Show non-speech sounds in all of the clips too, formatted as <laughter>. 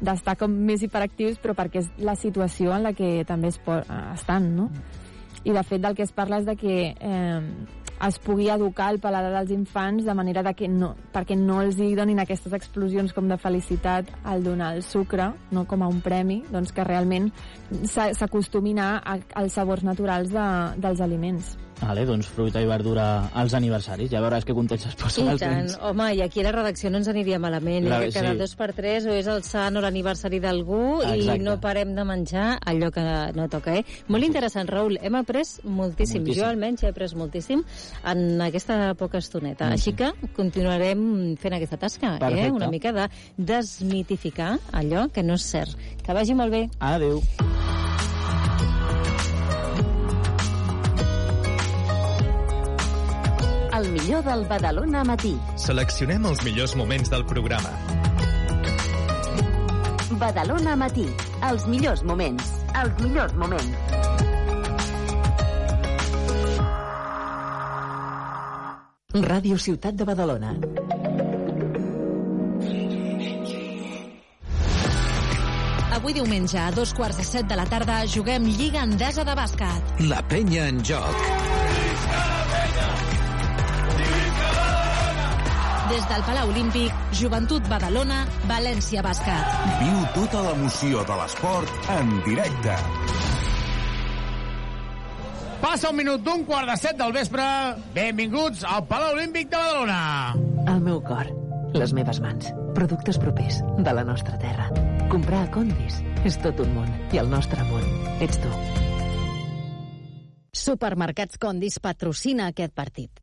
d'estar com més hiperactius, però perquè és la situació en la que també es eh, estan, no? I de fet del que es parla és de que eh, es pugui educar el paladar dels infants de manera de que no, perquè no els hi donin aquestes explosions com de felicitat al donar el sucre, no com a un premi, doncs que realment s'acostumin als sabors naturals de, dels aliments. Vale, doncs fruita i verdura als aniversaris. Ja veuràs que contents es posen I els tant. nens. Home, i aquí a la redacció no ens aniria malament, La- eh? que cada sí. dos per tres o és el sant o l'aniversari d'algú i no parem de menjar allò que no toca, eh? Molt interessant, Raül. Hem après moltíssim. Moltíssim. Jo almenys he après moltíssim en aquesta poca estoneta. Així que continuarem fent aquesta tasca, eh? Perfecte. Una mica de desmitificar allò que no és cert. Que vagi molt bé. Adéu. El millor del Badalona matí. Seleccionem els millors moments del programa. Badalona matí. Els millors moments. Els millors moments. Ràdio Ciutat de Badalona. Avui diumenge, a dos quarts de set de la tarda, juguem Lliga Endesa de Bàsquet. La penya en joc. Des del Palau Olímpic, Joventut Badalona, València Bàsquet. Viu tota l'emoció de l'esport en directe. Passa un minut d'un quart de set del vespre. Benvinguts al Palau Olímpic de Badalona. El meu cor, les meves mans, productes propers de la nostra terra. Comprar a Condis és tot un món i el nostre món ets tu. Supermercats Condis patrocina aquest partit.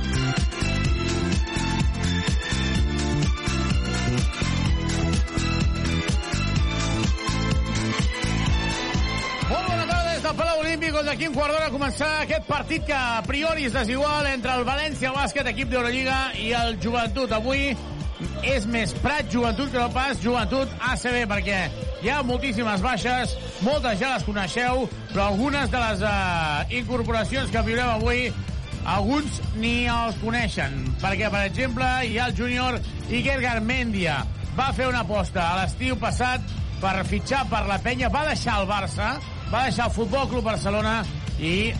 Des del Palau Olímpic, on d'aquí un quart d'hora començar aquest partit que a priori és desigual entre el València Bàsquet, equip d'Eurolliga, i el Joventut. Avui és més Prat Joventut que no pas Joventut ACB, perquè hi ha moltíssimes baixes, moltes ja les coneixeu, però algunes de les uh, incorporacions que viurem avui alguns ni els coneixen, perquè, per exemple, hi ha el júnior Iker Garmendia. Va fer una aposta a l'estiu passat per fitxar per la penya, va deixar el Barça, va deixar el Futbol Club Barcelona i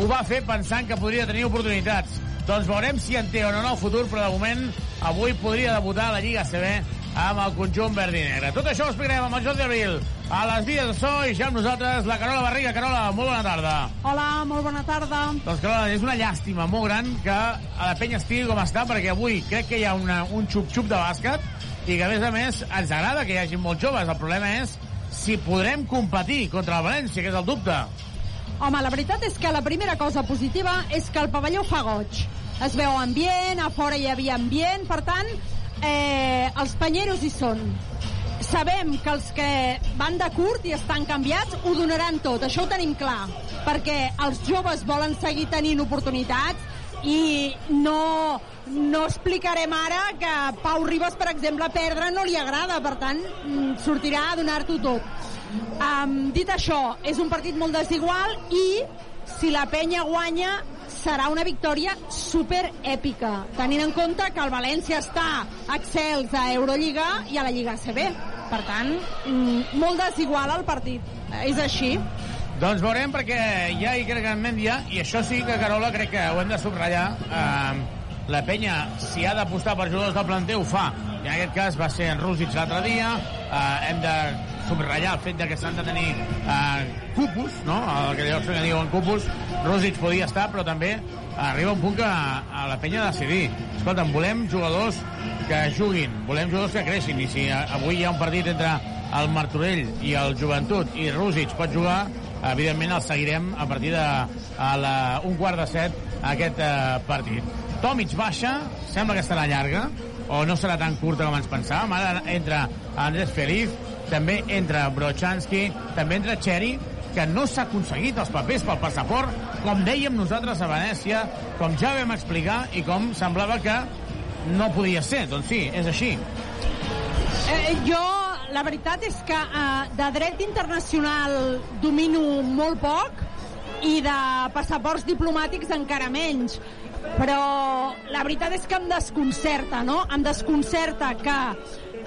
ho va fer pensant que podria tenir oportunitats. Doncs veurem si en té o no en el futur, però de moment avui podria debutar a la Lliga CB amb el conjunt verd i negre. Tot això ho explicarem amb el Jordi Abril a les vies de so i ja amb nosaltres la Carola Barriga. Carola, molt bona tarda. Hola, molt bona tarda. Doncs Carola, és una llàstima molt gran que a la penya estigui com està, perquè avui crec que hi ha una, un xup-xup de bàsquet i que, a més a més, ens agrada que hi hagi molts joves. El problema és si podrem competir contra el València, que és el dubte. Home, la veritat és que la primera cosa positiva és que el pavelló fa goig. Es veu ambient, a fora hi havia ambient, per tant, eh, els panyeros hi són. Sabem que els que van de curt i estan canviats ho donaran tot, això ho tenim clar, perquè els joves volen seguir tenint oportunitats i no, no explicarem ara que Pau Ribas, per exemple, perdre no li agrada, per tant, mm, sortirà a donar-t'ho tot. Um, dit això, és un partit molt desigual i si la penya guanya serà una victòria super èpica, tenint en compte que el València està excels a Eurolliga i a la Lliga CB. Per tant, mm, molt desigual el partit. És així. Doncs veurem perquè hi ha Iker Garmendia i això sí que, Carola, crec que ho hem de subratllar. Eh, la penya, si ha d'apostar per jugadors del planter, ho fa. I en aquest cas va ser en Rússic l'altre dia. Eh, hem de subratllar el fet de que s'han de tenir eh, cupos, no? El que llavors que diuen cupos. Rússic podia estar, però també arriba un punt que a la penya ha de decidir. Escolta'm, volem jugadors que juguin, volem jugadors que creixin, i si avui hi ha un partit entre el Martorell i el Joventut i Rússic pot jugar, evidentment el seguirem a partir de a la, un quart de set aquest eh, partit. Tomic baixa, sembla que estarà llarga, o no serà tan curta com ens pensàvem. Ara entra Andrés Feliz, també entra Brochanski, també entra Cherry, que no s'ha aconseguit els papers pel passaport, com dèiem nosaltres a Venècia, com ja vam explicar, i com semblava que no podia ser. Doncs sí, és així. Eh, jo, la veritat és que eh, de dret internacional domino molt poc i de passaports diplomàtics encara menys. Però la veritat és que em desconcerta, no? Em desconcerta que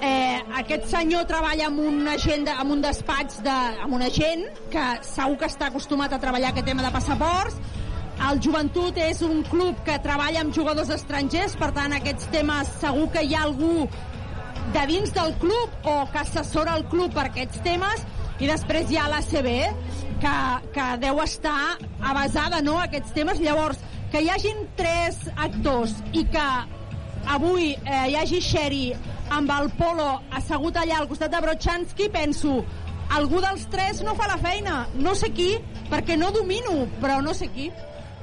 eh, aquest senyor treballa amb un agent, amb un despatx de, amb un agent que segur que està acostumat a treballar aquest tema de passaports el Joventut és un club que treballa amb jugadors estrangers, per tant, aquests temes segur que hi ha algú de dins del club o que assessora el club per aquests temes i després hi ha l'ACB que, que deu estar avasada no, a aquests temes. Llavors, que hi hagin tres actors i que avui eh, hi hagi Sherry amb el Polo assegut allà al costat de Brochanski, penso, algú dels tres no fa la feina. No sé qui, perquè no domino, però no sé qui.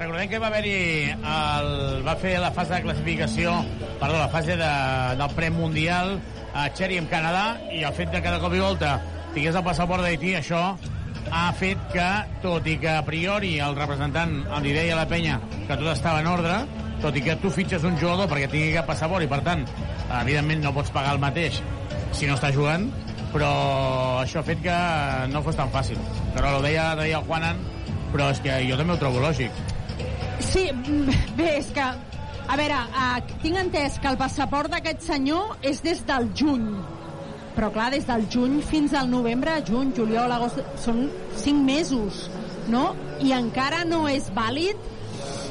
Recordem que va haver-hi el, va fer la fase de classificació, perdó, la fase de, del premundial a Cherry amb Canadà i el fet de cada cop i volta tingués el passaport d'Haití, això ha fet que, tot i que a priori el representant li deia a la penya que tot estava en ordre, tot i que tu fitxes un jugador perquè tingui cap passaport i, per tant, evidentment no pots pagar el mateix si no està jugant, però això ha fet que no fos tan fàcil. Però ho deia, deia el Juanan, però és que jo també ho trobo lògic. Sí, bé, és que... A veure, eh, tinc entès que el passaport d'aquest senyor és des del juny però clar, des del juny fins al novembre, juny, juliol, agost, són cinc mesos, no? I encara no és vàlid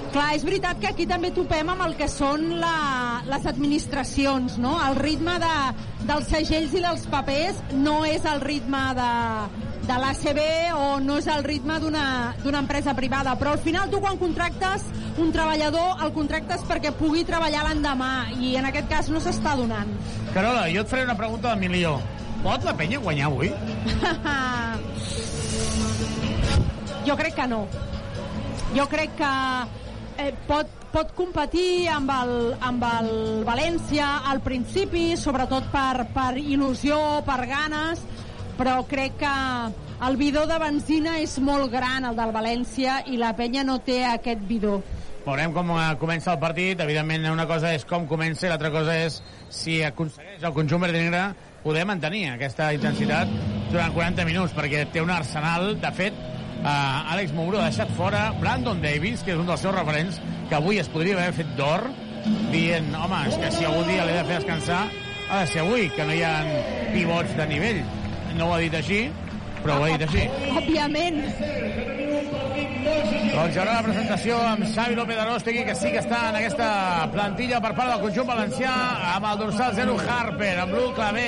Clar, és veritat que aquí també topem amb el que són la, les administracions, no? El ritme de, dels segells i dels papers no és el ritme de, de l'ACB o no és el ritme d'una empresa privada, però al final tu quan contractes un treballador el contractes perquè pugui treballar l'endemà i en aquest cas no s'està donant. Carola, jo et faré una pregunta del milió. Pot la penya guanyar avui? <laughs> jo crec que no. Jo crec que eh, pot, pot competir amb el, amb el València al principi, sobretot per, per il·lusió, per ganes, però crec que el bidó de benzina és molt gran, el del València, i la penya no té aquest bidó. Veurem com eh, comença el partit. Evidentment, una cosa és com comença i l'altra cosa és si aconsegueix el conjunt verd negre poder mantenir aquesta intensitat durant 40 minuts, perquè té un arsenal, de fet, Uh, Àlex Mouro ha deixat fora Brandon Davis, que és un dels seus referents, que avui es podria haver fet d'or, dient, home, és que si algun dia l'he de fer descansar, ha de ser avui, que no hi ha pivots de nivell. No ho ha dit així, però ho ha dit així. Òbviament. Doncs ara la presentació amb Xavi López d'Arostegui, que sí que està en aquesta plantilla per part del conjunt valencià, amb el dorsal 0 Harper, amb l'1 Clavé,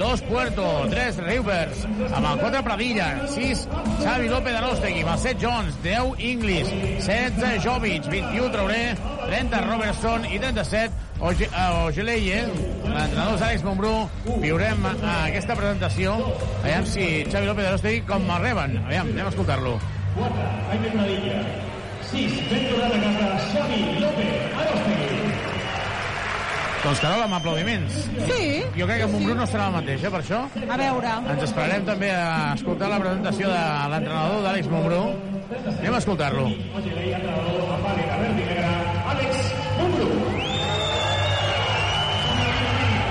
2 Puerto, 3 Rivers, amb el 4 Pradilla, 6 Xavi López d'Arostegui, amb el 7 Jones, 10 Inglis, 16 Jovic, 21 Traoré, 30 Robertson i 37 Ogeleye, l'entrenador és Àlex Montbrú, viurem uh, aquesta presentació. Aviam si Xavi López d'Arostegui com el reben. Aviam, anem a escoltar-lo. 4, Jaime Pradilla. 6, dentro de la casa, Xavi López Arostegui. Doncs Carola, amb aplaudiments. Sí. Jo crec que Montbrú no serà el mateix, eh, per això. A veure. Ens esperarem també a escoltar la presentació de l'entrenador d'Àlex Montbrú. Anem a escoltar-lo. Àlex Montbrú.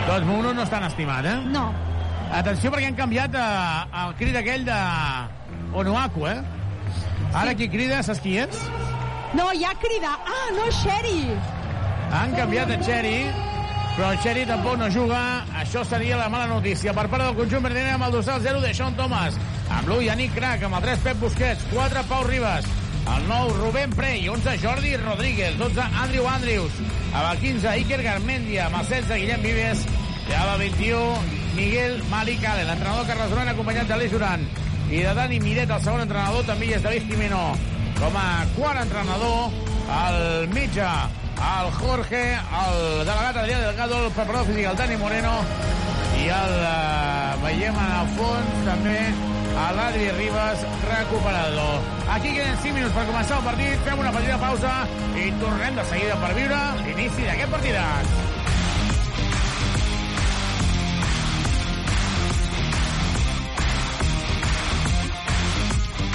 Doncs Montbrú no és tan estimat, eh? No. Atenció perquè han canviat eh, el crit aquell de Onuaku, eh? Ara qui crida, saps qui és? No, ja crida. Ah, no, Sherry. Han canviat a Cherry, però el Cherry tampoc no juga. Això seria la mala notícia. Per part del conjunt verdiner amb el dorsal 0 de Sean Thomas. Amb l'1 Yannick Crac, amb el 3 Pep Busquets, 4 Pau Ribas, el 9 Rubén Prey, 11 Jordi Rodríguez, 12 Andrew Andrews, amb el 15 Iker Garmendia, amb el 16 Guillem Vives, el 21 Miguel Malicale, l'entrenador Carles Duran acompanyat d'Aleix Duran i de Dani Miret, el segon entrenador, també hi és David Jimeno com a quart entrenador, el mitjà, el Jorge, el delegat Adrià Delgado, el preparador físic, el Dani Moreno, i el uh, veiem el fons també a l'Adri Ribas recuperado. Aquí queden 5 minuts per començar el partit, fem una petita pausa i tornem de seguida per viure l'inici d'aquest partidat.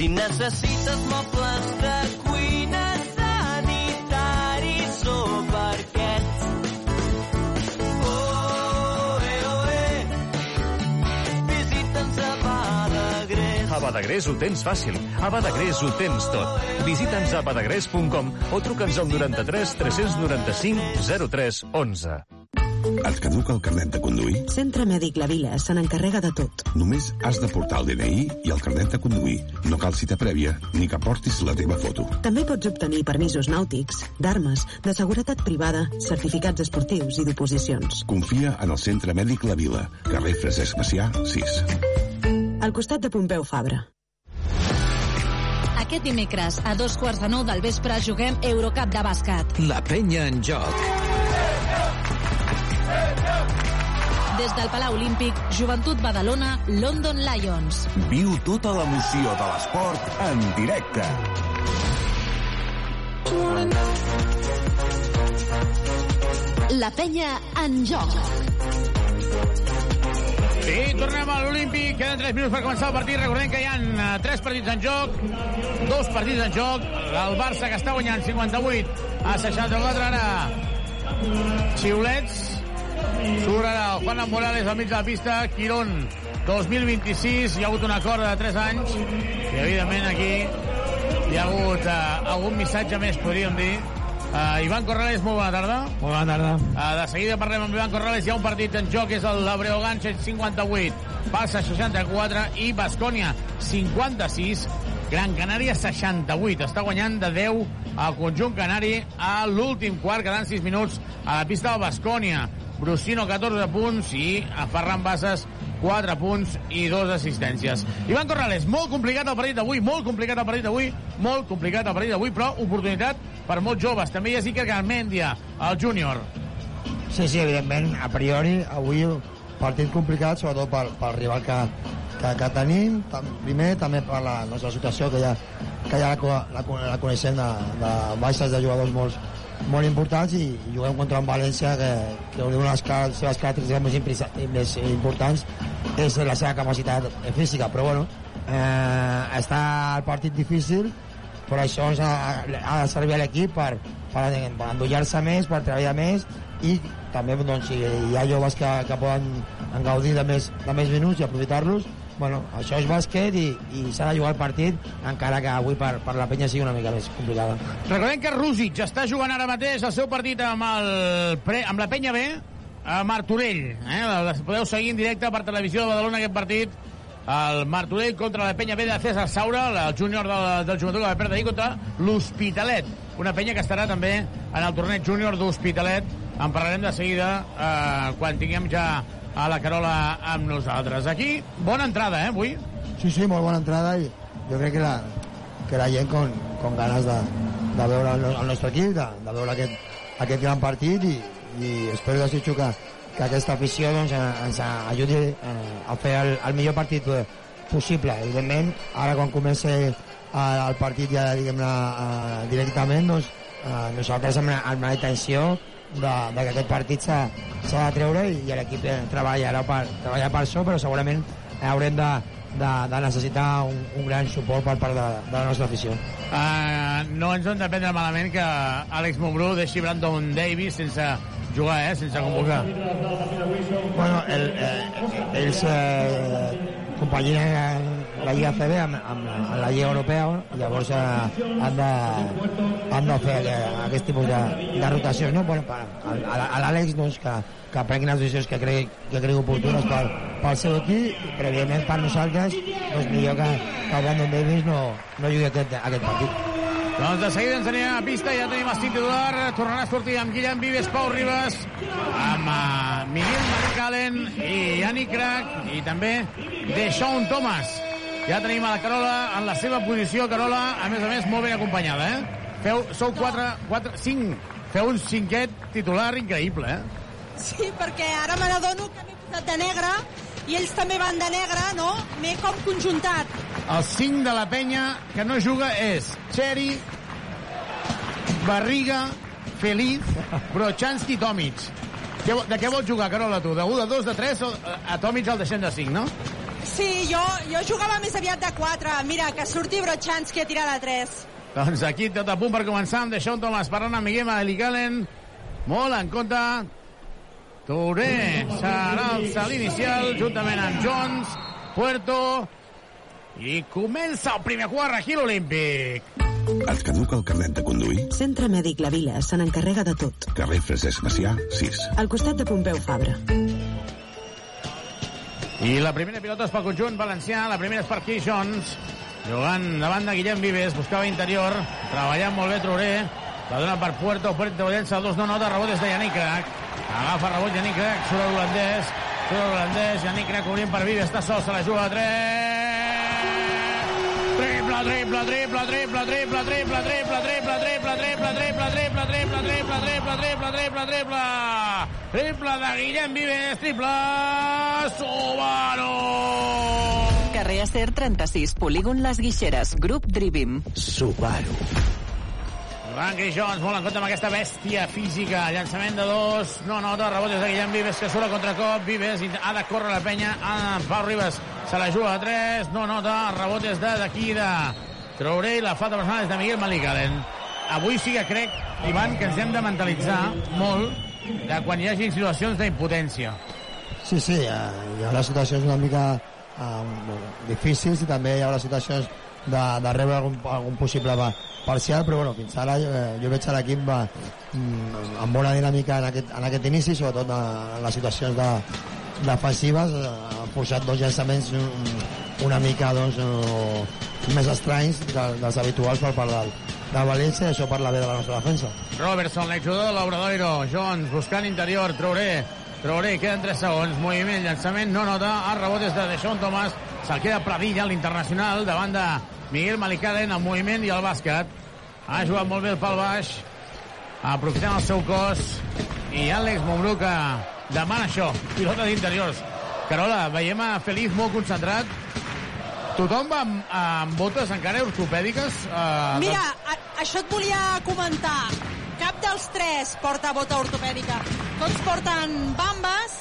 Si necessites mobles de cuina sanitaris o parquets. Oh, eh, oh, eh. Visita'ns a Badagrés. A Badagrés ho tens fàcil. A Badagrés ho tens tot. Visita'ns a badagrés.com o truca'ns al 93 395 03 11. Et caduca el carnet de conduir? Centre Mèdic La Vila se n'encarrega de tot. Només has de portar el DNI i el carnet de conduir. No cal cita prèvia ni que portis la teva foto. També pots obtenir permisos nàutics, d'armes, de seguretat privada, certificats esportius i d'oposicions. Confia en el Centre Mèdic La Vila, carrer Francesc Macià, 6. Al costat de Pompeu Fabra. Aquest dimecres, a dos quarts de nou del vespre, juguem Eurocup de bàsquet. La penya en joc. Des del Palau Olímpic, Joventut Badalona, London Lions. Viu tota l'emoció de l'esport en directe. La penya en joc. Sí, tornem a l'Olímpic. Queden 3 minuts per començar el partit. Recordem que hi ha 3 partits en joc, dos partits en joc. El Barça que està guanyant 58 a 64 ara. Xiulets. Surt ara el Juan Morales al mig de la pista. Quirón 2026. Hi ha hagut un acord de 3 anys. I, evidentment, aquí hi ha hagut uh, algun missatge més, podríem dir. Uh, Ivan Corrales, molt bona tarda. Molt bona tarda. Uh, de seguida parlem amb Ivan Corrales. Hi ha un partit en joc, és el de Breogán 58, Barça 64 i Bascònia 56. Gran Canària 68. Està guanyant de 10 al conjunt canari a l'últim quart, quedant 6 minuts a la pista del Bascònia. Brusino 14 punts i a Ferran Bassas 4 punts i 2 assistències. Ivan Corrales, molt complicat el partit d'avui, molt complicat el partit d'avui, molt complicat el partit d'avui, però oportunitat per molts joves. També hi ha Iker Garmendia, el júnior. Sí, sí, evidentment, a priori, avui partit complicat, sobretot pel, pel rival que, que, que tenim, tam, primer també per la nostra situació, que ja, que ja la, la, la coneixem de, de baixes de jugadors molt, molt importants i, juguem contra un València que, que una de les, seves característiques més, més importants és la seva capacitat física, però bueno, eh, està el partit difícil, però això ha, ha de servir a l'equip per, per, per endollar-se més, per treballar més i també doncs, hi ha joves que, que poden gaudir de més, de més minuts i aprofitar-los bueno, això és bàsquet i, i s'ha de jugar el partit encara que avui per, per la penya sigui una mica més complicada. Recordem que Rússic està jugant ara mateix el seu partit amb, el pre, amb la penya B a Martorell. Eh? Podeu seguir en directe per televisió de Badalona aquest partit el Martorell contra la penya B de César Saura, el júnior del, del joventut que va perdre ahir contra l'Hospitalet. Una penya que estarà també en el torneig júnior d'Hospitalet. En parlarem de seguida eh, quan tinguem ja a la Carola amb nosaltres. Aquí, bona entrada, eh, avui? Sí, sí, molt bona entrada i jo crec que la, que la gent con, con ganes de, de veure el, el nostre equip, de, de veure aquest, aquest gran partit i, i espero desitjo que, que aquesta afició doncs, ens ajudi a fer el, el millor partit possible. Evidentment, ara quan comença el partit ja diguem-ne directament, doncs, nosaltres amb, amb la intenció de, de que aquest partit s'ha de treure i, i l'equip treballarà per, treballar per això, però segurament haurem de, de, de necessitar un, un gran suport per part de, de la nostra afició. Uh, no ens hem de prendre malament que Àlex Montbrú deixi Brandon Davis sense jugar, eh? sense convocar. Bueno, el, eh, ells eh, compaginen la Lliga CB amb, amb, amb la Lliga Europea, llavors eh, han, de, han de fer eh, aquest tipus de, de rotacions, no? Bueno, per, a, a, l'Àlex, doncs, que, que prenguin les decisions que cregui, que cregui oportunes per, pel seu equip, però evidentment per nosaltres, doncs millor que, que el Brandon Davis no, no jugui aquest, aquest partit. Doncs de seguida ens anirem a pista, ja tenim el titular, tornarà a sortir amb Guillem Vives, Pau Ribas, amb uh, Miguel Maricalen i Yannick Crac, i també Deixón Thomas. Ja tenim a la Carola en la seva posició, Carola, a més a més, molt ben acompanyada, eh? Feu, sou 4, 4, 5, feu un cinquet titular increïble, eh? Sí, perquè ara me n'adono que m'he posat de negre i ells també van de negre, no? M'he com conjuntat. El 5 de la penya que no juga és Cheri, Barriga, Feliz, Brochanski Tomic. De què vols jugar, Carola, tu? De 1, de 2, de 3 o a Tomic el deixem de 5, no? Sí, jo, jo jugava més aviat de 4. Mira, que surti Brochanski a tirar de 3. Doncs aquí tot a punt per començar amb Deixón Tomàs parlant amb Miguel Madelicalen. Molt en compte. Touré serà el salt inicial juntament amb Jones, Puerto i comença el primer quart aquí a l'Olímpic. Et caduca el carnet de conduir? Centre Mèdic La Vila se n'encarrega de tot. Carrer Francesc Macià, 6. Al costat de Pompeu Fabra. I la primera pilota és pel conjunt valencià, la primera és per Keith Jones, jugant davant de Guillem Vives, buscava interior, treballant molt bé Trouré, la dona per Puerto, Puerto llença el 2, no nota, rebot és de Yannick Crac, agafa rebot Yannick Crac, surt l'holandès, surt l'holandès, Yannick Crac obrint per Vives, està sol, se la juga a 3, triple, triple, triple, triple, triple, triple, triple, triple, triple, triple, triple, triple, triple, triple, triple, triple, triple, triple, triple de Guillem Vives, triple, Subaru! Carrer Acer 36, polígon Les Guixeres, grup Drivim. Subaru. Van Jones, molt en compte amb aquesta bèstia física. Llançament de dos, no nota, rebot des de Guillem Vives, que surt a contracop. Vives ha de córrer la penya. Ah, Pau Ribas se la juga a tres, no nota, rebot des de d'aquí de Traoré la falta personal és de Miguel Malicalen. Avui sí que crec, Ivan, que ens hem de mentalitzar molt de quan hi hagi situacions d'impotència. Sí, sí, ha, hi haurà situacions una mica um, difícils i també hi haurà situacions de, de rebre algun, algun possible pa- parcial, però bueno, fins ara eh, jo veig l'equip mm, amb bona dinàmica en aquest, en aquest inici, sobretot en, en les situacions de, defensives, eh, han forçat dos llançaments mm, una mica doncs, eh, més estranys de, dels habituals per part del, del València això parla bé de la nostra defensa. Robertson, l'exjugador de l'Obradoiro. Jones buscant interior. Traoré. Traoré, queden 3 segons. Moviment, llançament, no nota. El rebot és de Deixón Tomàs. Se'l queda Pradilla, l'internacional, davant de Miguel Malicalen, el moviment i el bàsquet. Ha jugat molt bé el pal baix. Aprofitant el seu cos. I Àlex Montbrú que demana això. Pilota d'interiors. Carola, veiem a Feliz molt concentrat. Tothom va amb, amb botes encara ortopèdiques? Eh, Mira, a, això et volia comentar. Cap dels tres porta bota ortopèdica. Tots porten bambes.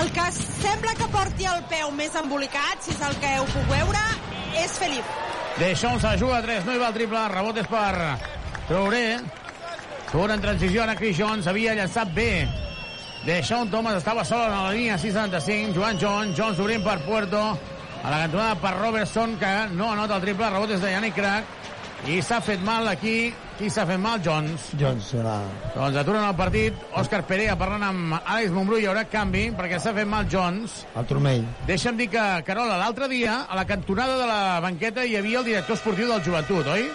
El que sembla que porti el peu més embolicat, si és el que ho puc veure, és Felip. Deixón se la juga a 3, no hi va el triple, rebot és per Traoré. Surt en transició, ara Chris Jones havia llançat bé. Deixón Thomas estava sol en la línia 675, Joan Jones, Jones obrint per Puerto, a la cantonada per Robertson, que no anota el triple, rebot és de Yannick Crac, i s'ha fet mal aquí, qui s'ha fet mal? Jones. Jones serà... Doncs aturen el partit, Òscar Perea parlant amb Àlex Montbrú, hi haurà canvi, perquè s'ha fet mal Jones. El turmell. Deixa'm dir que, Carola, l'altre dia, a la cantonada de la banqueta, hi havia el director esportiu del joventut, oi?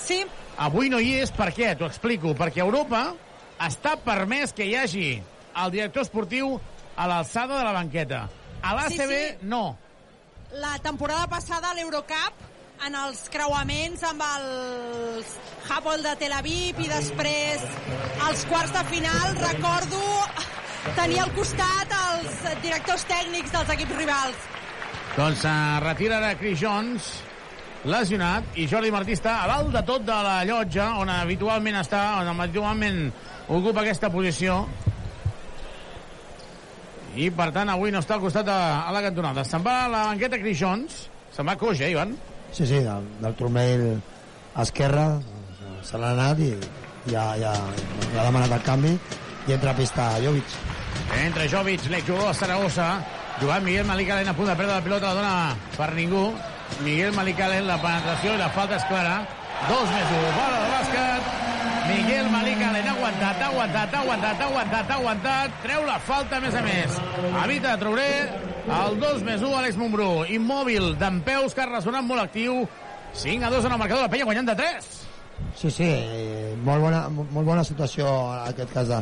Sí. Avui no hi és, per què? T'ho explico. Perquè a Europa està permès que hi hagi el director esportiu a l'alçada de la banqueta. A l'ACB, Sí, sí. no. La temporada passada a l'Eurocup, en els creuaments amb els Hapoel de Tel Aviv i després als quarts de final, recordo tenir al costat els directors tècnics dels equips rivals. Doncs uh, retira ara Chris Jones, lesionat, i Jordi Martí està a dalt de tot de la llotja, on habitualment està, on habitualment ocupa aquesta posició. I, per tant, avui no està al costat de a la cantonada. Se'n va a la banqueta Chris Jones. Se'n va coix, eh, Ivan? Sí, sí, del, del turmell esquerre se l'ha anat i ja, ja l'ha demanat el canvi i entra a pista Jovic. Entra Jovic, l'exjugador de Saragossa. Jugant Miguel Malicalen a punt de perdre la pilota, la dona per ningú. Miguel Malicalen, la penetració i la falta és clara. Dos més un, bola de bàsquet. Miguel Malicalen ha aguantat, ha aguantat, ha aguantat, ha aguantat, ha aguantat. Treu la falta, a més a més. Evita Traoré, el 2 més 1, Àlex Montbrú. Immòbil, d'en peus, Carles Donat molt actiu. 5 a 2 en el marcador, la penya guanyant de 3. Sí, sí, eh, molt bona, molt bona situació en aquest cas de,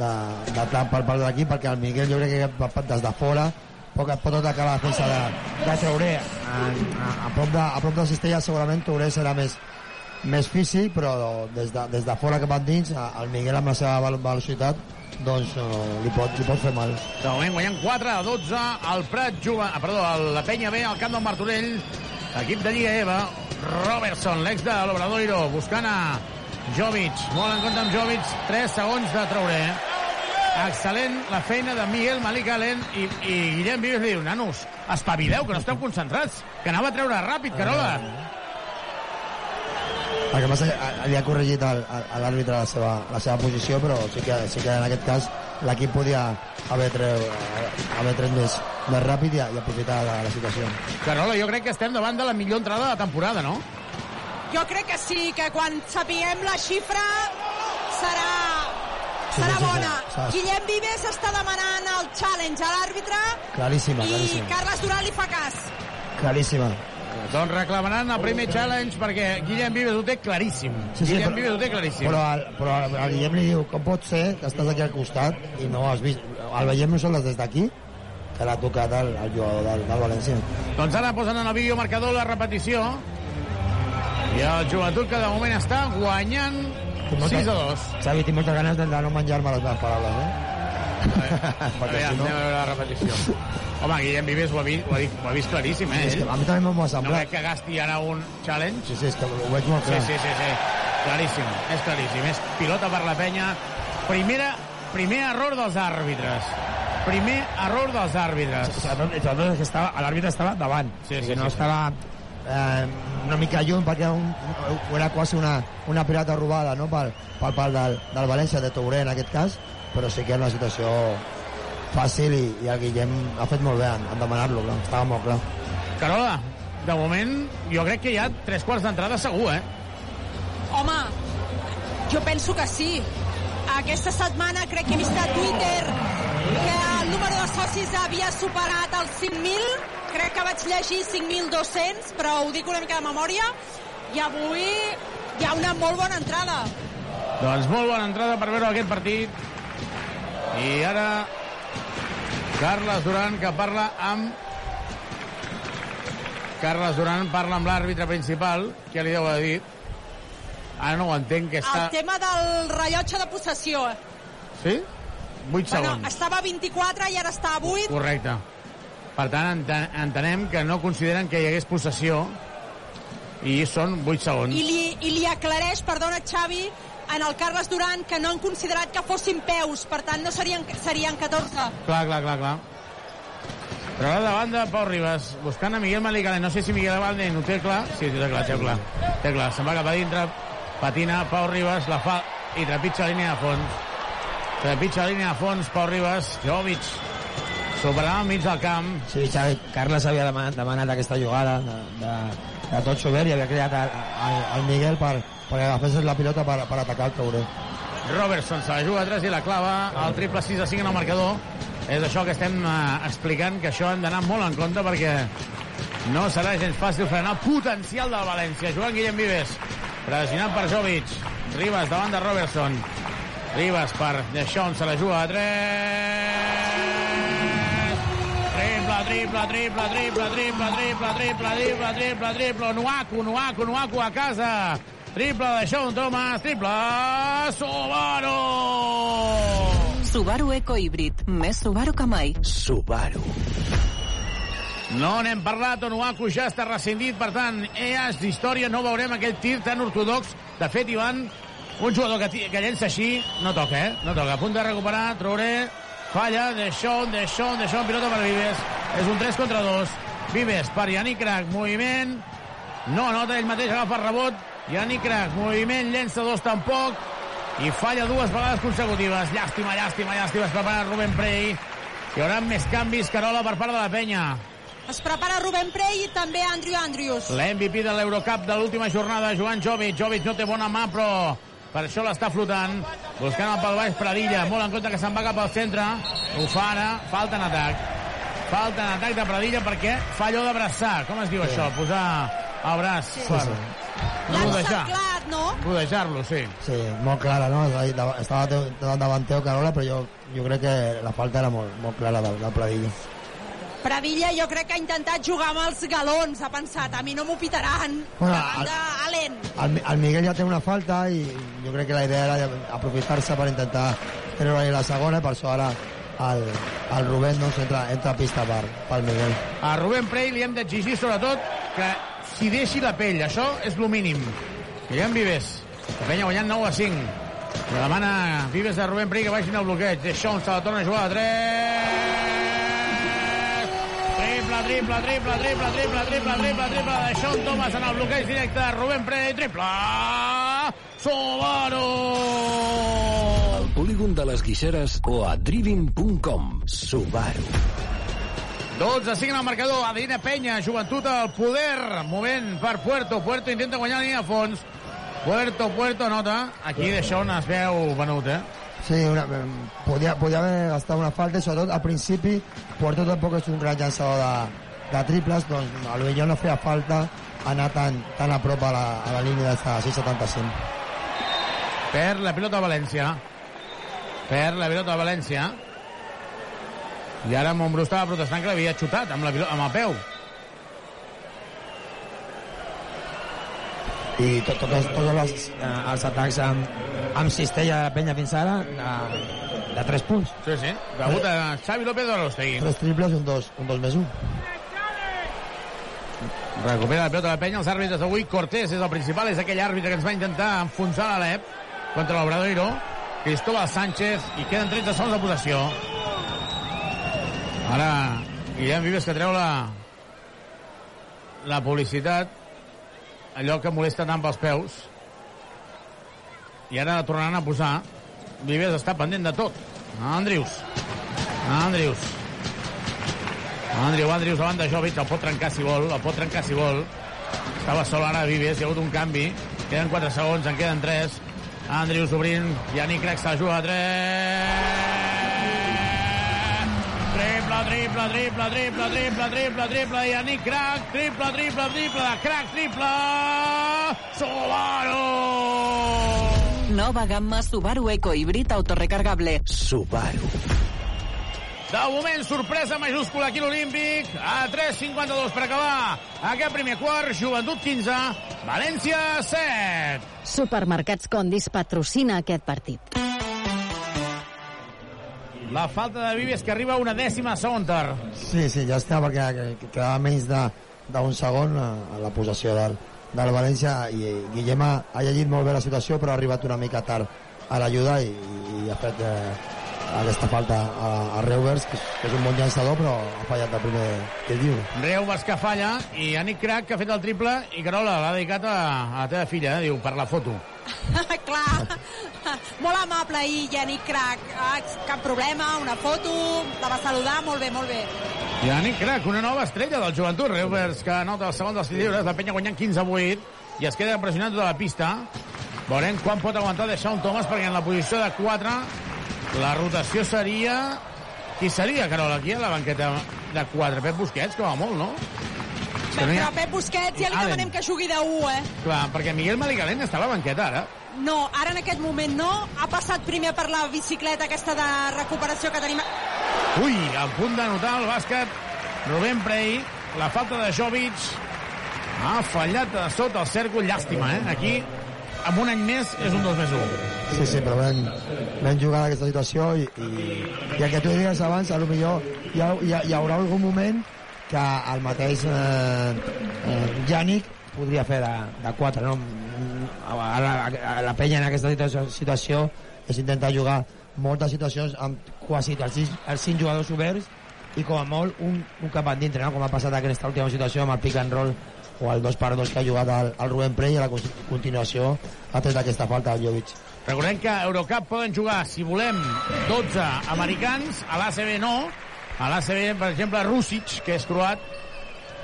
de, de tramp per part de l'equip perquè el Miguel jo crec que des de fora pot, pot atacar la defensa de, de Traoré a, a, a, prop de, a prop de Cistella segurament Traoré serà més, més físic però des de, des de fora que van dins el Miguel amb la seva vel- velocitat doncs eh, li, pot, li pot fer mal De moment guanyant 4 a 12 al Prat juga... Ah, perdó, el- la penya B al camp del Martorell. Equip de Lliga EVA. Robertson, l'ex de l'Obradoiro, buscant a Jovic. Molt en compte amb Jovic. 3 segons de Traoré. Excel·lent la feina de Miguel Malik Allen i, i Guillem Vives li diu, nanos, espavileu, que no esteu concentrats, que anava a treure ràpid, Carola. El que passa és que li ha corregit al- al- a l'àrbitre la, seva, la seva posició però sí que, sí que en aquest cas l'equip podia haver tret, haver tret més, més ràpid i, i aprofitar la, la situació Carola, jo crec que estem davant de la millor entrada de la temporada, no? Jo crec que sí, que quan sapiguem la xifra serà, Sí, serà sí, sí, bona. sí, sí. Guillem Vives està demanant el challenge a l'àrbitre claríssima, i claríssima Carles Duran li fa cas. claríssima Doncs reclamaran el primer challenge perquè Guillem Vives ho té claríssim. Sí, sí, Guillem però- Vives ho té claríssim. Però, el, però el, el Guillem li diu, com pot ser que estàs aquí al costat i no has vist... El veiem nosaltres des d'aquí, que l'ha tocat el, el jugador del, del València. Doncs ara posen en el vídeo marcador la repetició. I el joventut que de moment està guanyant 6 a 2. Xavi, tinc moltes ganes de, de no menjar-me les meves paraules, eh? Perquè si no... anem a veure la repetició. Home, Guillem Vives ho ha vist, ho ha vist, ho ha vist claríssim, eh? És que a mi també m'ho ha No semblat. crec que gasti ara un challenge. Sí, sí, és que ho veig molt Sí, clar. sí, sí, sí. Claríssim, és claríssim. És pilota per la penya. Primera, primer error dels àrbitres. Primer error dels àrbitres. Sobretot és que estava, l'àrbitre estava davant. Sí, sí, no sí. estava eh, una mica lluny perquè un, era quasi una, una pilota robada no? per, per part del, del València, de Touré en aquest cas, però sí que era una situació fàcil i, i el Guillem ha fet molt bé en, en demanar-lo, estava molt clar. Carola, de moment, jo crec que hi ha tres quarts d'entrada segur, eh? Home, jo penso que sí. Aquesta setmana crec que he vist a Twitter que el número de socis havia superat els 5.000. Crec que vaig llegir 5.200, però ho dic una mica de memòria. I avui hi ha una molt bona entrada. Doncs molt bona entrada per veure aquest partit. I ara Carles Duran que parla amb Carles Duran parla amb l'àrbitre principal que li deu haver dit ara no ho entenc que està... El tema del rellotge de possessió. Sí? 8 Bueno, segons. estava a 24 i ara està a 8. Correcte. Per tant, enten- entenem que no consideren que hi hagués possessió i són 8 segons. I li, I li aclareix, perdona, Xavi, en el Carles Duran, que no han considerat que fossin peus, per tant no serien, serien 14. Clar, clar, clar, clar. Però ara davant de Pau Ribas, buscant a Miguel Malicalen. No sé si Miguel Valden ho té clar. Sí, té clar, té clar. Té clar. Se'n va cap a dintre, patina, Pau Ribas, la fa i trepitja línia de fons. Trepitja línia de fons, Pau Ribas, Jovic. Superant al mig del camp. Sí, Xavi, Carles havia demanat, demanat aquesta jugada de, de, de tot Sober i havia creat el, el, el Miguel per, perquè agafés la pilota per, per atacar el Touré. Robertson se la juga a 3 i la clava. El triple 6 a 5 en el marcador. És això que estem eh, explicant, que això hem d'anar molt en compte perquè no serà gens fàcil frenar el potencial del València. Joan Guillem Vives, pressionat per Jovic. Ribas davant de Robertson. Ribas per Deixón, se la juga a 3. Triple, triple, triple, triple, triple, triple, triple, triple, triple, triple. Nuaku, Nuaku, Nuaku a casa. Triple de Sean Thomas, triple Subaru! Subaru Eco Híbrid. Més Subaru que mai. Subaru. No n'hem parlat, Onuaku ja està rescindit, per tant, EAS d'història, no veurem aquell tir tan ortodox. De fet, Ivan, un jugador que, que llença així, no toca, eh? No toca. A punt de recuperar, Traoré, Falla, de Sean, de Sean, de Sean, pilota per Vives. És un 3 contra 2. Vives per Yannick Crac, moviment. No anota, ell mateix agafa rebot. Yannick Crac, moviment, llença dos tampoc. I falla dues vegades consecutives. Llàstima, llàstima, llàstima. Es prepara Rubén Prey. Hi haurà més canvis, Carola, per part de la penya. Es prepara Rubén Prey i també Andrew Andrews. L'MVP de l'Eurocup de l'última jornada, Joan Jovic. Jovic no té bona mà, però per això l'està flotant. Buscant el pel baix Pradilla. Molt en compte que se'n va cap al centre. Ho fa ara. Falta en atac. Falta en atac de Pradilla perquè fa allò d'abraçar. Com es diu Sí. això? Posar el braç Sí, per sí. Rodejar. Clar, no? Rodejar-lo, sí. Sí, molt clara, no? Estava te- davant teu, Carola, però jo, jo crec que la falta era molt, molt clara del, del Pradilla. Pradilla jo crec que ha intentat jugar amb els galons, ha pensat, a mi no m'ho pitaran. Bueno, Davant el- d'Allen. El, el Miguel ja té una falta i jo crec que la idea era aprofitar-se per intentar treure la segona i per això ara el, el Rubén doncs, entra, entra a pista per, pel Miguel. A Rubén Prey li hem d'exigir, sobretot, que s'hi deixi la pell. Això és el mínim. Guillem Vives. La penya guanyant 9 a 5. Li demana Vives a Rubén Prey que baixin el bloqueig. Deixón se la torna a jugar a 3. Triple, triple, triple, triple, triple, triple, triple, triple de Sean Thomas en el bloqueig directe. Rubén Prey, triple. Subaru! Polígon de les Guixeres o a driving.com. Subaru. 12 a 5 en el marcador. Adina Penya, joventut al poder. Moment per Puerto. Puerto intenta guanyar línia de fons. Puerto, Puerto, nota. Aquí de Sean es veu venut, eh? Sí, una, em, podia, podia haver gastat una falta sobretot al principi Puerto tampoc és un gran llançador de, de triples, doncs potser no feia falta anar tan, tan a prop a la, a la línia de 675. Per la pilota a València. Per la pilota a València. I ara Montbrú estava protestant que l'havia xutat amb, la amb el peu. i tot, tots, tots els, eh, els atacs amb, amb cistella de penya fins ara eh, de 3 punts sí, sí, degut a Xavi López de l'Ostegui Tres triples i un 2, un 2 més 1. Recupera la pilota de penya, els àrbitres d'avui. Cortés és el principal, és aquell àrbitre que ens va intentar enfonsar l'Alep contra l'Obradoiro. Cristóbal Sánchez, i queden 13 segons de possessió. Ara, Guillem Vives que treu la, la publicitat, allò que molesta tant pels peus. I ara la tornaran a posar. Vives està pendent de tot. Andrius. Andrius. Andriu, Andrius davant de Jovic, el pot trencar si vol, el pot trencar si vol. Estava sol ara Vives, hi ha hagut un canvi. Queden 4 segons, en queden 3. Andrius obrint, Yannick Crac se la juga a 3. Triple, triple, triple, triple, triple, triple, triple, Yannick Crac, triple, triple, triple, de Crac, triple, Subaru! Nova gamma Subaru Eco Híbrid autorecargable. Subaru. De moment, sorpresa majúscula aquí a l'Olímpic. A 3.52 per acabar aquest primer quart. Joventut 15, València 7. Supermercats Condis patrocina aquest partit. La falta de Vives que arriba a una dècima segon tar. Sí, sí, ja està, perquè que- quedava menys d'un segon a, a la possessió del, del València i Guillem ha, ha llegit molt bé la situació però ha arribat una mica tard a l'ajuda i, i ha fet eh, aquesta falta a, a Reuvers que, que és un bon llançador però ha fallat el primer que diu Reuvers que falla i Yannick Crac que ha fet el triple i Carola l'ha dedicat a, a la teva filla, eh? diu, per la foto. <laughs> Clar, molt amable i Yannick Crac. Ah, cap problema, una foto, la va saludar, molt bé, molt bé. Yannick Crac, una nova estrella del joventut. Reuvers que anota el segon dels lliures, la penya guanyant 15 a 8 i es queda pressionant tota la pista. Veurem quan pot aguantar de Sean Thomas perquè en la posició de 4 la rotació seria... Qui seria, Carola, aquí a la banqueta de 4? Pep Busquets, com a molt, no? Però ha... Pep Busquets ja li Allen. demanem que jugui de 1, eh? Clar, perquè Miguel Malicalent està a la banqueta ara. No, ara en aquest moment no. Ha passat primer per la bicicleta aquesta de recuperació que tenim... Ui, a punt d'anotar el bàsquet Rubén Prey, la falta de Jovic ha fallat a sota el cèrcol, llàstima, eh? Aquí, amb un any més, és un 2 més 1. Sí, sí, però ben, ben jugada aquesta situació i, i, i el que tu deies abans, a lo millor hi, ha, hi, ha, hi haurà algun moment que el mateix eh, eh, podria fer de, de 4 no? a, la, a la penya en aquesta situació, situació és intentar jugar moltes situacions amb quasi els 6, els 5 jugadors oberts i com a molt un, un cap endintre no? com ha passat aquesta última situació amb el pick and roll o el 2 per 2 que ha jugat el, el Rubén Prey i a la con- continuació ha tret aquesta falta al Jovic Recordem que a Eurocup poden jugar, si volem, 12 americans, a l'ACB no. A l'ACB, per exemple, Rússic, que és croat,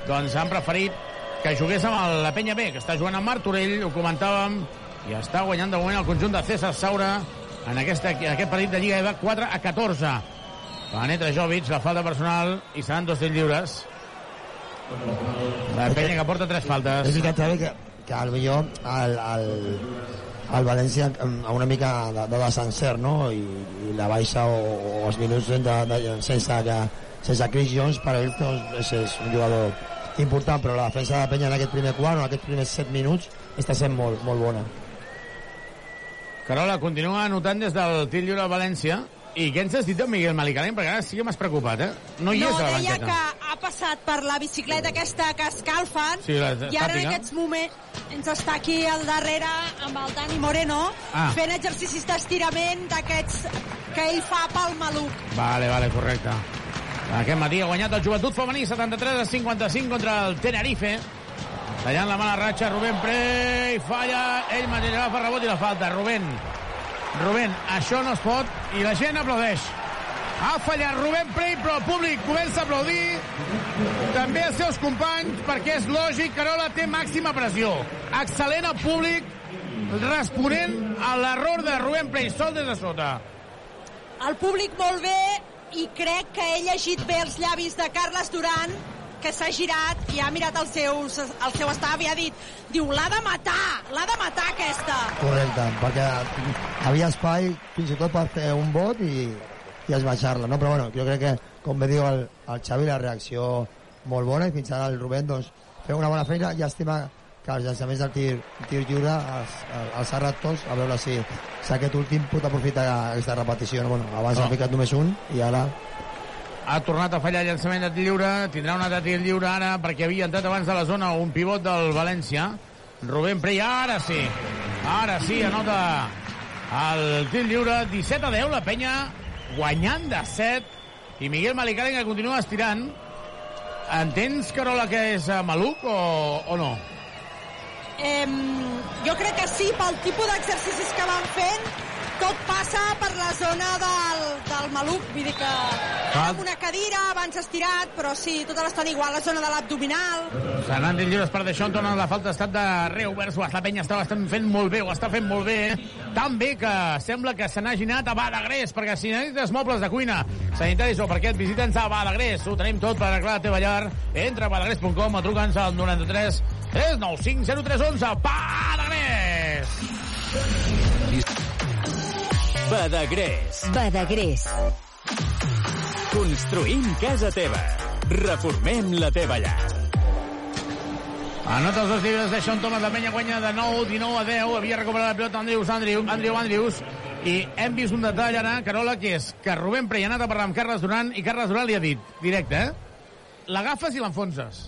doncs han preferit que jugués amb la penya B, que està jugant amb Martorell, ho comentàvem, i està guanyant de moment el conjunt de César Saura en, aquesta, en aquest partit de Lliga EVA 4 a 14. Penetra Jovic, la falta personal, i seran dos tirs lliures. La penya que porta tres faltes. és veritat que, que millor el, el, el València amb una mica de, de desencert no? I, i la baixa o, o els minuts de, de, sense, que, sense Chris Jones per ell doncs, és, és un jugador important però la defensa de la penya en aquest primer quart en aquests primers 7 minuts està sent molt, molt bona Carola, continua anotant des del tir lliure a València. I què ens has dit de Miguel Malicalén? Perquè ara sí que m'has preocupat, eh? No hi no, és a la deia banqueta. que ha passat per la bicicleta aquesta que escalfen Sí, la i ara en aquests moments ens està aquí al darrere amb el Dani Moreno Ah. fent exercicis d'estirament d'aquests que ell fa pel maluc. Vale, vale, correcte. Aquest matí ha guanyat el Joventut Femení 73 a 55 contra el Tenerife. Tallant la mala ratxa, Rubén Prey falla, ell mateix agafa rebot i la falta. Rubén, Rubén, això no es pot i la gent aplaudeix. Ha fallat Rubén Prey, però el públic comença a aplaudir. També els seus companys, perquè és lògic, Carola té màxima pressió. Excel·lent el públic, responent a l'error de Rubén Prey, sol des de sota. El públic molt bé i crec que he llegit bé els llavis de Carles Duran que s'ha girat i ha mirat el seu, el seu estaf i ha dit diu, l'ha de matar, l'ha de matar aquesta. correcte, perquè havia espai fins i tot per fer un vot i, i esbaixar-la, no? però bueno, jo crec que com bé diu el, el Xavi la reacció molt bona i fins ara el Rubén doncs, fer una bona feina llàstima que els llançaments del tir, tir lliure els, els ha tots a veure si, si aquest últim pot aprofitar aquesta repetició no? bueno, abans No. ha ficat només un i ara ha tornat a fallar llançament de lliure, tindrà un altre tir lliure ara perquè havia entrat abans de la zona un pivot del València. Rubén Prey, ara sí, ara sí, anota el tir lliure, 17 a 10, la penya guanyant de 7 i Miguel Malicaren que continua estirant. Entens, Carola, que és eh, maluc o, o no? Em, jo crec que sí, pel tipus d'exercicis que van fent, tot passa per la zona del, del maluc, vull dir que Cal- amb una cadira, abans estirat, però sí, tota l'estona igual, la zona de l'abdominal. Tirs lliures per deixar on torna la falta ha estat de Reu Versuas. La penya està bastant fent molt bé, ho està fent molt bé. Tan bé que sembla que se n'hagi anat a Badagrés, perquè si necessites mobles de cuina, sanitaris o parquet, visita'ns a Badagrés. Ho tenim tot per arreglar la teva llar. Entra a badagrés.com o truca'ns al 93 395 0311. Badagrés! Badagrés. Badagrés. Construïm casa teva. Reformem la teva llar. Anota els dos llibres de Sean Thomas, la penya guanya de 9, 19 a 10, havia recuperat la pilota Andrews, Andrew, Andrew, Andrews, i hem vist un detall ara, Carola, que és que Rubén Prey ha anat a parlar amb Carles Duran i Carles Duran li ha dit, directe, eh? L'agafes i l'enfonses.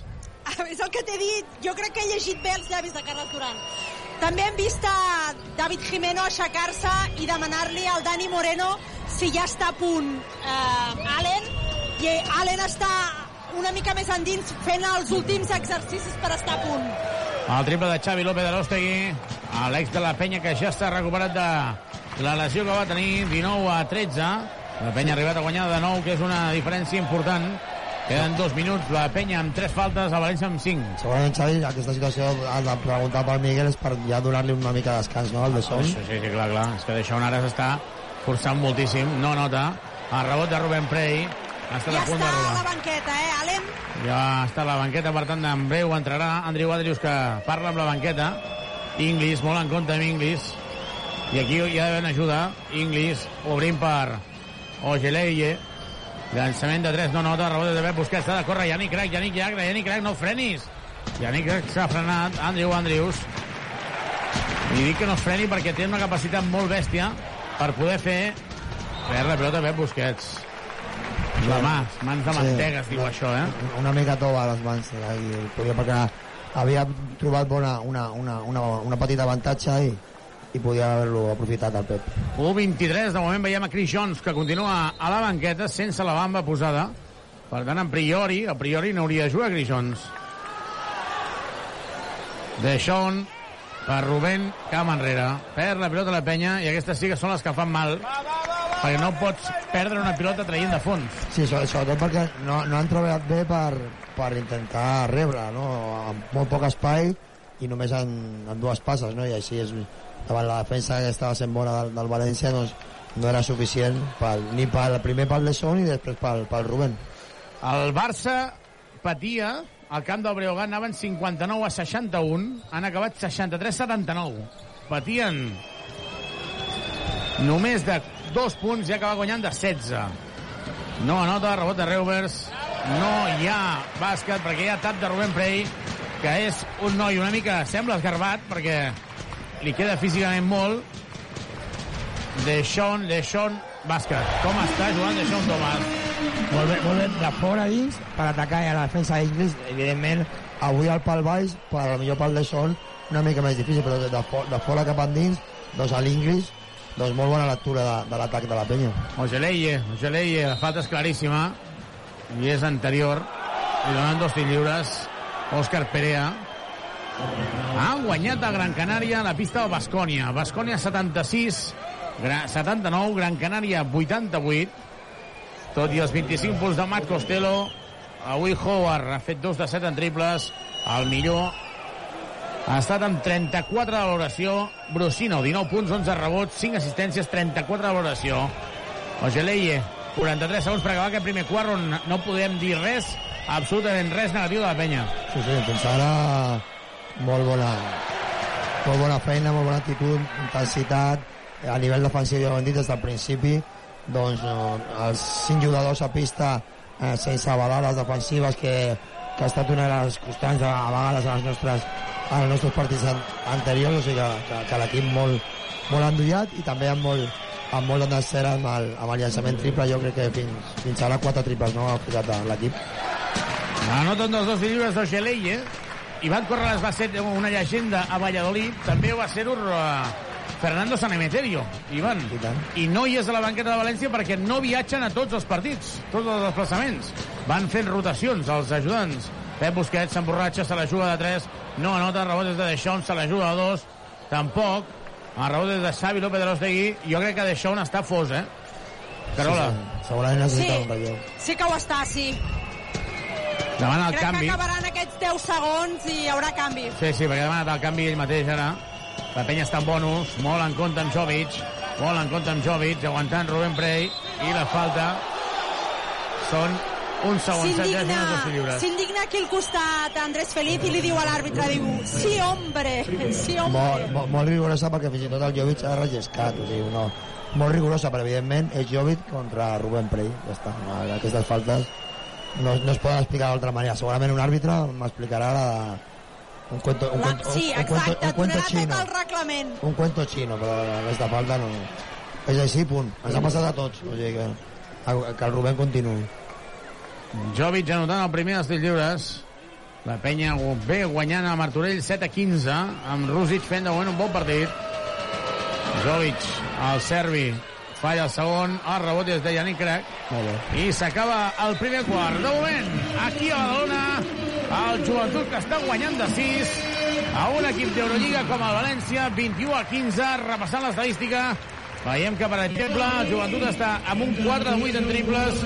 És el que t'he dit. Jo crec que he llegit bé els llavis de Carles Duran. També hem vist a David Jimeno aixecar-se i demanar-li al Dani Moreno si ja està a punt eh, Allen, i Allen està una mica més endins fent els últims exercicis per estar a punt. El triple de Xavi López de l'Ostegui, l'ex de la penya que ja està recuperat de la lesió que va tenir, 19 a 13. La penya ha arribat a guanyar de 9, que és una diferència important. Queden dos minuts, la penya amb tres faltes, el València amb cinc. segurament Xavi aquesta situació ha de preguntar pel Miguel és per ja donar-li una mica de descans no, al de Son Sí, sí, sí, clar, clar. És que Deixón ara s'està forçant moltíssim. No nota. El rebot de Rubén Prey. Ha estat Ja a punt està a la banqueta, eh, Allen? Ja està a la banqueta, per tant, en breu entrarà Andrew Adrius, que parla amb la banqueta. Inglis, molt en compte amb Inglis. I aquí hi ha d'haver una ajuda. Inglis, obrint per Ogeleie. Llançament de 3, no nota, rebot de Pep Busquets, s'ha de córrer, Yannick Crac, Yannick Crac, Yannick Crac, no frenis. Yannick Crac s'ha frenat, Andrew Andrews. I dic que no freni perquè té una capacitat molt bèstia per poder fer perdre la pilota Pep Busquets. La mà, mans de mantega, es diu això, eh? una mica tova a les mans eh, i perquè havia trobat bona, una, una, una, una petita avantatge i, i podia haver-lo aprofitat el Pep. 1-23, de moment veiem a Chris Jones, que continua a la banqueta sense la bamba posada. Per tant, a priori, a priori no hauria de jugar Chris Jones. Deixón per Rubén, cap enrere. Perd la pilota a la penya i aquestes sí que són les que fan mal. Perquè no pots perdre una pilota traient de fons. Sí, so- sobretot perquè no, no han treballat bé per, per intentar rebre, no? amb molt poc espai i només en, en dues passes, no? i així és, davant la defensa que estava sent bona del, del València doncs, no era suficient pel, ni pel primer pel Lesson i després pel, pel Rubén. El Barça patia al camp del Breogán anaven 59 a 61 han acabat 63-79 patien només de dos punts i acaba guanyant de 16 no anota, rebot de Reuvers no hi ha bàsquet perquè hi ha tap de Rubén Prey que és un noi una mica sembla esgarbat perquè li queda físicament molt Deixón, Deixón, bàsquet. Com està jugant Deixón Tomàs? Molt bé, molt bé, de fora dins per atacar i a la defensa d'Inglis, evidentment avui al pal baix, per al millor pal de sol una mica més difícil, però de, de, fo- de fora cap endins, doncs a l'Inglis doncs molt bona lectura de, de l'atac de la penya. Ogeleye, Ogeleye, la falta és claríssima i és anterior. Li donen dos tirs lliures. Òscar Perea. Ha guanyat a Gran Canària la pista del Bascònia. Bascònia 76, Gra 79, Gran Canària 88. Tot i els 25 punts de Matt Costello, avui Howard ha fet 2 de 7 en triples. El millor ha estat amb 34 de valoració. Brusino, 19 punts, 11 rebots, 5 assistències, 34 de valoració. Ogeleye, 43 segons per acabar aquest primer quart on no podem dir res, absolutament res negatiu de la penya. Sí, sí, fins ara molt bona, molt bona feina, molt bona actitud, intensitat, a nivell defensiu ja ho hem dit des del principi, doncs eh, els cinc jugadors a pista eh, sense balades defensives que, que ha estat una de les constants a, a vegades als nostres, als nostres partits an, anteriors, o sigui que, que, que l'equip molt, molt endollat i també amb molt, amb molt d'encert amb, el, amb el llançament triple, jo crec que fins, fins ara quatre triples no ha a l'equip. Anoten dels dos llibres d'Ogeleye. Ivan Corrales va ser una llegenda a Valladolid, també ho va ser uh, Fernando Sanemeterio, Ivan. I no hi és a la banqueta de València perquè no viatgen a tots els partits, tots els desplaçaments. Van fent rotacions els ajudants. Pep Busquets s'emborratxa, se la juga de 3, no anota, rebot des de Deixón, se la juga de 2, tampoc. El rebot des de Xavi López de l'Ostegui, jo crec que Deixón està fos, eh? Carola. Sí, sí. Segurament necessita Sí. un relleu. Sí que ho està, sí. Demana el Crec canvi. que acabaran aquests 10 segons i hi haurà canvi. Sí, sí, perquè ha demanat el canvi ell mateix ara. La penya està en bonus, molt en compte amb Jovic, molt en compte amb Jovic, aguantant Rubén Prey, i la falta són de ser lliures. S'indigna aquí al costat Andrés Feliz i li diu a l'àrbitre, diu, sí, hombre, sí, hombre. molt, molt, molt rigorosa perquè fins i tot el Jovic ha relliscat, o sigui, no, molt rigorosa, però evidentment és Jovic contra Rubén Prey, ja està, no, aquestes faltes no, no es poden explicar d'altra manera, segurament un àrbitre m'explicarà la de, un cuento, un La, cuento, sí, un cuento, exacte, un cuento donarà xino, tot el reglament. un cuento xino, però aquesta falta no, és així, punt, ens ha passat a tots, o sigui que, que el Rubén continuï. Jovic anotant el primer dels lliures. La penya bé guanyant a Martorell 7 a 15, amb Rússic fent de moment un bon partit. Jovic, el serbi, falla el segon, el rebot és de Yannick Crac. I s'acaba el primer quart. De moment, aquí a Badalona, el joventut que està guanyant de 6 a un equip d'Eurolliga com el València, 21 a 15, repassant l'estadística. Veiem que, per exemple, el joventut està amb un 4 de 8 en triples,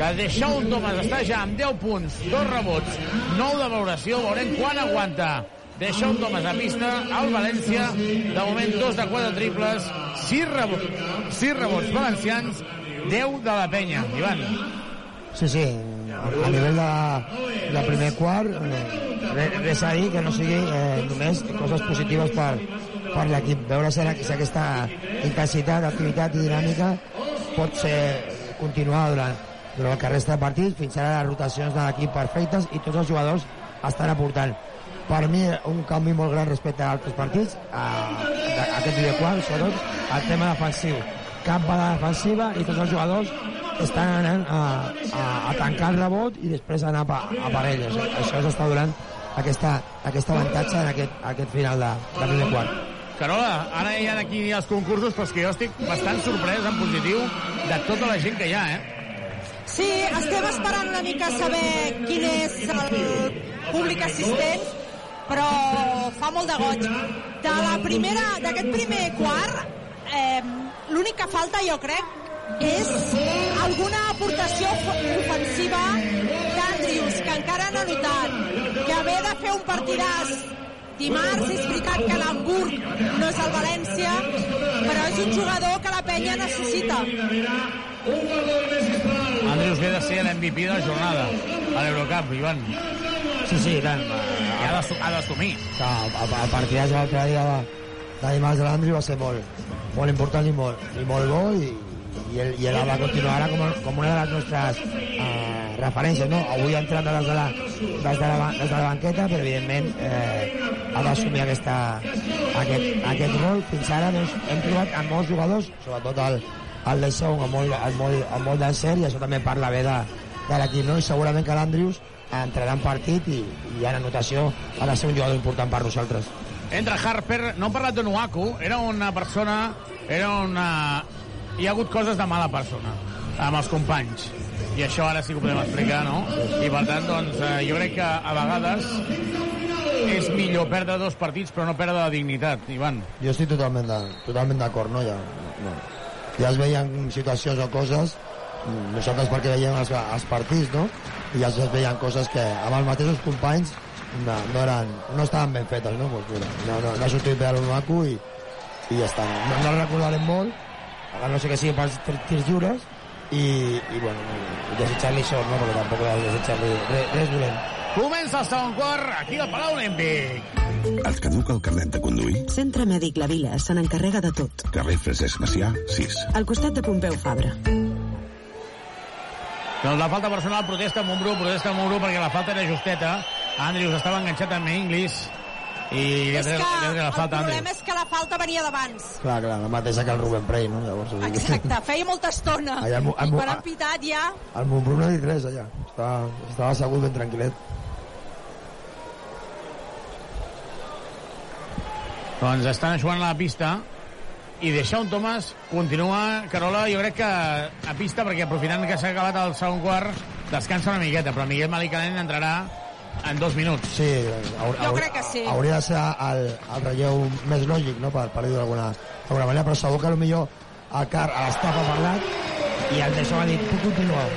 que Deixaun Thomas està ja amb 10 punts, 2 rebots, 9 de valoració, veurem quan aguanta. Deixaun Thomas a pista, al València, de moment 2 de 4 triples, 6 rebots, 6 rebots valencians, 10 de la penya. Ivan. Sí, sí, a nivell de, de primer quart, eh, res, a dir que no sigui eh, només coses positives per, per l'equip. Veure si aquesta intensitat, activitat i dinàmica pot ser continuar durant, durant el que resta de partits. Fins ara les rotacions de l'equip perfectes i tots els jugadors estan aportant. Per mi, un canvi molt gran respecte a altres partits, a, a aquest quart, sobretot el tema defensiu. Cap bala defensiva i tots els jugadors estan anant a, a, a tancar el rebot i després anar a, pa- a per elles. Això s'està donant aquesta, aquest avantatge en aquest, aquest final de, de primer quart. Carola, ara hi ha aquí els concursos, però és que jo estic bastant sorprès en positiu de tota la gent que hi ha, eh? Sí, estem esperant una mica saber quin és el públic assistent, però fa molt de goig. De la primera, d'aquest primer quart, eh, l'únic que falta, jo crec, és alguna aportació ofensiva d'Andrius, que encara no ha notat, que haver de fer un partidàs dimarts és veritat que l'Hamburg no és el València, però és un jugador que la penya necessita. Andrius ve de ser l'MVP de la jornada a l'Eurocup, Ivan. Sí, sí, tant. Ha d'assumir. Ha d'assumir. El, el, el partidàs de l'altre dia de, de dimarts de l'Andri va ser molt, molt important i molt, i molt bo i, i ell, i ha de continuar com, a- com una de les nostres eh, referències, no? Avui ha entrat des de la, des de la, des de la banqueta, però evidentment eh, ha d'assumir aquesta, aquest, aquest rol. Fins ara doncs, hem trobat amb molts jugadors, sobretot el, el de Segon, amb molt, amb molt, amb molt d'encert, i això també parla bé de, de l'equip, no? I segurament que l'Andrius entrarà en partit i, i en anotació ha de ser un jugador important per nosaltres. Entra Harper, no hem parlat de Nuaku, era una persona, era una... Hi ha hagut coses de mala persona amb els companys. I això ara sí que ho podem explicar, no? I per tant, doncs, eh, jo crec que a vegades és millor perdre dos partits però no perdre la dignitat, Ivan. Jo estic totalment de- totalment d'acord, no? Ja, no. ja es veien situacions o coses, mm, nosaltres perquè veiem els, els partits, no? I ja es veien coses que amb els mateixos companys no, no, eren, no estaven ben fetes, no? Pues mira, no, no, no ha sortit bé a l'Unacu i, i ja està. No, no el recordarem molt, a no sé que sigui pels tirs lliures, i, i bueno, i desitjar-li sort, no? Perquè tampoc he de desitjar-li res, res dolent. Comença el segon quart aquí al Palau Olímpic. Et caduca el carnet de conduir? Centre Mèdic La Vila se n'encarrega de tot. Carrer Francesc Macià, 6. Al costat de Pompeu Fabra. Doncs la falta personal, protesta Montbrú, protesta Montbrú perquè la falta era justeta. Andrius estava enganxat amb Inglis i És que la el falta a problema Andrius. és que la falta venia d'abans. Clar, clar, la mateixa que el Rubén Prey, no? Llavors, Exacte, feia molta estona. Ai, el el I quan han pitat ja... El Montbrú no ha dit res allà. Estava, estava assegut ben tranquil·let. Doncs estan jugant a la pista i deixar un Thomas continua Carola, jo crec que a pista perquè aprofitant que s'ha acabat el segon quart descansa una miqueta, però Miguel Malicanen entrarà en dos minuts. Sí, haur, Jo crec que sí. Hauria de ser el, el relleu més lògic, no?, per, per dir-ho d'alguna manera, però segur que potser el Car a l'estafa ha parlat i el Deschamps ha dit, puc continuar.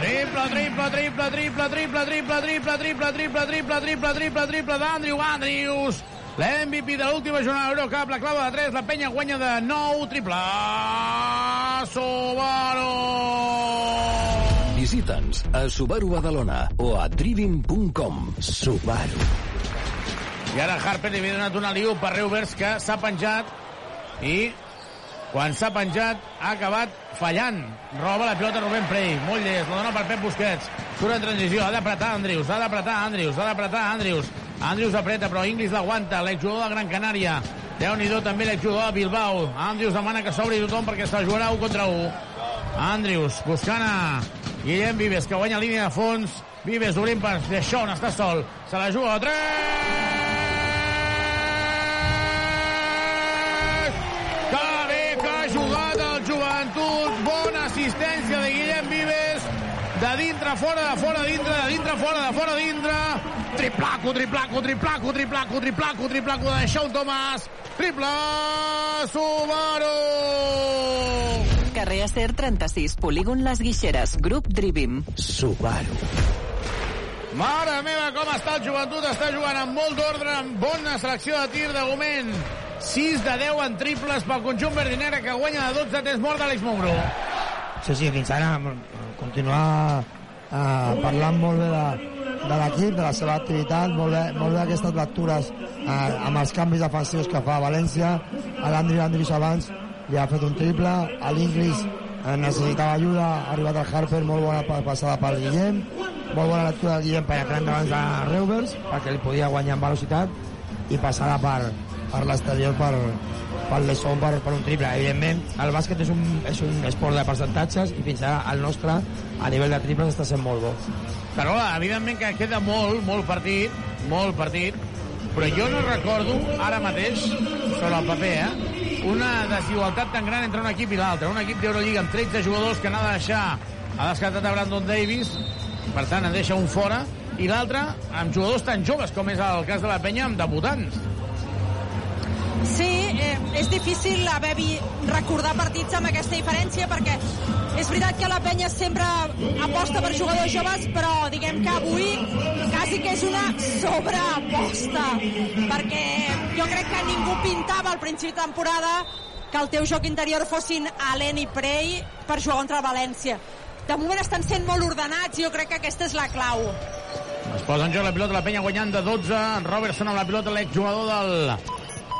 Triple, triple, triple, triple, triple, triple, triple, triple, triple, triple, triple, triple, triple d'Andrew Andrews. L'MVP de l'última jornada d'Eurocup, la clava de 3, la penya guanya de 9, triple. Subaru! Visita'ns a Subaru Badalona o a driving.com. Subaru. I ara Harper li havia donat una liu per Reuvers que s'ha penjat i quan s'ha penjat ha acabat fallant. Roba la pilota Rubén Prey, molt llest, la dona per Pep Busquets. Surt en transició, ha d'apretar Andrius, ha d'apretar Andrius, ha d'apretar Andrius. Andrius apreta, però Inglis l'aguanta, l'exjugador de Gran Canària. Déu-n'hi-do també l'exjugador de Bilbao. Andrius demana que s'obri tothom perquè se jugarà 1 contra 1. Andrius buscant a Guillem Vives, que guanya línia de fons. Vives obrint per Deixón, està sol. Se la juga a 3! De dintre, fora, de fora, dintre, de dintre, fora, de fora, dintre. Triplaco, triplaco, triplaco, triplaco, triplaco, triplaco de Sean Thomas. Triple Subaru! Carrer Acer 36, polígon Les Guixeres, grup Drivim. Subaru. Mare meva, com està el joventut? Està jugant amb molt d'ordre, amb bona selecció de tir de moment. 6 de 10 en triples pel conjunt verdinera que guanya de 12 temps mort d'Àlex Mouró. Sí, sí, fins ara continuar eh, parlant molt bé de, de l'equip, de la seva activitat, molt bé, molt bé aquestes lectures eh, amb els canvis defensius que fa a València. A l'Andri Andris abans li ha fet un triple, a l'Inglis eh, necessitava ajuda, ha arribat el Harper, molt bona pa- passada pel Guillem, molt bona lectura del Guillem penetrant davant de Reuvers, perquè li podia guanyar en velocitat, i passada per, per l'exterior per, per l'esson per, per un triple. Evidentment, el bàsquet és un, és un esport de percentatges i fins ara el nostre, a nivell de triples, està sent molt bo. Però, evidentment, que queda molt, molt partit, molt partit, però jo no recordo, ara mateix, sobre el paper, eh, una desigualtat tan gran entre un equip i l'altre. Un equip d'Eurolliga amb 13 jugadors que n'ha de deixar, ha descartat a Brandon Davis, per tant, en deixa un fora, i l'altre amb jugadors tan joves com és el cas de la penya amb debutants. Sí, eh, és difícil haver vi recordar partits amb aquesta diferència perquè és veritat que la penya sempre aposta per jugadors joves, però diguem que avui quasi que és una sobreaposta perquè jo crec que ningú pintava al principi de temporada que el teu joc interior fossin Allen i Prey per jugar contra València. De moment estan sent molt ordenats i jo crec que aquesta és la clau. Es posa en joc la pilota, la penya guanyant de 12. En Robertson amb la pilota, l'exjugador del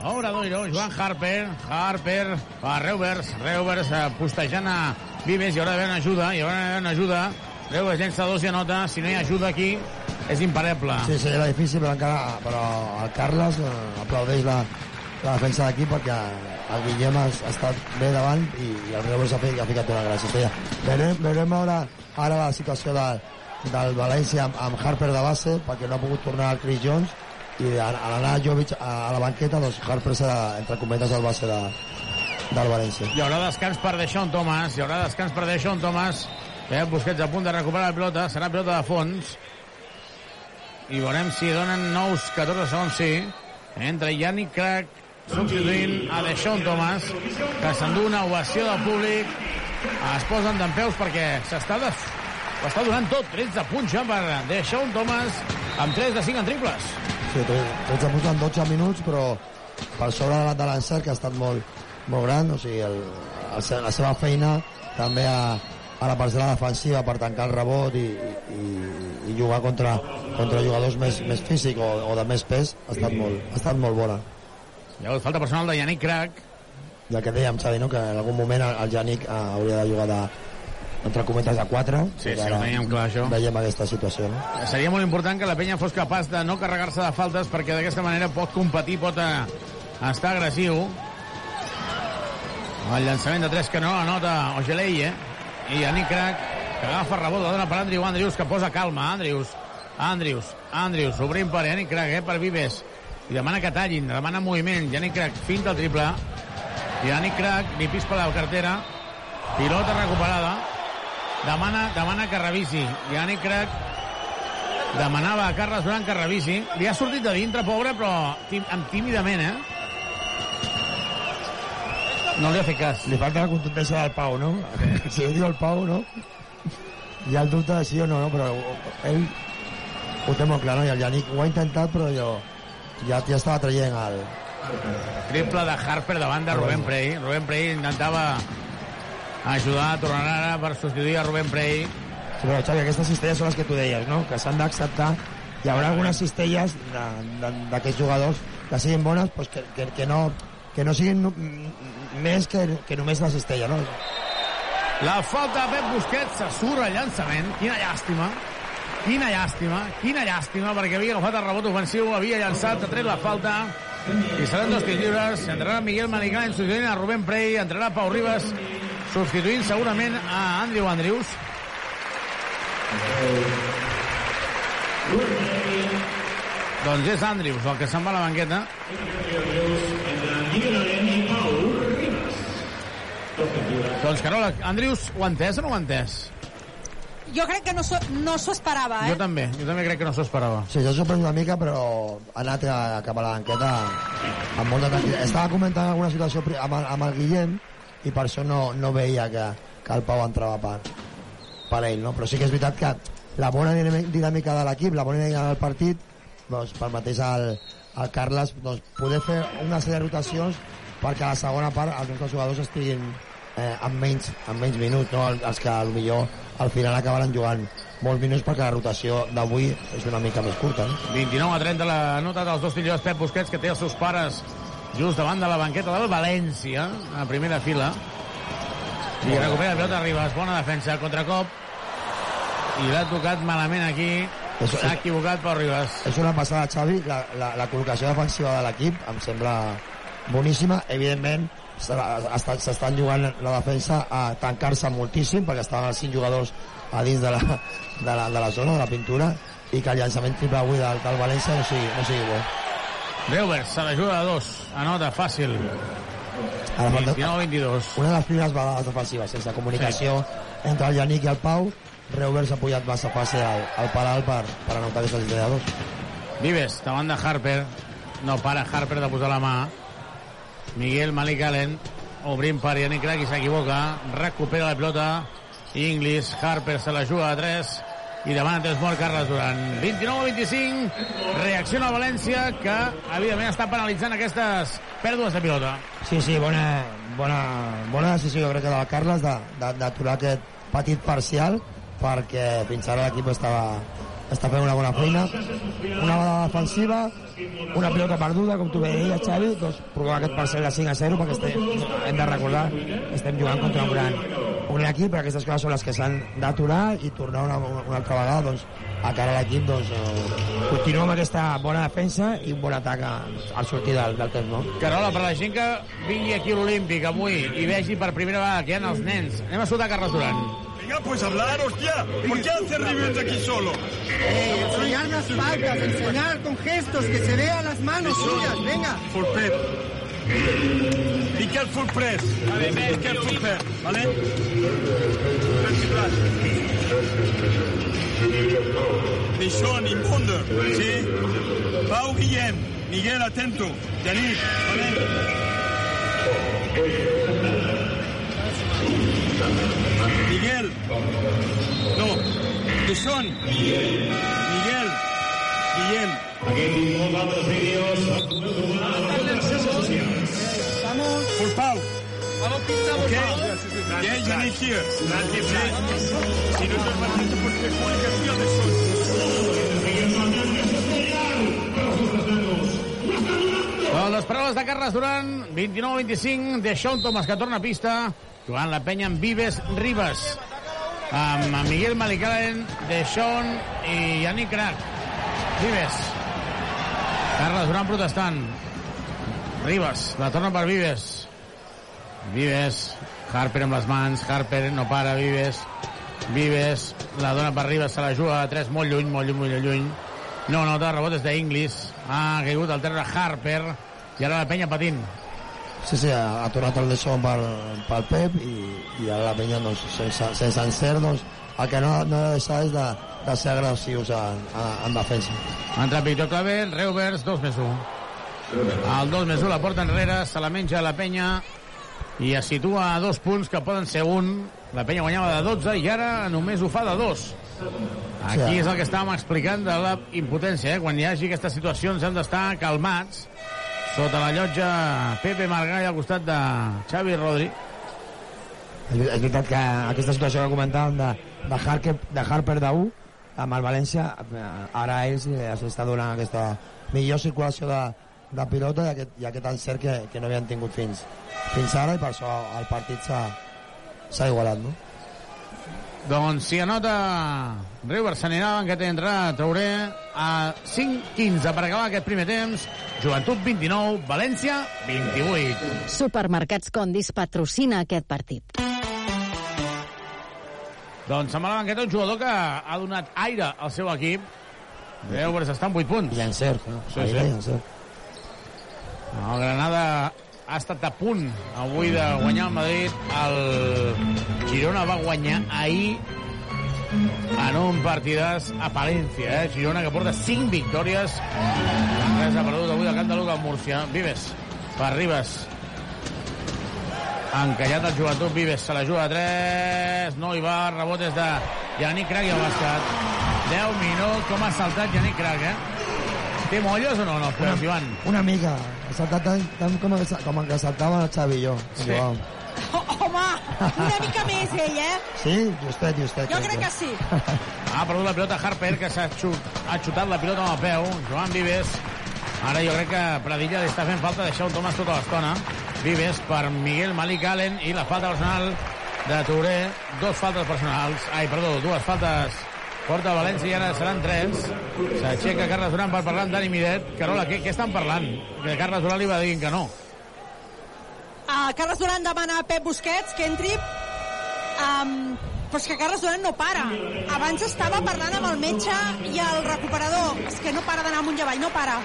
Obradoiro, Joan Harper. Harper a Reuvers. Reuvers eh, postejant a Vives. Hi haurà d'haver una ajuda. Hi haurà d'haver una ajuda. Reuvers llença dos i anota. Si no hi ha ajuda aquí, és impareble. Sí, sí, era difícil, però encara però el Carles eh, aplaudeix la, la defensa d'aquí perquè el Guillem ha, ha estat bé davant i, i el Reus ha, fet, ha ficat una gran cistella. Veurem, veurem ara, ara la situació de, del València amb, amb Harper de base perquè no ha pogut tornar el Chris Jones i a, a l'anar Jovic a, a la banqueta doncs Harper serà entre cometes el base de, del València. Hi haurà descans per Deixón Thomas. Hi haurà descans per Deixón Thomas. Eh, Busquets a punt de recuperar la pilota. Serà pilota de fons. I veurem si donen nous 14 segons, sí. Entra Yannick Crack substituint a Deixón Thomas, que s'endú una ovació del públic. Es posen d'en peus perquè s'està de... ho està donant tot. 13 punts ja per Deixón Thomas amb 3 de 5 en triples. Sí, 13 punts en 12 minuts, però per sobre de l'encert, que ha estat molt, molt gran, o sigui, el, el, se- la seva feina també a, a la parcel·la defensiva per tancar el rebot i, i, i jugar contra, contra jugadors més, més físics o, o de més pes ha estat molt, ha estat molt bona. Hagut falta personal de Yannick Crack. I el que dèiem, Xavi, no? que en algun moment el, el Yannick eh, hauria de jugar de, entre cometes de 4 Sí, sí, ho teníem clar, això. veiem aquesta situació no? Seria molt important que la penya fos capaç de no carregar-se de faltes perquè d'aquesta manera pot competir, pot eh, estar agressiu. El llançament de 3 que no anota Ogelei, eh? I Yannick Crac, que agafa rebot, la dona per Andrew Andrews, que posa calma. Andrews, Andrews, Andrews, obrint per Yannick Crac, eh? Per Vives. I demana que tallin, demana moviment. Yannick Crac finta el triple. Yannick Crac li pispa la cartera. Pilota recuperada. Demana, demana que revisi. Yannick Crac demanava a Carles Blanc que revisi. Li ha sortit de dintre, pobre, però amb tímidament, eh? No li ha fet cas. Li falta la contundència del Pau, no? Si ho diu el Pau, no? Hi ha el dubte de sí o no, no? però ell ho té molt clar, no? I el Yannick ho ha intentat, però jo ja, ja estava traient el... Triple de Harper davant de Rubén Prey. Rubén Prey intentava ajudar, tornar ara per substituir a Rubén Prey. Sí, però, Xavi, aquestes cistelles són les que tu deies, no? Que s'han d'acceptar. Hi haurà algunes cistelles d'aquests jugadors que siguin bones, doncs que, que, que, no, que no siguin no- més que, que només la cistella, no? La falta de Pep Busquets se surt el llançament. Quina llàstima. Quina llàstima, quina llàstima, perquè havia agafat el rebot ofensiu, havia llançat, ha tret la falta, i seran dos tirs lliures. Entrarà Miguel Manicán substituint a Rubén Prey, entrarà Pau Ribas substituint segurament a Andrew Andrews. Doncs és Andrews el que se'n va a la banqueta. Doncs Carola, Andrews ho ha entès o no ho ha entès? Jo crec que no s'ho no esperava, eh? Jo també, jo també crec que no s'ho esperava. Sí, jo sorprès una mica, però ha anat a, cap a la banqueta amb molta tranquil·litat. Estava comentant alguna situació amb amb el Guillem i per això no, no veia que, que el Pau entrava per, per ell, no? Però sí que és veritat que la bona dinàmi- dinàmica de l'equip, la bona dinàmica del partit, doncs permeteix al, al Carles doncs, poder fer una sèrie de rotacions perquè a la segona part els nostres jugadors estiguin eh, amb, menys, amb menys minuts, no? Els que millor al final acabaran jugant molts minuts perquè la rotació d'avui és una mica més curta. No? 29 a 30 la nota dels dos millors Pep Busquets, que té els seus pares just davant de la banqueta del València, a primera fila. I recupera el pilota Ribas, bona defensa, contracop. I l'ha tocat malament aquí S'ha equivocat Pau Ribas. és una passada, Xavi. La, la, la col·locació defensiva de l'equip em sembla boníssima. Evidentment, s'estan jugant la defensa a tancar-se moltíssim perquè estaven els cinc jugadors a dins de la, de la, de la zona, de la pintura, i que el llançament triple avui del, del València no sigui, no sigui bo. Reubers se l'ajuda de dos. Anota fàcil. Ara falta- 29-22. Una de les primeres vegades defensives, sense comunicació sí. entre el Yannick i el Pau, Reuvers ha pujat massa fàcil al, al paral per, per anotar aquesta llista de dos. Vives, davant de Harper. No para Harper de posar la mà. Miguel Malik Allen, obrint per Yannick Crac i s'equivoca. Recupera la pilota. Inglis, Harper se la juga a 3 i demana temps mort Carles Duran. 29-25, reacciona el València que evidentment està penalitzant aquestes pèrdues de pilota. Sí, sí, bona, bona, bona decisió, crec que de la Carles de- de- d'aturar aquest petit parcial perquè fins ara l'equip estava, està fent una bona feina. Una vegada defensiva, una pilota perduda, com tu bé deies, Xavi, doncs provar aquest parcial de 5 a 0 perquè estem, hem de recordar que estem jugant contra un gran, un equip, perquè aquestes coses són les que s'han d'aturar i tornar una, una, una altra vegada doncs, a cara a l'equip doncs, eh, continuar amb aquesta bona defensa i un bon atac al sortir del, del temps, no? Carola, per la gent que vingui aquí a l'Olímpic avui i vegi per primera vegada que hi ha els nens, anem a saludar Carles Duran. Venga, pues hablar, hostia. ¿Por qué hace Rivers aquí solo? Eh, enseñar las faltas, enseñar con gestos, que se vean las manos suyas, venga. Full prep. Be careful press. Vale, be careful press, ¿vale? Dishon, Imbunder, ¿sí? Pau Guillem, Miguel, atento. Yannick, ¿vale? Miguel. No. Dishon. Miguel. Guillem. Vamos. Full Pau. Vamos, pintamos. Okay. Yeah, Yannick here. Sí. Si no es permanente porque comunicación Doncs les paraules de Carles Duran, 29-25, de Sean Thomas, que torna a pista, jugant la penya amb Vives Ribas, amb Miguel Malicalen, de Sean i Yannick Crac. Vives. Carles Duran protestant. Ribas, la torna per Vives. Vives, Harper amb les mans, Harper no para, Vives. Vives, la dona per Ribas, se la juga a 3, molt lluny, molt lluny, molt lluny. No nota, rebot és d'Inglis. Ha caigut al terra Harper i ara la penya patint. Sí, sí, ha, ha tornat el deixó pel, pel Pep i, i ara la penya doncs, sense, sense encert doncs, el que no, no ha de deixar és de, de ser agressius en, en, en defensa. Ha entrat Víctor Claver, Reuvers, 2 més 1. El 2 més 1 la porta enrere, se la menja la penya i es situa a dos punts que poden ser un. La penya guanyava de 12 i ara només ho fa de 2. Aquí és el que estàvem explicant de la impotència, eh? Quan hi hagi aquestes situacions hem d'estar calmats sota la llotja Pepe Margall al costat de Xavi Rodri. És, veritat que aquesta situació que comentàvem de, de, Harker, de Harper de 1 amb el València, eh, ara ells eh, s'està donant aquesta millor circulació de, de pilota i aquest, i aquest encert que, que no havien tingut fins, fins ara i per això el partit s'ha igualat, no? Doncs si anota River s'anirà a banqueta i entrarà Traoré a 5-15 per acabar aquest primer temps. Joventut 29, València 28. Supermercats Condis patrocina aquest partit. Doncs amb la banqueta un jugador que ha donat aire al seu equip. Veus, està en 8 punts. I encert, no? Sí, Aire sí. i encert. El Granada ha estat a punt avui de guanyar el Madrid. El Girona va guanyar ahir en un partidàs a Palència. Eh? Girona que porta 5 victòries. Res ha perdut avui de Camp de Luca al Múrcia. Vives per Ribas. Encallat el joventut Vives, se la juga a 3, no hi va, rebot és de Yannick Crac i el bàsquet. 10 minuts, com ha saltat Yannick Crac, eh? Té molles o no, no, Una, una... Joan? una mica. Ha saltat tant, tant com, el, com el que saltava el Xavi i jo. Sí. Igual. <laughs> Oh, home, una mica més ell, eh? Sí? Justet, justet. Jo crec que sí. <laughs> Ha perdut la pilota Harper, que s'ha xut, ha xutat la pilota amb el peu. Joan Vives. Ara jo crec que Pradilla li està fent falta deixar un Tomàs tota l'estona. Vives per Miguel Malik Allen i la falta personal de Touré. Dos faltes personals. Ai, perdó, dues faltes Porta el València i ara seran 3. S'aixeca Carles Duran per parlar amb Dani Miret. Carola, què, què estan parlant? Que Carles Duran li va dir que no. Uh, Carles Duran demana a Pep Busquets que entri um, però és que Carles Duran no para abans estava parlant amb el metge i el recuperador és que no para d'anar amunt i avall, no para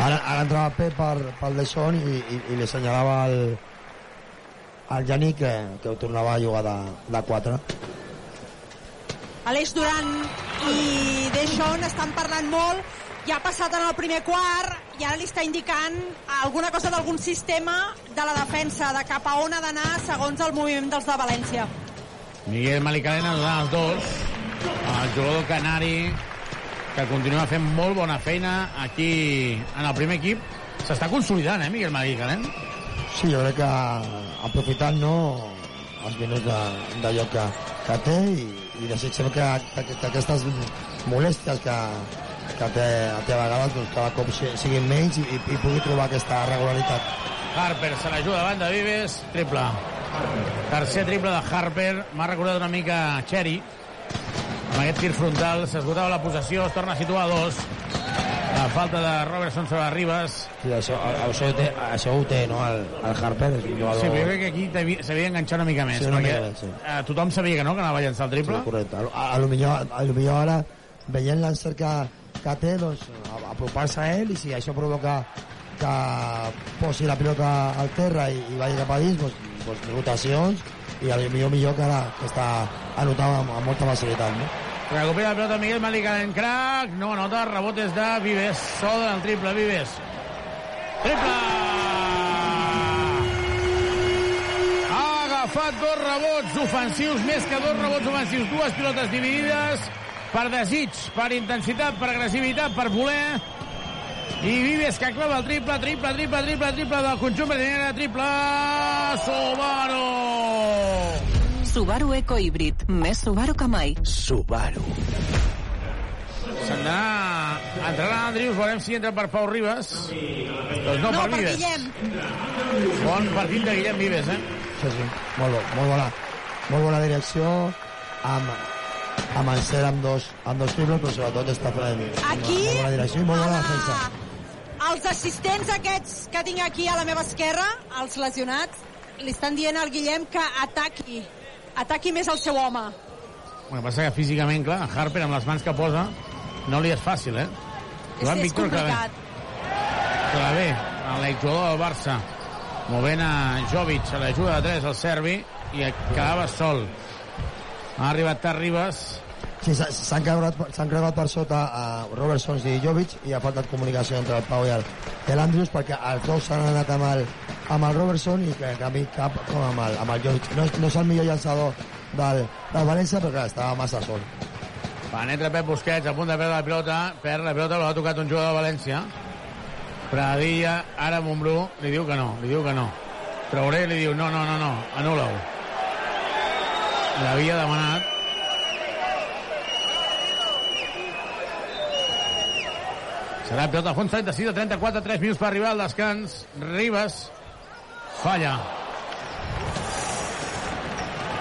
Ara, ara entrava Pep per, pel De Son i, i, i li assenyalava al, al Jani que, que ho tornava a jugar de, de 4. Aleix Duran i Deixón estan parlant molt ja ha passat en el primer quart i ara li està indicant alguna cosa d'algun sistema de la defensa, de cap a on ha d'anar segons el moviment dels de València. Miguel Malicalena dona els dos. El jugador canari que continua fent molt bona feina aquí en el primer equip. S'està consolidant, eh, Miguel Malicalena? Sí, jo crec que aprofitant no, els minuts de- d'allò que, que té i, i desitgem que, que, que aquestes molèsties que, que té, té a vegades doncs, cada cop si- siguin menys i, i, pugui trobar aquesta regularitat. Harper se l'ajuda davant de Vives, triple. Tercer triple de Harper, m'ha recordat una mica Cherry. Amb aquest tir frontal s'esgotava la possessió, es torna a situar a dos. La falta de Robertson sobre Ribas. Sí, això, això, ho té, això ho té, no?, el, el Harper, és un jugador... Sí, però jo crec que aquí s'havia d'enganxar una mica més, Sí, una perquè mica sí. eh, tothom sabia que no, que anava a llançar el triple. Sí, correcte. A, a, lo millor, a lo millor ara, veient l'encert que, que té, doncs, a- apropar-se a ell i si això provoca que posi la pilota al terra i, i vagi cap a dins, doncs, doncs rotacions i lo millor millor que ara que està anotant amb, amb molta facilitat, no? Recupera la pelota Miguel Malicalen, crack, no anota, rebotes de Vives, sol en el triple, Vives. Triple! Ha agafat dos rebots ofensius, més que dos rebots ofensius, dues pilotes dividides per desig, per intensitat, per agressivitat, per voler. I Vives que clava el triple, triple, triple, triple, triple del conjunt brasileño, triple Subaru! Subaru Eco Híbrid. Més Subaru que mai. Subaru. A entrenar Andrius, veurem si entra per Pau Ribas. Doncs no, no, per per Vives. Guillem. Bon partit de Guillem Vives, eh? Sí, sí, molt, bo, molt, bona, molt bona direcció, amb, amb encert amb dos, amb dos triples, però sobretot està fent Aquí, molt bona direcció i molt bona defensa. Els assistents aquests que tinc aquí a la meva esquerra, els lesionats, li estan dient al Guillem que ataqui, ataqui més el seu home. El que passa que físicament, clar, Harper amb les mans que posa no li és fàcil, eh? És, Joan és Víctor Clavé. complicat. Clavé, l'exjugador del Barça, movent a Jovic a l'ajuda de 3 al Servi i quedava sol. Ha arribat tard Ribas, Sí, s'ha- s'han creuat, creuat per sota a Robertson i Jovic i ha faltat comunicació entre el Pau i l'Andrius perquè els dos s'han anat amb el, amb el Robertson i que en canvi cap com amb el, amb el Jovic. No, no és el millor llançador del, del València, però clar, estava massa sol. penetra Pep Busquets a punt de perdre la pilota, perd la pilota, l'ha tocat un jugador de València. Pradilla, ara Montbrú, li diu que no, li diu que no. Traoré li diu, no, no, no, no, anul·la-ho. L'havia demanat. Serà pilota a fons 36 a 34, 3 minuts per arribar al descans. Ribas falla.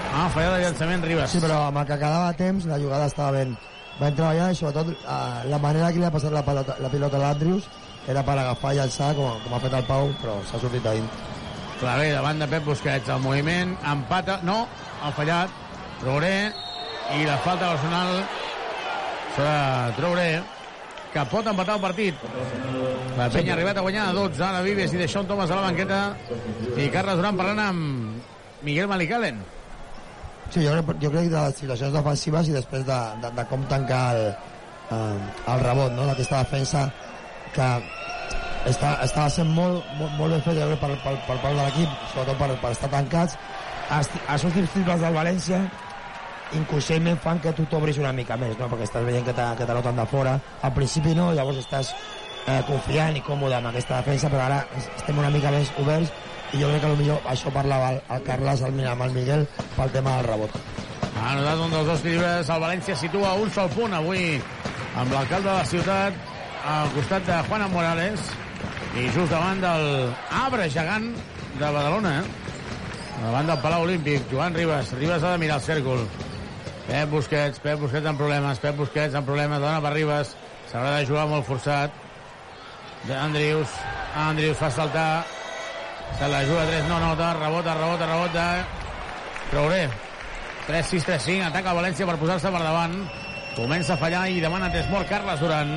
Ah, falla de llançament Ribas. Sí, però amb el que quedava temps la jugada estava ben, ben treballada i sobretot eh, la manera que li ha passat la pilota, la pilota a l'Andrius era per agafar i alçar com, com ha fet el Pau, però s'ha sortit a dins. Clavé davant de Pep Busquets. El moviment empata... No, ha fallat. Traoré. I la falta personal serà Traoré que pot empatar el partit. La penya ha arribat a guanyar a 12. Ara Vives i deixa un Thomas a la banqueta. I Carles Duran parlant amb Miguel Malicalen. Sí, jo, jo crec que de les situacions defensives i després de, de, de com tancar el, eh, el rebot, no? d'aquesta defensa que està, estava sent molt, molt, molt ben fet crec, per, per, per part de l'equip, sobretot per, per estar tancats. Els, els últims triples del València inconscientment fan que tu t'obris una mica més, no? perquè estàs veient que te- que t'anoten de fora. Al principi no, llavors estàs eh, confiant i còmode amb aquesta defensa, però ara estem una mica més oberts i jo crec que millor això parlava el, el Carles el, amb el Miguel pel tema del rebot. Ha anotat un dels dos tirs. El València situa un sol punt avui amb l'alcalde de la ciutat al costat de Juana Morales i just davant del arbre gegant de Badalona, eh? davant del Palau Olímpic. Joan Ribas. Ribas ha de mirar el cèrcol. Pep Busquets, Pep Busquets amb problemes, Pep Busquets amb problemes, dona per Ribas, s'haurà de jugar molt forçat. Andrius, Andrius fa saltar, se la juga 3, no nota, rebota, rebota, rebota. Trauré. 3-6, 3-5, ataca València per posar-se per davant. Comença a fallar i demana tres mort Carles Duran.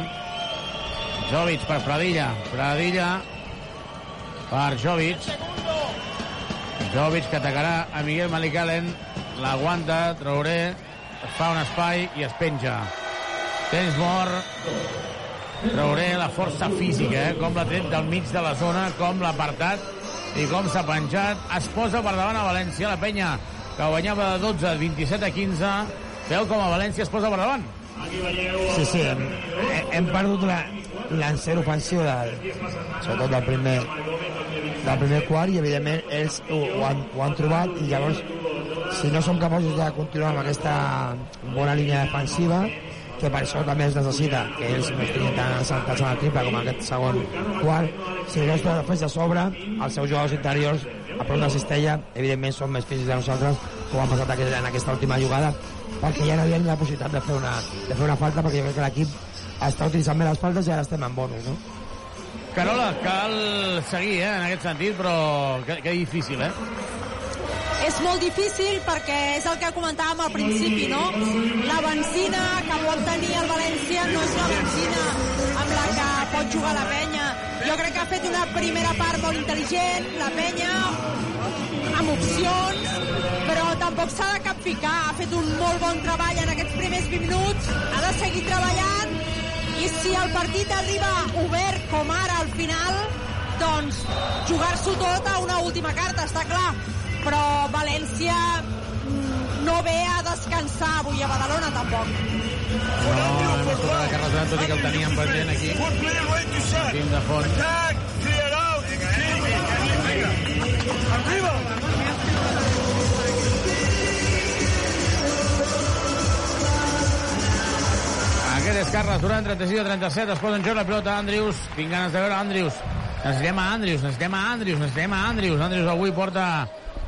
Jovic per Pradilla. Pradilla per Jovic. Jovic que atacarà a Miguel Malicalen. L'aguanta, Traoré, fa un espai i es penja. Temps mort. Traoré la força física, eh? com l'ha tret del mig de la zona, com l'ha apartat i com s'ha penjat. Es posa per davant a València, la penya que guanyava de 12, 27 a 15. Veu com a València es posa per davant. Sí, sí, hem, hem perdut la, l'encert ofensiu del, sobretot del primer, del primer quart i evidentment ells ho, ho, han, ho han trobat i llavors si no som capaços de continuar amb aquesta bona línia defensiva que per això també es necessita que ells no estiguin tan assaltats a la triple com en aquest segon quart si no es poden fer a sobre els seus jugadors interiors a prop de la cistella evidentment són més físics de nosaltres com ha passat aquest- en aquesta última jugada perquè ja no havia ni la possibilitat de fer una, de fer una falta perquè jo crec que l'equip està utilitzant bé les faltes i ara estem en bonus no? Carola, cal seguir eh, en aquest sentit, però que, que difícil, eh? És molt difícil perquè és el que comentàvem al principi, no? La benzina que pot tenir el València no és la benzina amb la que pot jugar la penya. Jo crec que ha fet una primera part molt intel·ligent, la penya, amb opcions, però tampoc s'ha de capficar. Ha fet un molt bon treball en aquests primers 20 minuts, ha de seguir treballant i si el partit arriba obert com ara al final, doncs jugar-s'ho tot a una última carta, està clar. Però València mm, no ve a descansar avui a Badalona, tampoc. No, no es tornarà Carles Duran, tot i que el teníem pendent aquí. Tim de fons. Aquest és Carles Duran, 36 a 37, es posa en joc la pilota Andrius, tinc ganes de veure Andrius. Necessitem a Andrius, necessitem a Andrius, necessitem a Andrius. Andrius avui porta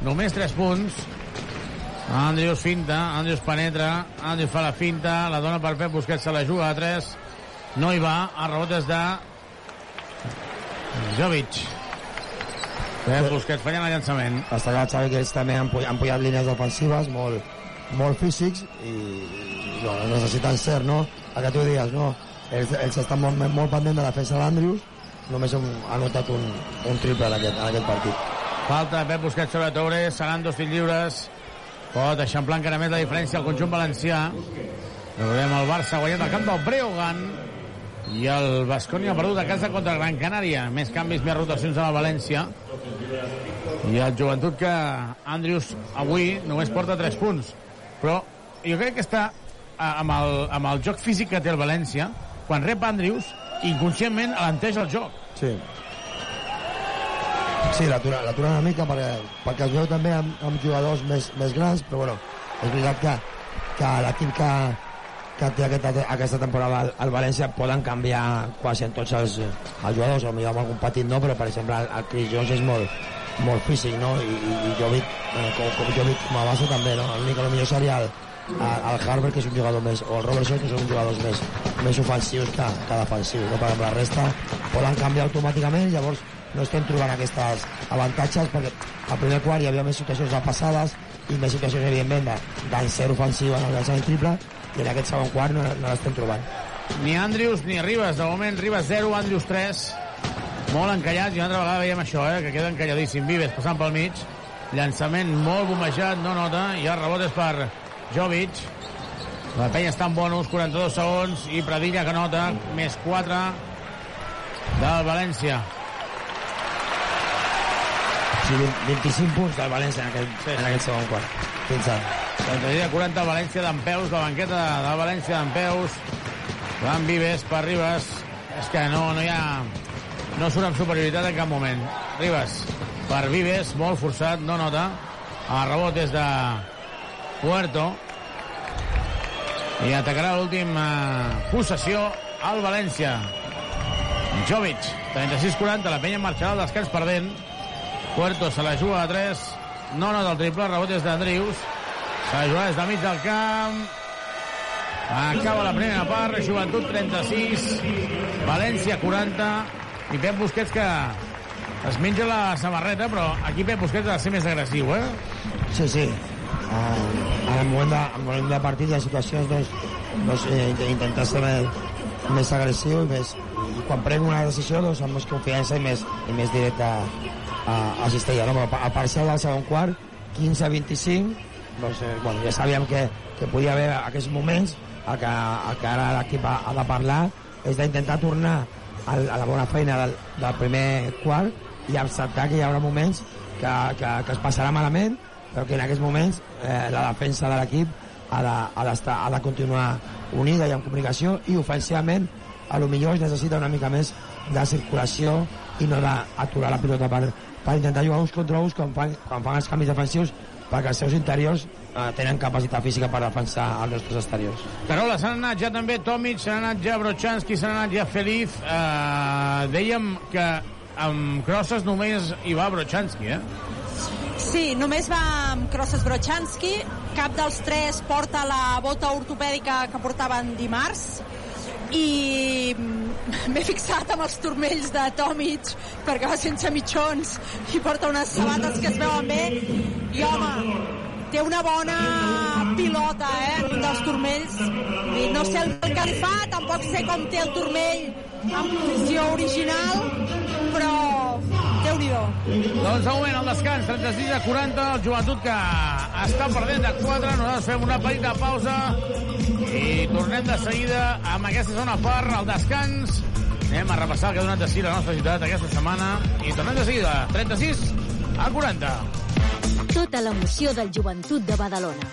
només 3 punts. Andrius finta, Andrius penetra, Andrius fa la finta, la dona per Pep Busquets, se la juga a 3. No hi va, el rebot és de Jovic. Pep Busquets fallant el llançament. està clar, Xavi, que ells també han, han pujat línies defensives molt, molt físics i, bueno, necessiten ser, no? El que tu dies, no? Ells, ells estan molt, molt pendents de la defensa d'Andrius, només han, han notat un, un triple en aquest, en aquest partit. Falta de Pep Busquets sobre Toure, seran dos fills lliures. Pot eixamplar encara més la diferència al conjunt valencià. Veurem el Barça guanyat al camp del Breogan i el Bascònia ha perdut a casa contra el Gran Canària. Més canvis, més rotacions a la València. I el joventut que Andrius avui només porta 3 punts. Però jo crec que està eh, amb el, amb el joc físic que té el València, quan rep Andrius, inconscientment alenteix el joc. Sí. Sí, l'atura una mica perquè, perquè es veu també amb, amb jugadors més, més grans, però bueno, és veritat que, que l'equip que, que té aquesta, aquesta temporada al, al València poden canviar quasi en tots els, els jugadors, potser amb algun petit no, però per exemple el, el Chris Jones és molt, molt físic, no? I, i, i Jovic, eh, com, com Jovic com a base també, no? L'únic que millor seria el, el, el Harvard, que és un jugador més, o el Robertson, que són jugadors més, més ofensius que, que defensius, no? Perquè amb la resta poden canviar automàticament, llavors no estem trobant aquestes avantatges perquè al primer quart hi havia més situacions passades i més situacions, evidentment, de- d'encert ofensiu en el llançament triple i en aquest segon quart no, no l'estem trobant. Ni Andrius ni Ribas. De moment, Ribas 0, Andrius 3. Molt encallats, i una altra vegada veiem això, eh, que queda encalladíssim. Vives passant pel mig. Llançament molt bombejat, no nota, i el rebot és per Jovic. La penya està en bonus, 42 segons, i Pradilla que nota, més 4 del València. Sí, 25 punts del València en aquest, sí. en aquest segon quart. Fins ara. Pradilla 40 al València d'en Peus, la banqueta del València d'en Peus. Joan Vives per Ribas. És que no, no hi ha... No surt amb superioritat en cap moment. Ribas per Vives, molt forçat, no nota. El rebot és de Puerto. I atacarà l'última possessió al València. Jovic, 36-40, la penya marxarà al descans perdent. Puerto se la juga a 3, no nota el triple, rebot és d'Andrius. S'ha jugat des de mig del camp. Acaba la primera part, Joventut 36, València 40, i Pep Busquets que es menja la samarreta, però aquí Pep Busquets ha de ser més agressiu, eh? Sí, sí. Uh, en el moment de, en el moment de partit ha situacions doncs, doncs eh, intentar ser més, agressiu i, més, i quan prenc una decisió doncs, amb més confiança i més, i més directe a, a, a Cistella. No? A parcial del segon quart, 15-25, doncs, eh, bueno, ja sabíem que, que podia haver aquests moments el que, el que ara l'equip ha, ha de parlar és d'intentar tornar al, a la bona feina del, del primer quart i acceptar que hi haurà moments que, que, que es passarà malament però que en aquests moments eh, la defensa de l'equip ha, de, ha, ha de continuar unida i en comunicació i ofensivament a lo millor es necessita una mica més de circulació i no d'aturar la pilota per, per intentar jugar uns contra uns quan fan, quan fan els canvis defensius perquè els seus interiors eh, tenen capacitat física per defensar els nostres exteriors. Carola, s'han anat ja també Tomic, s'han anat ja Brochanski, s'han anat ja Feliz. Eh, dèiem que amb crosses només hi va Brochanski, eh? Sí, només va amb Crosses Brochanski. Cap dels tres porta la bota ortopèdica que portaven dimarts i m'he fixat amb els turmells de Tomic perquè va sense mitjons i porta unes sabates que es veuen bé. I home, té una bona pilota eh, dels turmells. I no sé el que li fa tampoc sé com té el turmell en posició original però déu nhi Doncs de moment el descans, 36 a 40, el joventut que està perdent de 4, nosaltres fem una petita pausa i tornem de seguida amb aquesta zona part, el descans. Anem a repassar el que ha donat de si la nostra ciutat aquesta setmana i tornem de seguida, 36 a 40. Tota l'emoció del joventut de Badalona.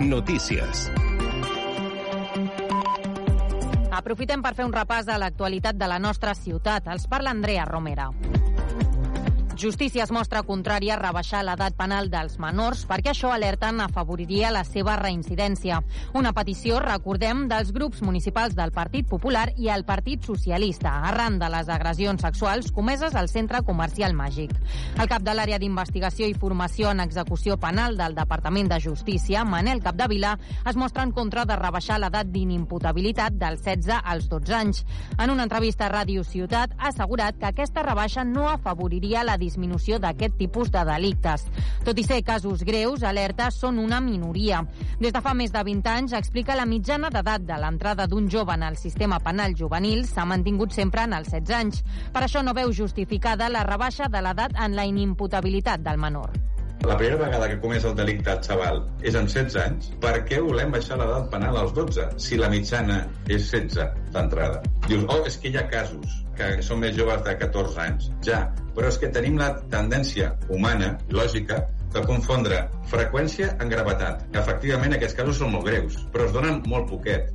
Notícies. Aprofitem per fer un repàs a l'actualitat de la nostra ciutat. Els parla Andrea Romera. Justícia es mostra contrària a rebaixar l'edat penal dels menors perquè això alerten afavoriria la seva reincidència. Una petició, recordem, dels grups municipals del Partit Popular i el Partit Socialista, arran de les agressions sexuals comeses al centre comercial Màgic. El cap de l'àrea d'investigació i formació en execució penal del Departament de Justícia, Manel Capdevila, es mostra en contra de rebaixar l'edat d'inimputabilitat dels 16 als 12 anys. En una entrevista a Ràdio Ciutat ha assegurat que aquesta rebaixa no afavoriria la disminució d'aquest tipus de delictes. Tot i ser casos greus, alerta, són una minoria. Des de fa més de 20 anys, explica la mitjana d'edat de l'entrada d'un jove en el sistema penal juvenil s'ha mantingut sempre en els 16 anys. Per això no veu justificada la rebaixa de l'edat en la inimputabilitat del menor. La primera vegada que comés el delicte el xaval és amb 16 anys, per què volem baixar l'edat penal als 12 si la mitjana és 16 d'entrada? Dius, oh, és que hi ha casos que són més joves de 14 anys. Ja, però és que tenim la tendència humana, lògica, de confondre freqüència en gravetat. Efectivament, aquests casos són molt greus, però es donen molt poquet.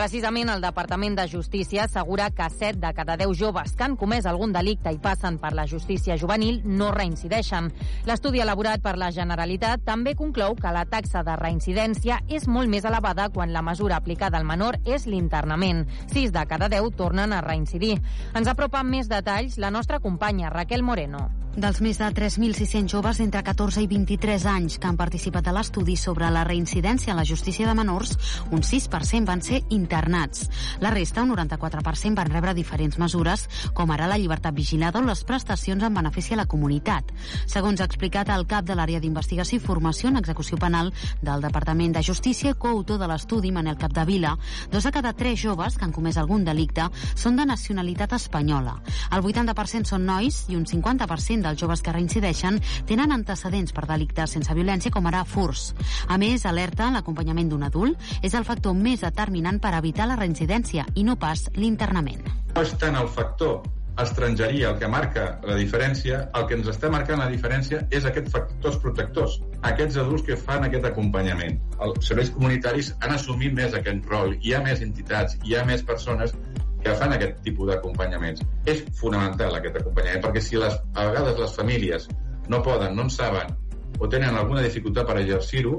Precisament el Departament de Justícia assegura que 7 de cada 10 joves que han comès algun delicte i passen per la justícia juvenil no reincideixen. L'estudi elaborat per la Generalitat també conclou que la taxa de reincidència és molt més elevada quan la mesura aplicada al menor és l'internament. 6 de cada 10 tornen a reincidir. Ens apropa més detalls la nostra companya Raquel Moreno. Dels més de 3.600 joves entre 14 i 23 anys que han participat a l'estudi sobre la reincidència a la justícia de menors, un 6% van ser internats. La resta, un 94%, van rebre diferents mesures, com ara la llibertat vigilada o les prestacions en benefici a la comunitat. Segons ha explicat el cap de l'àrea d'investigació i formació en execució penal del Departament de Justícia, coautor de l'estudi, Manel Capdevila, dos de cada tres joves que han comès algun delicte són de nacionalitat espanyola. El 80% són nois i un 50% dels joves que reincideixen tenen antecedents per delictes sense violència com ara furs. A més, alerta, l'acompanyament d'un adult és el factor més determinant per evitar la reincidència i no pas l'internament. No és tant el factor estrangeria el que marca la diferència, el que ens està marcant la diferència és aquests factors protectors, aquests adults que fan aquest acompanyament. Els serveis comunitaris han assumit més aquest rol, hi ha més entitats, hi ha més persones que fan aquest tipus d'acompanyaments. És fonamental aquest acompanyament, perquè si les, a vegades les famílies no poden, no en saben, o tenen alguna dificultat per exercir-ho,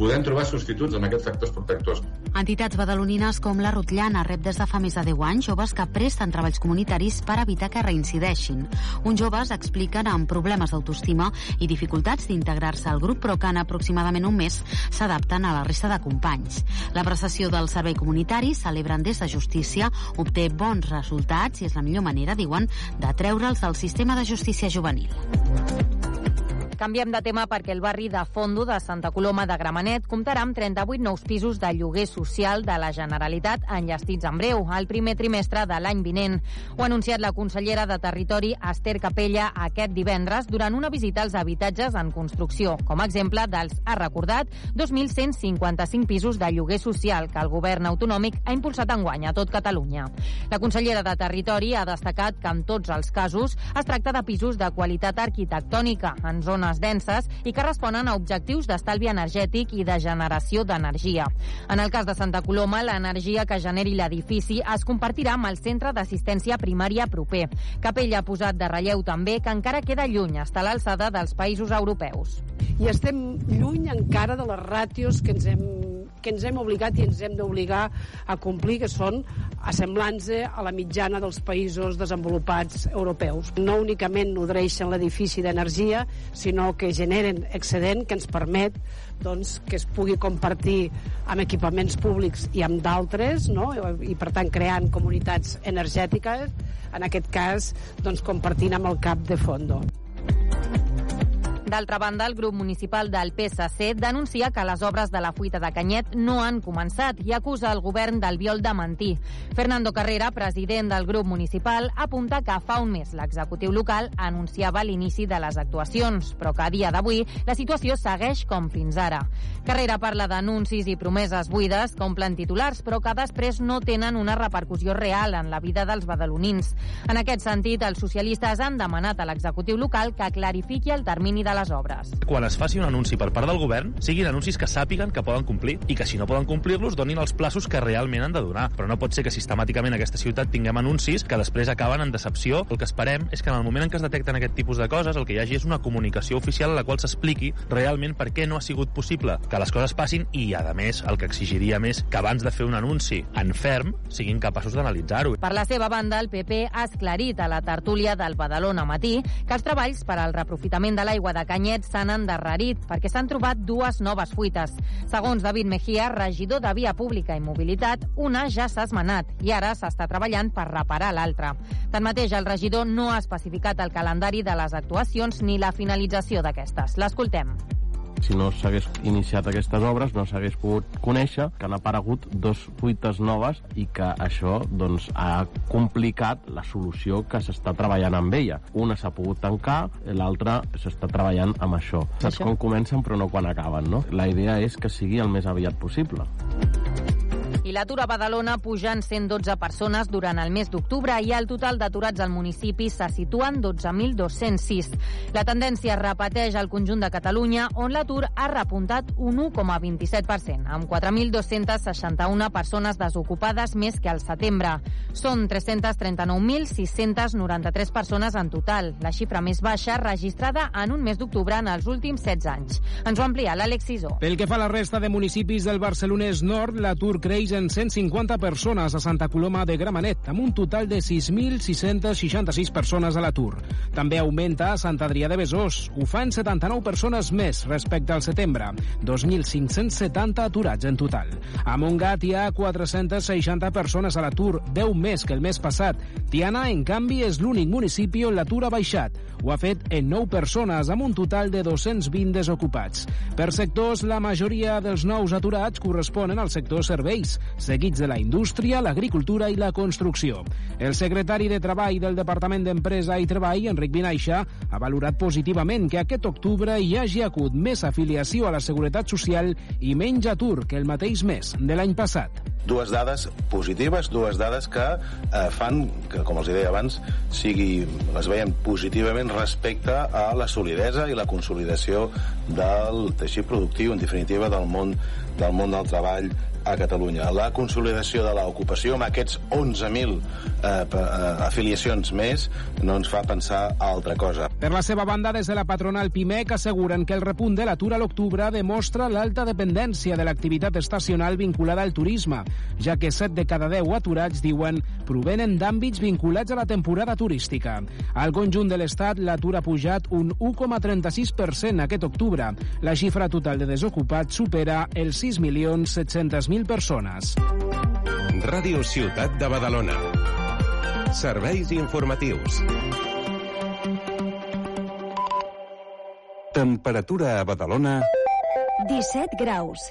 podem trobar substituts amb aquests factors protectors. Entitats badalonines com la Rotllana rep des de fa més de 10 anys joves que presten treballs comunitaris per evitar que reincideixin. Uns joves expliquen amb problemes d'autoestima i dificultats d'integrar-se al grup, però que en aproximadament un mes s'adapten a la resta de companys. La prestació del servei comunitari, celebren des de justícia, obté bons resultats i és la millor manera, diuen, de treure'ls del sistema de justícia juvenil. Canviem de tema perquè el barri de Fondo de Santa Coloma de Gramenet comptarà amb 38 nous pisos de lloguer social de la Generalitat enllestits en breu, al primer trimestre de l'any vinent. Ho ha anunciat la consellera de Territori, Esther Capella, aquest divendres durant una visita als habitatges en construcció. Com a exemple dels, ha recordat, 2.155 pisos de lloguer social que el govern autonòmic ha impulsat enguany a tot Catalunya. La consellera de Territori ha destacat que en tots els casos es tracta de pisos de qualitat arquitectònica en zones zones denses i que responen a objectius d'estalvi energètic i de generació d'energia. En el cas de Santa Coloma, l'energia que generi l'edifici es compartirà amb el centre d'assistència primària proper. Capella ha posat de relleu també que encara queda lluny estar a l'alçada dels països europeus. I estem lluny encara de les ràtios que ens hem que ens hem obligat i ens hem d'obligar a complir, que són assemblants a la mitjana dels països desenvolupats europeus. No únicament nodreixen l'edifici d'energia, sinó que generen excedent que ens permet doncs, que es pugui compartir amb equipaments públics i amb d'altres, no? i per tant creant comunitats energètiques, en aquest cas doncs, compartint amb el cap de fondo. D'altra banda, el grup municipal del PSC denuncia que les obres de la fuita de Canyet no han començat i acusa el govern del viol de mentir. Fernando Carrera, president del grup municipal, apunta que fa un mes l'executiu local anunciava l'inici de les actuacions, però que a dia d'avui la situació segueix com fins ara. Carrera parla d'anuncis i promeses buides que omplen titulars, però que després no tenen una repercussió real en la vida dels badalonins. En aquest sentit, els socialistes han demanat a l'executiu local que clarifiqui el termini de la les obres. Quan es faci un anunci per part del govern, siguin anuncis que sàpiguen que poden complir i que si no poden complir-los donin els plaços que realment han de donar. Però no pot ser que sistemàticament aquesta ciutat tinguem anuncis que després acaben en decepció. El que esperem és que en el moment en què es detecten aquest tipus de coses el que hi hagi és una comunicació oficial a la qual s'expliqui realment per què no ha sigut possible que les coses passin i, a més, el que exigiria més que abans de fer un anunci en ferm siguin capaços d'analitzar-ho. Per la seva banda, el PP ha esclarit a la tertúlia del Badalona Matí que els treballs per al reprofitament de l'aigua de Canyet s'han endarrerit perquè s'han trobat dues noves fuites. Segons David Mejía, regidor de Via Pública i Mobilitat, una ja s'ha esmenat i ara s'està treballant per reparar l'altra. Tanmateix, el regidor no ha especificat el calendari de les actuacions ni la finalització d'aquestes. L'escoltem si no s'hagués iniciat aquestes obres no s'hagués pogut conèixer que han aparegut dos fuites noves i que això doncs, ha complicat la solució que s'està treballant amb ella. Una s'ha pogut tancar, l'altra s'està treballant amb això. Saps això? com comencen però no quan acaben, no? La idea és que sigui el més aviat possible. L'atur a Badalona puja en 112 persones durant el mes d'octubre i el total d'aturats al municipi se situen 12.206. La tendència es repeteix al conjunt de Catalunya, on l'atur ha repuntat un 1,27%, amb 4.261 persones desocupades més que al setembre. Són 339.693 persones en total, la xifra més baixa registrada en un mes d'octubre en els últims 16 anys. Ens ho amplia l'Àlex Sisó. Pel que fa a la resta de municipis del Barcelonès Nord, l'atur creix creix en 150 persones a Santa Coloma de Gramenet, amb un total de 6.666 persones a l'atur. També augmenta a Sant Adrià de Besòs. Ho fan 79 persones més respecte al setembre, 2.570 aturats en total. A Montgat hi ha 460 persones a l'atur, 10 més que el mes passat. Tiana, en canvi, és l'únic municipi on l'atur ha baixat. Ho ha fet en 9 persones, amb un total de 220 desocupats. Per sectors, la majoria dels nous aturats corresponen al sector serveis. Seguits de la indústria, l'agricultura i la construcció. El secretari de Treball del Departament d'Empresa i Treball, Enric Vinaixa, ha valorat positivament que aquest octubre hi hagi hagut més afiliació a la Seguretat Social i menys atur que el mateix mes de l'any passat. Dues dades positives, dues dades que eh, fan que, com els deia abans, sigui, les veiem positivament respecte a la solidesa i la consolidació del teixit productiu, en definitiva, del món del món del treball a Catalunya. La consolidació de l'ocupació amb aquests 11.000 eh, eh, afiliacions més no ens fa pensar a altra cosa. Per la seva banda, des de la patronal PIMEC asseguren que el repunt de l'atur a l'octubre demostra l'alta dependència de l'activitat estacional vinculada al turisme, ja que 7 de cada 10 aturats, diuen, provenen d'àmbits vinculats a la temporada turística. Al conjunt de l'Estat, l'atur ha pujat un 1,36% aquest octubre. La xifra total de desocupats supera els 6.700.000 persones. Ràdio Ciutat de Badalona. Serveis informatius. Temperatura a Badalona... 17 graus.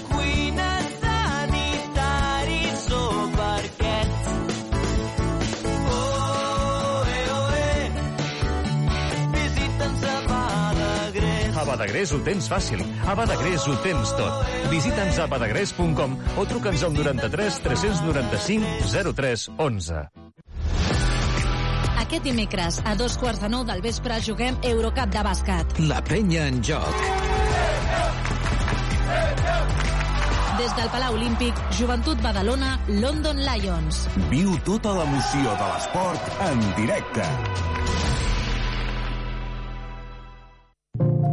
Badagrés. Ho tens fàcil. A Badagrés ho tens tot. Visita'ns a badagrés.com o truca'ns al 93 395 03 11. Aquest dimecres, a dos quarts de nou del vespre, juguem Eurocup de bàsquet. La penya en joc. Des del Palau Olímpic, Joventut Badalona, London Lions. Viu tota l'emoció de l'esport en directe.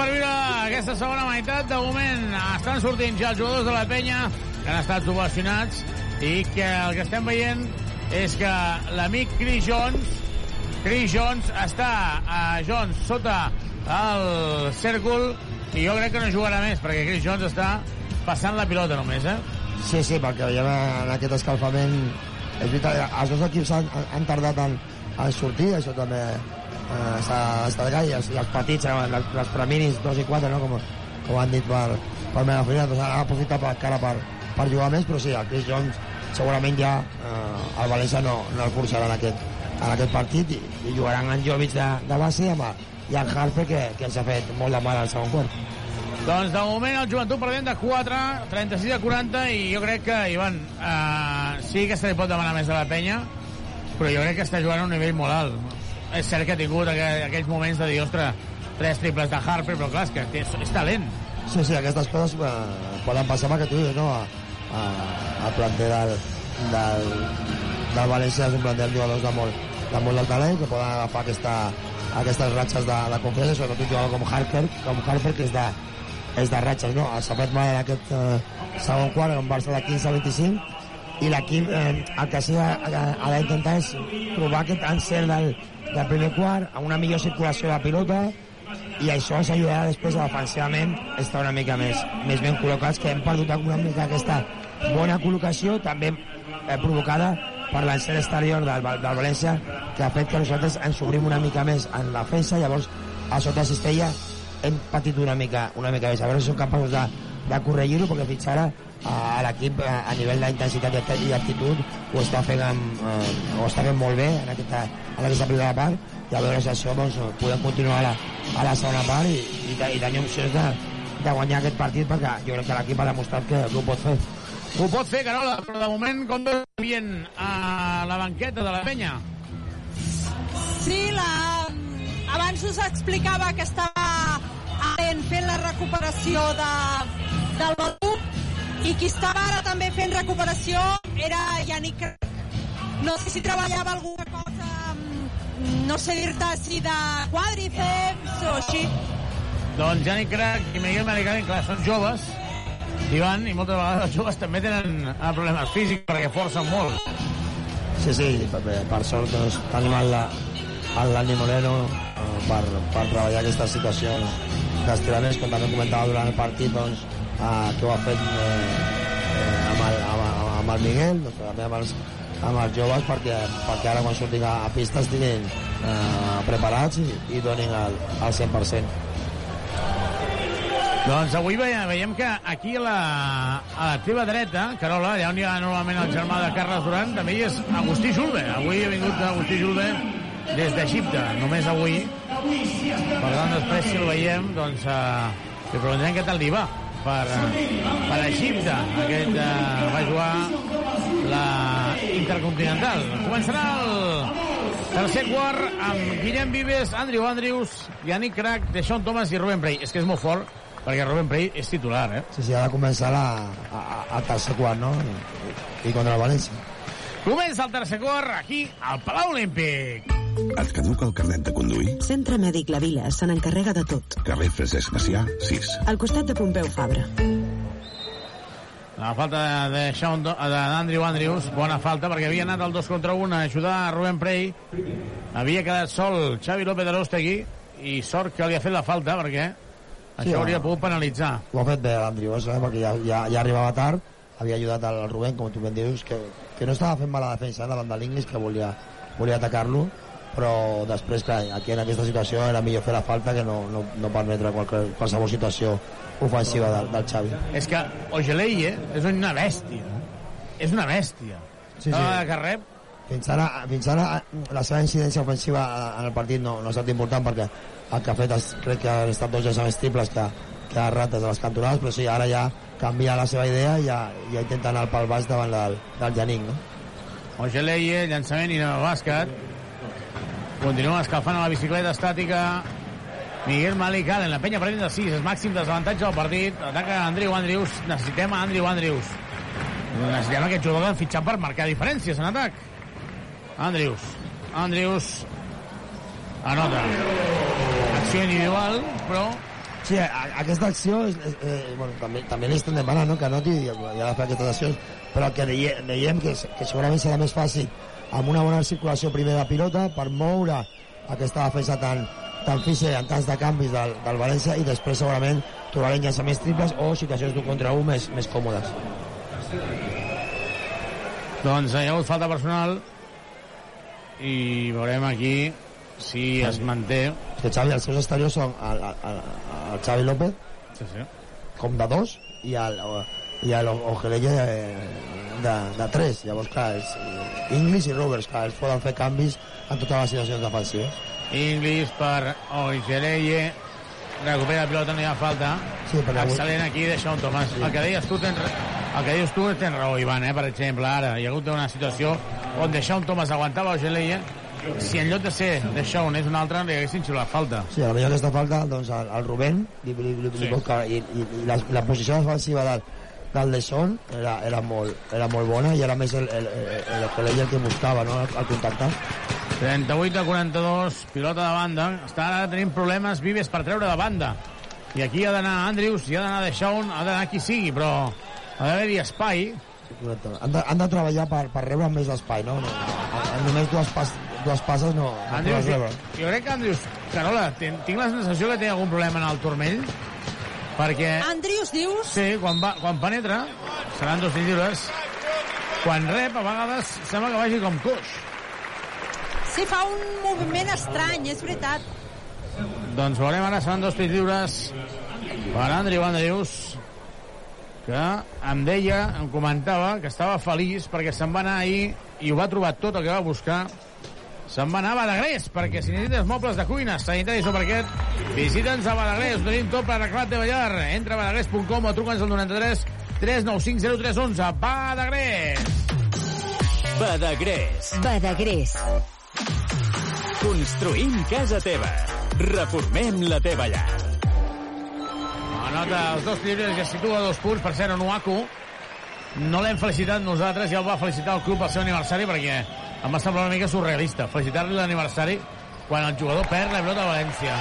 Per viure aquesta segona meitat. De moment estan sortint ja els jugadors de la penya que han estat ovacionats i que el que estem veient és que l'amic Chris Jones Chris Jones està a Jones sota el cèrcol i jo crec que no jugarà més perquè Chris Jones està passant la pilota només, eh? Sí, sí, perquè veiem en aquest escalfament... És veritat, els dos equips han, han tardat en, en sortir, això també eh, s'ha destacat, i els, i els petits, eh, les, les preminis 2 i 4, no? com, com han dit per, per Mena Frida, doncs han aprofitat per, cara per, per jugar més, però sí, el Chris Jones segurament ja eh, el València no, no el forçarà en aquest, en aquest partit i, i jugaran en Jovic de, de base amb, el- i en Harper que, que ens ha fet molt de mal al segon quart. Doncs de moment el joventut perdent de 4, 36 a 40 i jo crec que, Ivan, eh, sí que se li pot demanar més a la penya, però jo crec que està jugant a un nivell molt alt. És cert que ha tingut aqu aquells moments de dir, ostres, tres triples de Harper, però clar, és que té, és talent. Sí, sí, aquestes coses eh, poden passar amb tu dius, no? A, a, a planter del, del, del València és un planter de jugadors de molt, de molt alt talent que poden agafar aquesta, aquestes ratxes de, de confiança, sobretot un jugador com Harper, com Harper que és de, és de ratxes, no? S'ha fet mal en aquest eh, segon quart, on Barça de 15 a 25, i l'equip eh, el que sí ha, ha, ha d'intentar és trobar aquest encert del, del primer quart amb una millor circulació de pilota i això ens ajudarà després a defensivament estar una mica més, més ben col·locats que hem perdut una mica aquesta bona col·locació també eh, provocada per l'encert exterior del, del València que ha fet que nosaltres ens obrim una mica més en la defensa llavors a sota cistella hem patit una mica, una mica més. A veure si som capaços de, de corregir-ho perquè fins ara a l'equip a, nivell d'intensitat i act- i actitud ho està fent, amb, eh, ho està fent molt bé en aquesta, en aquesta primera part. I a veure si això doncs, podem continuar a la, a la segona part i, i, i tenir opcions de, de guanyar aquest partit perquè jo crec que l'equip ha demostrat que, que ho pot fer. Ho pot fer, Carola, però de moment com ambient a la banqueta de la penya? Sí, la... abans us explicava que estava fent la recuperació de, del Batu i qui estava ara també fent recuperació era Yannick Crac. No sé si treballava alguna cosa, mm, no sé dir-te si de quadríceps o així. Doncs Jani Crac i Miguel Maricalen, clar, són joves, Ivan, i moltes vegades els joves també tenen problemes físics perquè forcen molt. Sí, sí, per, per sort doncs, tenim el, el Dani Moreno eh, per, per treballar aquestes situacions d'estiraments, com també comentava durant el partit, doncs, eh, que ho ha fet eh, eh, amb, el, amb, amb el Miguel, doncs, també amb els, amb els joves, perquè, perquè ara quan surtin a, a pista estiguin eh, preparats i, i donin el, el 100%. Doncs avui veiem, veiem que aquí a la, a la teva dreta, Carola, allà on hi ha normalment el germà de Carles Duran, també hi és Agustí Julve. Avui ha vingut Agustí Julve des d'Egipte, només avui. Per tant, després, si el veiem, doncs, eh, li preguntarem què tal li va per, per Egipte. Aquest eh, va jugar la Intercontinental. Començarà el tercer quart amb Guillem Vives, Andrew Andrews, Yannick Crac, Deixón Thomas i Rubén Prey. És que és molt fort, perquè Rubén Prey és titular, eh? Sí, sí, ha de començar a, a, a tercer quart, no? I contra el València. Comença el tercer quart aquí al Palau Olímpic. Et caduca el carnet de conduir? Centre Mèdic La Vila se n'encarrega de tot. Carrer Francesc Macià, 6. Al costat de Pompeu Fabra. La falta de, de d'Andrew Andrews, bona falta, perquè havia anat al 2 contra 1 a ajudar a Rubén Prey. Havia quedat sol Xavi López de Rostegui i sort que li ha fet la falta, perquè això Sí, hauria pogut penalitzar. Ho ha fet bé l'Andriu, eh? perquè ja, ja, ja arribava tard, havia ajudat al Rubén, com tu ben dius, que, que no estava fent mala defensa eh, davant de l'Inglis, que volia, volia atacar-lo, però després, clar, aquí en aquesta situació era millor fer la falta que no, no, no permetre qualque, qualsevol situació ofensiva del, del Xavi. És que Ogeleye és una bèstia. És una bèstia. Sí, sí. Cada que rep, Fins ara, fins ara la seva incidència ofensiva en el partit no, no ha estat important perquè el que ha fet crec que han estat dos llançaments triples que, que ha errat des de les cantonades, però sí, ara ja canvia la seva idea i ja, ja intenta anar pel baix davant del, del Janín, no? Ogeleye, llançament i no bàsquet. Continua escalfant a la bicicleta estàtica. Miguel Malik Allen, la penya perdent de 6, és màxim desavantatge del partit. Ataca Andrew Andrews, necessitem a Andrew Andrews. Necessitem aquest jugador que han fitxat per marcar diferències en atac. Andrews, Andrews anota. Acció individual, però Sí, a, aquesta acció és, és, eh, bueno, també, també li estem demanant no? que anoti i, ha de fer aquestes accions però que deie- veiem que, que segurament serà més fàcil amb una bona circulació primer de pilota per moure aquesta defensa tan, tan física en tants de canvis del, del València i després segurament trobarem llançaments triples o situacions d'un contra un més, més còmodes doncs hi ha hagut falta personal i veurem aquí si es manté. Que Xavi, els seus exteriors són el, el, el Xavi López sí, sí. com de dos i el, i el Ojeleye de, de, de tres llavors clar, és, Inglis i Roberts clar, ells poden fer canvis en totes les situacions defensives Inglis per Oigeleye recupera la pilota, no hi ha falta Sí, però avui- excel·lent aquí de Sean Thomas el que deies tu tens, el que dius tu tens raó Ivan, eh? per exemple, ara hi ha hagut una situació on de Sean Thomas aguantava Oigeleye si en lloc de ser de Sean és un altre li haguessin xiulat falta Sí, a millor aquesta falta, doncs el, el Rubén li, li, li, Sí. I, i, i la, la posició defensiva del, del Deson era, era, molt, era molt bona i era més el, el, el, el, el, el que buscava no? el, el contactar 38 a 42, pilota de banda. Està ara tenint problemes Vives per treure de banda. I aquí ha d'anar Andrews, i ha d'anar de Shawn, ha d'anar qui sigui, però ha d'haver-hi espai. Correcte. Han de, han de treballar per, per rebre més espai no? no, no només dues, pas, dues passes no, no podes jo, crec que Andrews, Carola, tinc, tinc la sensació que té algun problema en el turmell, perquè... Andrius, dius? Sí, quan, va, quan penetra, seran dos lliures, quan rep, a vegades, sembla que vagi com coix. Sí, fa un moviment estrany, és veritat. Doncs veurem ara, seran dos tirs lliures per Andrew Andrews, que em deia, em comentava que estava feliç perquè se'n va anar ahir i ho va trobar tot el que va buscar. Se'n va anar a Badagrés, perquè si necessites mobles de cuina, sanitaris o parquet, visita'ns a Badagrés, ho tenim tot per arreglar la teva llar. Entra a badagrés.com o truca'ns al 93 395 0311. Badagrés! Badagrés. Badagrés. Construïm casa teva. Reformem la teva llar. Anota els dos llibres que es situa dos punts. Per cert, Onuaku no l'hem felicitat nosaltres, ja el va felicitar el club al seu aniversari perquè em va semblar una mica surrealista felicitar-li l'aniversari quan el jugador perd la pilota a València.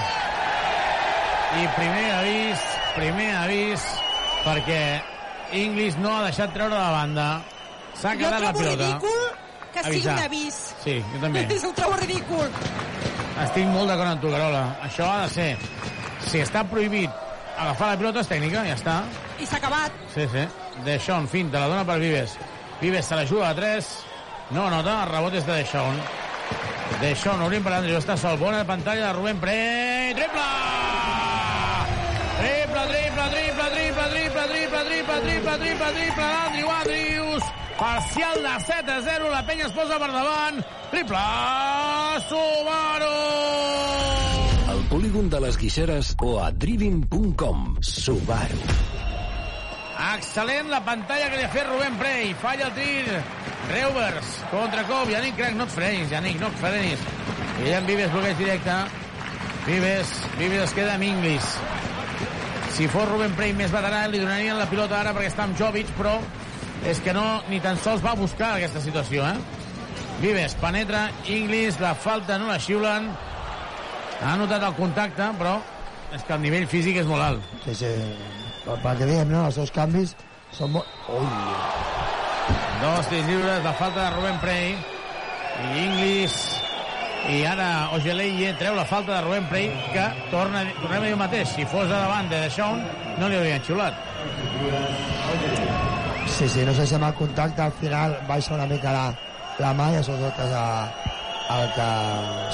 I primer avís, primer avís, perquè Inglis no ha deixat treure la banda. S'ha Jo quedat la trobo pilota. ridícul que sigui un avís. Sí, jo també. <laughs> Ho trobo ridícul. Estic molt d'acord amb tu, Carola. Això ha de ser... Si està prohibit agafar la pilota és tècnica, ja està. I s'ha acabat. Sí, sí. Deixón, finta, la dona per Vives. Vives se la juga a 3. No nota, el rebot és de Deixón. Deixón, obrim per Andrew, està sol. Bona pantalla de Rubén Pre. Triple! Triple, triple, triple, triple, triple, triple, triple, triple, triple, triple, Andrew Andrews. Parcial de 7 a 0, la penya es posa per davant. Triple, Subaru! Al polígon de les Guixeres o a driving.com. Subaru. Excel·lent la pantalla que li ha fet Rubén Prey. Falla el tir. Reuvers, contracop. Yannick Crac, no et frenis, Yannick, no et frenis. Guillem Vives, bloqueig directe. Vives, Vives es queda amb Inglis. Si fos Rubén Prey més veterà, li donarien la pilota ara perquè està amb Jovic, però és que no ni tan sols va buscar aquesta situació, eh? Vives penetra, Inglis, la falta no la xiulen. Ha notat el contacte, però és que el nivell físic és molt alt. Sí, sí. Per, perquè diguem, no? Els seus canvis són molt... Ui, Dos tirs lliures de falta de Rubén Prey. I Inglis i ara Ogeleye treu la falta de Rubén Prey que torna, tornem a dir el mateix si fos a davant de Deixón no li haurien xiulat Sí, sí, no sé si amb el contacte al final baixa una mica la, la mà i això és el que, el que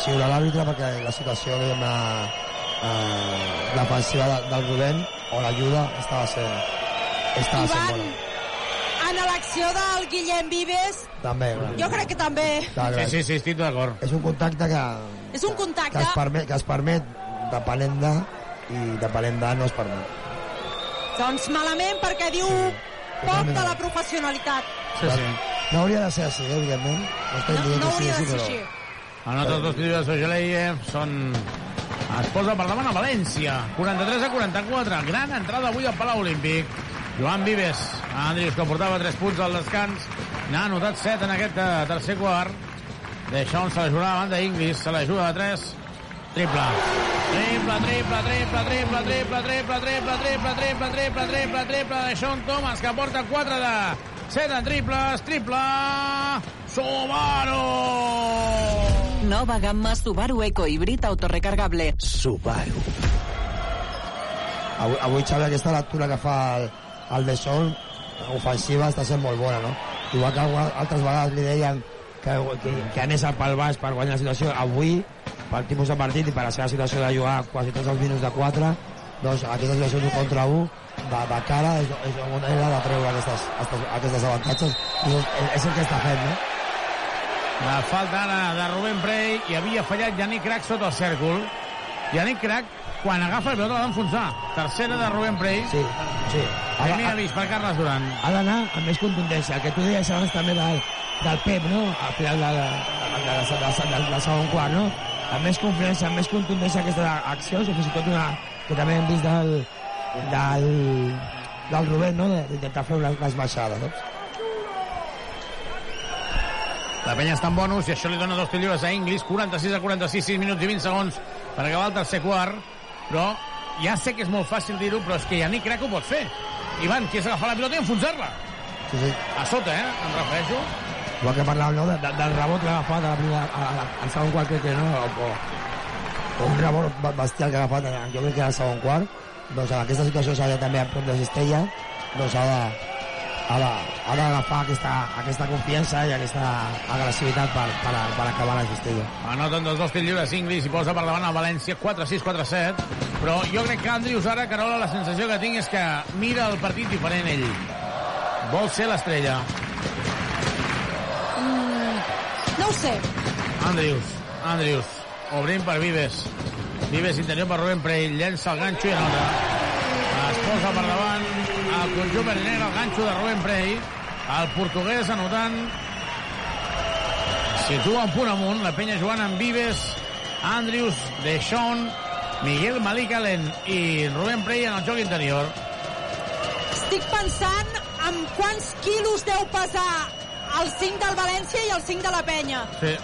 xiula l'àrbitre perquè la situació diguem eh, l'ofensiva de, del Rubén o l'ajuda estava sent estava sent bona en l'acció del Guillem Vives, també jo crec que també. Clar. sí, sí, estic d'acord és un contacte que, És un que, contacte. es permet, que es permet depenent de i depenent de no es permet Doncs malament perquè diu poc de la professionalitat. Sí, sí. no hauria de ser així, eh, evidentment no, No, no que hauria de ser però- així. Anota els dos tirs d'Ogeleye són es posa per davant a València 43 a 44 gran entrada avui al Palau Olímpic Joan Vives Andrius que portava 3 punts al descans n'ha anotat 7 en aquest eh, tercer quart Deixón se la juga davant d'Inglis se la juga de 3 triple triple, triple, triple, triple, triple, triple, triple, triple, triple, triple, triple, triple de Sean Thomas que porta 4 de 7 en triples, triple Subaru Nova gamma Subaru Eco Híbrid autorecargable. Subaru. avui, avui Xavi, aquesta lectura que fa el, el de Sol ofensiva està sent molt bona, no? Igual que altres vegades li deien que, que, que anés al pal baix per guanyar la situació, avui, pel tipus de partit i per la seva situació de jugar quasi tots els minuts de 4, doncs aquesta situació d'un contra 1 de, de cara és, és una manera de treure aquestes, aquestes, aquestes avantatges i és, és el que està fent, no? La falta ara de Rubén Prey i havia fallat Yannick Crac sota el cèrcol. Yannick Crac, quan agafa el pilota, d'enfonsar. Tercera de Rubén Prey. Sí, sí. Primer avís per Carles Duran. ha d'anar amb més contundència. El que tu deies abans també del, del Pep, no? Al final de, de, de, de, de, de, del segon quart, no? Amb més confiança, amb més contundència aquestes accions, o fins i tot una que també hem vist del, del, del Rubén, no? De- D'intentar fer unes, unes baixades, no? La penya està en bonus i això li dona dos tirs lliures a Inglis. 46 a 46, 6 minuts i 20 segons per acabar el tercer quart. Però ja sé que és molt fàcil dir-ho, però és que Yannick Crac ho pot fer. Ivan, que és agafar la pilota i enfonsar-la. Sí, sí. A sota, eh? Em refereixo. Igual que parlàvem, no? De, de, del rebot que ha agafat a la primera, a, a, al segon quart, crec que no? O, o un rebot bestial que ha agafat, jo crec que al segon quart. Doncs en aquesta situació s'ha de també a prop de Cistella, doncs ha de, ha de, ha d'agafar aquesta, aquesta confiança i aquesta agressivitat per, per, per acabar la Cistella. Anoten dels dos tirs lliures Inglis i posa per davant el València 4-6, 4-7. Però jo crec que Andrius ara, Carola, la sensació que tinc és que mira el partit diferent ell. Vol ser l'estrella. Mm, no ho sé. Andrius, Andrius, obrim per Vives. Vives interior per Rubén Prey, llença el ganxo i anota. Es posa per davant el conjunt veriner, el ganxo de Rubén Prey. El portuguès anotant. Situa un punt amunt, la penya jugant amb Vives Andrews, Deixón, Miguel Malik Allen i Rubén Prey en el joc interior. Estic pensant en quants quilos deu pesar el 5 del València i el 5 de la Penya. Sí.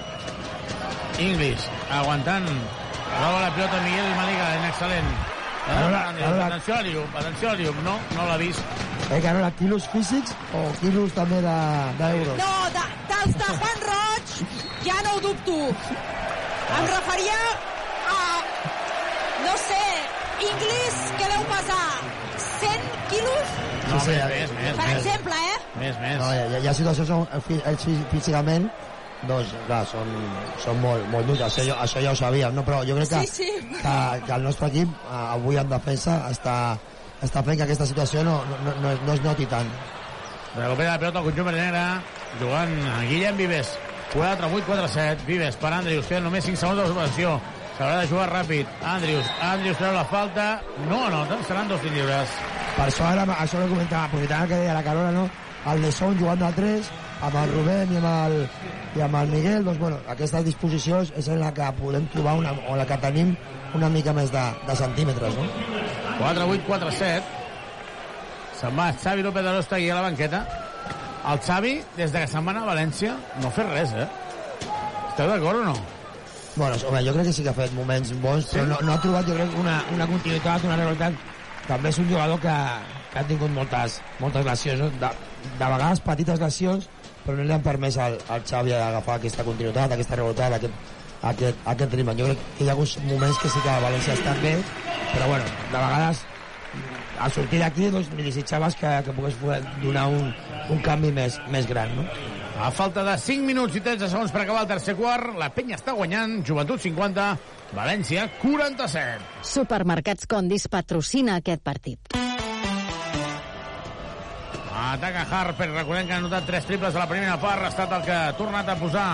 English, aguantant. Roba la pilota Miguel Malik Allen, excel·lent. Carola, Carola. Atenció a atenció a. No, no l'ha vist. Eh, Carola, quilos físics o quilos també de- d'euros? No, de, dels de Juan Roig ja no ho dubto. Em referia a, no sé, Inglis, que deu pesar 100 quilos, No, Sí, sí, més, eh, més, més, per més. exemple, eh? Més, més. No, hi, ha, hi ha situacions fi- ells fí- físicament doncs, clar, són, són molt, molt durs. Això, ja- això ja ho sabíem, no? però jo crec que, Sí, sí. que, que el nostre equip eh, avui en defensa està, està fent que aquesta situació no, no, no, no es noti tant. Recupera la pilota el conjunt negre, jugant a Guillem Vives. 4, 8, 4, 7. Vives per Andrius, té només 5 segons de l'operació. S'haurà de jugar ràpid. Andrius, Andrius treu la falta. No anota, seran dos lliures. Per això ara, això que comentava, aprofitant el que deia la Carola, no? el de Son jugant de 3, amb el Rubén i amb el, i amb el Miguel, doncs, bueno, aquesta disposició és en la que podem trobar una, o la que tenim una mica més de, de centímetres, no? 4, 8, 4, 7. Se'n va Xavi López de l'Ostagui a la banqueta. El Xavi, des de que se'n va anar a València, no ha fet res, eh? Esteu d'acord o no? Bueno, home, jo crec que sí que ha fet moments bons, però no, no ha trobat, jo crec, una, una continuïtat, una realitat. També és un jugador que, que ha tingut moltes, moltes lesions, no? de, de vegades petites lesions, però no li han permès al, al Xavi agafar aquesta continuïtat, aquesta realitat, aquest, aquest, aquest ritme. Jo crec que hi ha hagut moments que sí que València està bé, però bueno, de vegades a sortir d'aquí doncs, li desitjaves que, que pogués poder donar un, un canvi més, més gran, no? A falta de 5 minuts i 13 segons per acabar el tercer quart, la penya està guanyant, Joventut 50, València 47. Supermercats Condis patrocina aquest partit. Ataca Harper, recordem que ha anotat 3 triples a la primera part, ha estat el que ha tornat a posar